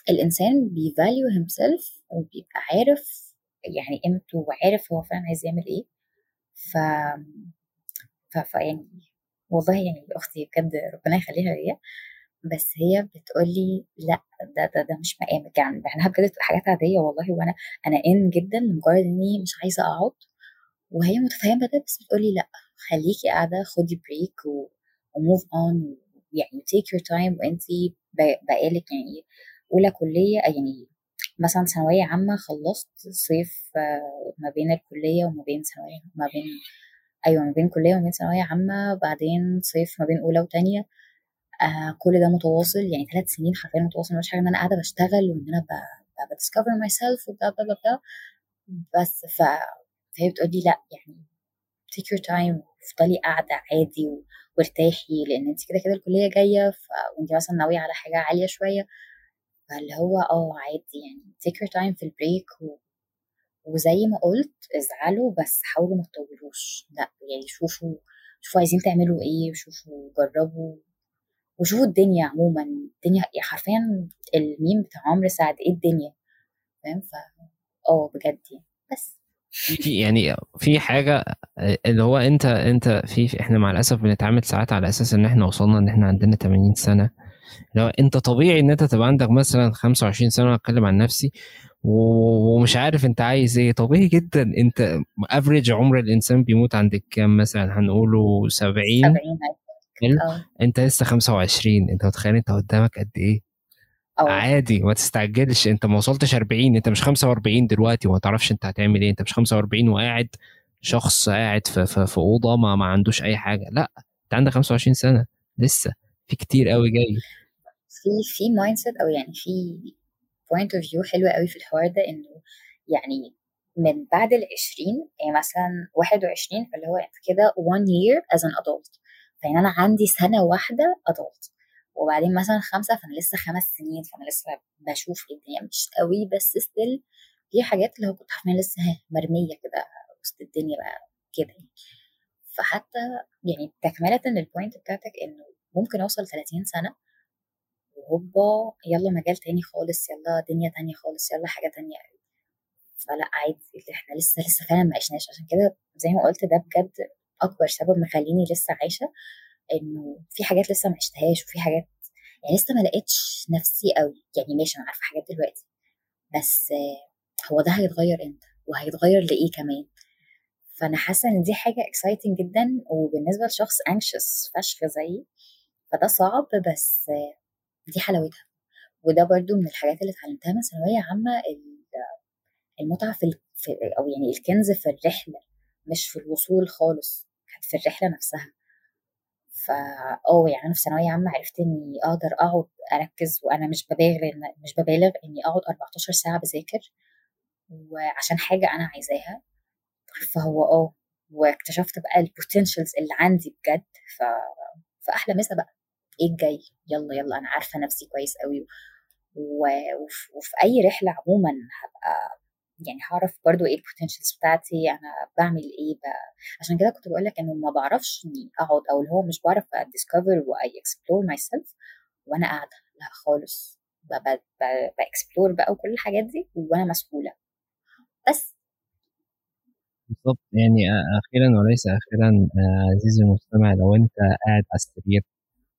الإنسان بي value himself وبيبقى عارف يعني قيمته وعارف هو فعلا عايز يعمل إيه. ف ف يعني والله يعني أختي بجد ربنا يخليها ليا بس هي بتقولي لأ ده ده ده مش مقامك يعني إحنا بجد حاجات عادية والله وأنا أنا done جدا لمجرد إني مش عايزة أقعد. وهي متفهمة ده بس بتقولي لأ خليكي قاعدة خدي break و move on يعني take your time وانتي ب- بقالك يعني أولى كلية يعني مثلا ثانوية عامة خلصت صيف آه، ما بين الكلية وما بين ثانوية ما بين أيوه ما بين كلية وما بين ثانوية عامة بعدين صيف ما بين أولى وتانية. آه كل ده متواصل يعني ثلاث سنين حرفيا متواصل مش حاجة إن أنا قاعدة بشتغل وإن أنا ب discover myself وبلا بلا بلا بس ف فهي بتقولي لأ يعني take your time وافضلي قاعدة عادي و- وارتاحي لأن انت كده كده الكلية جاية ف... وانت مثلا ناوية على حاجة عالية شوية. فاللي هو آه عادي يعني. Take your time في ال break و... وزي ما قلت ازعلوا بس حاولوا ما تطولوش. لا يعني شوفوا شوفوا عايزين تعملوا إيه وشوفوا جربوا وشوفوا الدنيا عموما. الدنيا يعني حرفيا الميم بتاع عمرو سعد إيه الدنيا؟ فاهم؟ ف آه بجد يعني. بس. في يعني في حاجة اللي هو انت انت في إحنا مع الأسف بنتعامل ساعات على أساس إن إحنا وصلنا إن إحنا عندنا 80 سنة. لو انت طبيعي ان انت تبقى عندك مثلا 25 سنة اتكلم عن نفسي ومش عارف انت عايز إيه. طبيعي جدا انت average عمر الإنسان بيموت عند كام مثلا؟ هنقوله 70 70 حلو. آه. انت لسه 25 انت متخيل انت قدامك قد إيه؟ آه. عادي. ما تستعجلش. انت ما وصلتش 40 انت مش 45 دلوقتي. وما تعرفش انت هتعمل إيه. انت مش 45 وقاعد شخص قاعد في في, في أوضة ما, ما عندوش أي حاجة. لا. انت عندك 25 سنة. لسه. في كتير قوي جاي. في في mindset أو يعني في point of view حلوة قوي في الحوار ده إنه يعني من بعد ال 20 يعني مثلا 21 فاللي هو أنت كده one year as an adult. فيعني أنا عندي سنة واحدة adult. وبعدين مثلا خمسة فأنا لسه خمس سنين فأنا لسه بشوف الدنيا مش قوي بس still في حاجات اللي هو كنت حرفيا لسه مرمية كده وسط الدنيا بقى كده. فحتى يعني تكملة لل point بتاعتك إنه ممكن أوصل 30 سنة وهوبا يلا مجال تاني خالص يلا دنيا تانية خالص يلا حاجة تانية فلا عادي إحنا لسه لسه فعلا ما عشناش. عشان كده زي ما قلت ده بجد أكبر سبب مخليني لسه عايشة إنه في حاجات لسه ما عشتهاش وفي حاجات يعني لسه ما لقيتش نفسي قوي يعني ماشي أنا عارفة حاجات دلوقتي بس هو ده هيتغير إمتى؟ وهيتغير لإيه كمان؟ فأنا حاسة إن دي حاجة exciting جدا وبالنسبة لشخص anxious فشخ زيي فده صعب بس دي حلاوتها. وده برضو من الحاجات اللي اتعلمتها من ثانوية عامة ال- المتعة في. في أو يعني الكنز في الرحلة مش في الوصول خالص كانت في الرحلة نفسها. فا آه يعني أنا في ثانوية عامة عرفت إني أقدر أقعد أركز وأنا مش ببالغ مش ببالغ إني أقعد 14 ساعة بذاكر وعشان حاجة أنا عايزاها. فهو آه واكتشفت بقى ال potentials اللي عندي بجد ف... فأحلى مسا بقى. إيه الجاي؟ يلا يلا أنا عارفة نفسي كويس قوي. وفي أي رحلة عموما هبقى يعني هعرف برضو إيه ال potentials بتاعتي أنا بعمل إيه ب... عشان كده كنت بقول لك إنه ما بعرفش إني أقعد أو اللي هو مش بعرف ا discover و explore myself وأنا قاعدة لأ خالص. ب explore بقى وكل الحاجات دي وأنا مسؤوله بس. بالظبط يعني أخيرا وليس أخيرا آه، عزيزي المستمع لو أنت قاعد على السرير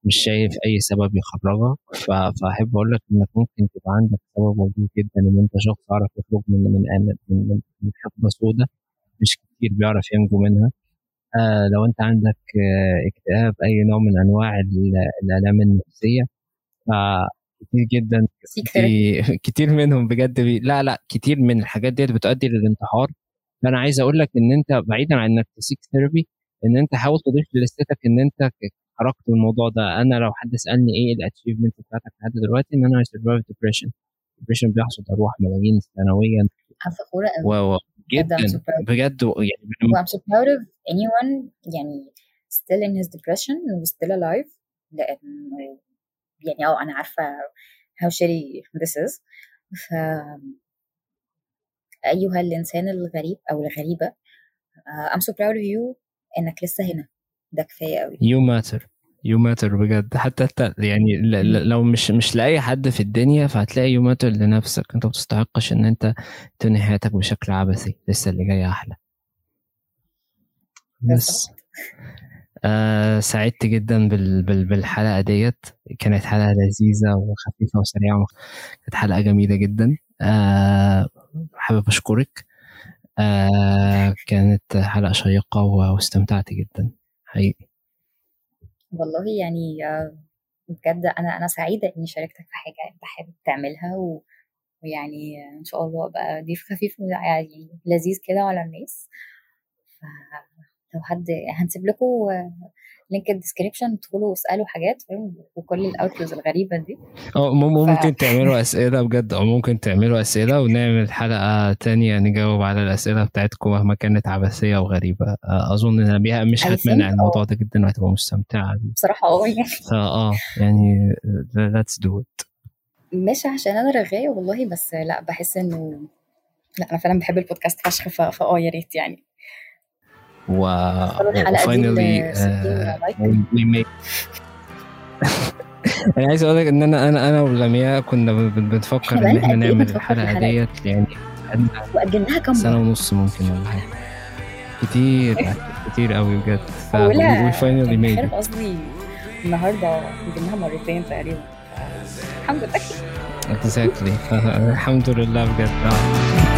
مش شايف أي سبب يخرجك ف- فأحب أقول لك إنك ممكن تبقى عندك سبب وجيه جدا إن أنت شخص عارف يخرج من من من من, من حقبة سوداء مش كتير بيعرف ينجو منها. آه لو أنت عندك آه اكتئاب أي نوع من أنواع ال- الألام النفسية فكتير جدا كتير. منهم بجد بي... لا لا كتير من الحاجات ديت بتؤدي للانتحار. فأنا عايز أقول لك إن أنت بعيدا عن إنك ت seek therapy إن أنت حاول تضيف ل list ك إن أنت خرجت من الموضوع ده. أنا لو حد سألني إيه ال achievement بتاعتك لحد دلوقتي إن أنا survive depression depression بيحصد ارواح ملايين سنويا. فخورة قوي جدا. بجد يعني I'm so proud of anyone يعني still in his depression و still alive. لأنه يعني آه أنا عارفة how shitty this is. ف أيها الإنسان الغريب أو الغريبة uh, I'm so proud of you إنك لسه هنا. ده كفاية قوي you matter you matter بجد. حتى حتى يعني لو مش مش لأي حد في الدنيا فهتلاقي you matter لنفسك. انت ما بتستحقش إن انت تنهي حياتك بشكل عبثي. لسه اللي جاي أحلى. بس بالظبط آه سعدت جدا بال بال بالحلقة ديت. كانت حلقة لذيذة وخفيفة وسريعة كانت حلقة جميلة جدا. آه حابب أشكرك. آه كانت حلقة شيقة واستمتعت جدا. حقيقي. والله يعني آه، بجد أنا أنا سعيدة إني شاركتك في حاجة أنت حابب تعملها و... ويعني إن شاء الله أبقى ضيف خفيف يعني لذيذ كده على الناس. لو حد هنسيب لكم link ال description ادخلوا واسألوا حاجات فاهم؟ وكل الاوتلوز الغريبة دي. أو مم- ف- ممكن تعملوا أسئلة بجد. أو ممكن تعملوا أسئلة ونعمل حلقة تانية نجاوب على الأسئلة بتاعتكم مهما كانت عبثية وغريبة آه، أظن إن بيها مش هتمنع الموضوع آه ده جدا وهتبقى مستمتعة بيه بصراحة آه يعني. فأه يعني let's do it. مش عشان أنا رغاية والله بس لا بحس إنه لا أنا فعلا بحب البودكاست فشخ فآه يا ريت يعني. و و finally ل 60 like we make أنا عايز أقول لك إن أنا أنا أنا ولمياء كنا بن- بن- بنفكر إن إحنا إيه نعمل الحلقة الحلقة دي ديت؟ يعني وأجلناها كام سنة ونص ممكن ولا حاجة. كتير كتير قوي بجد. ف كان made خير it. قصدي النهارده جبناها مرتين تقريبا. الحمد لله. Exactly. الحمد لله بجد. آه.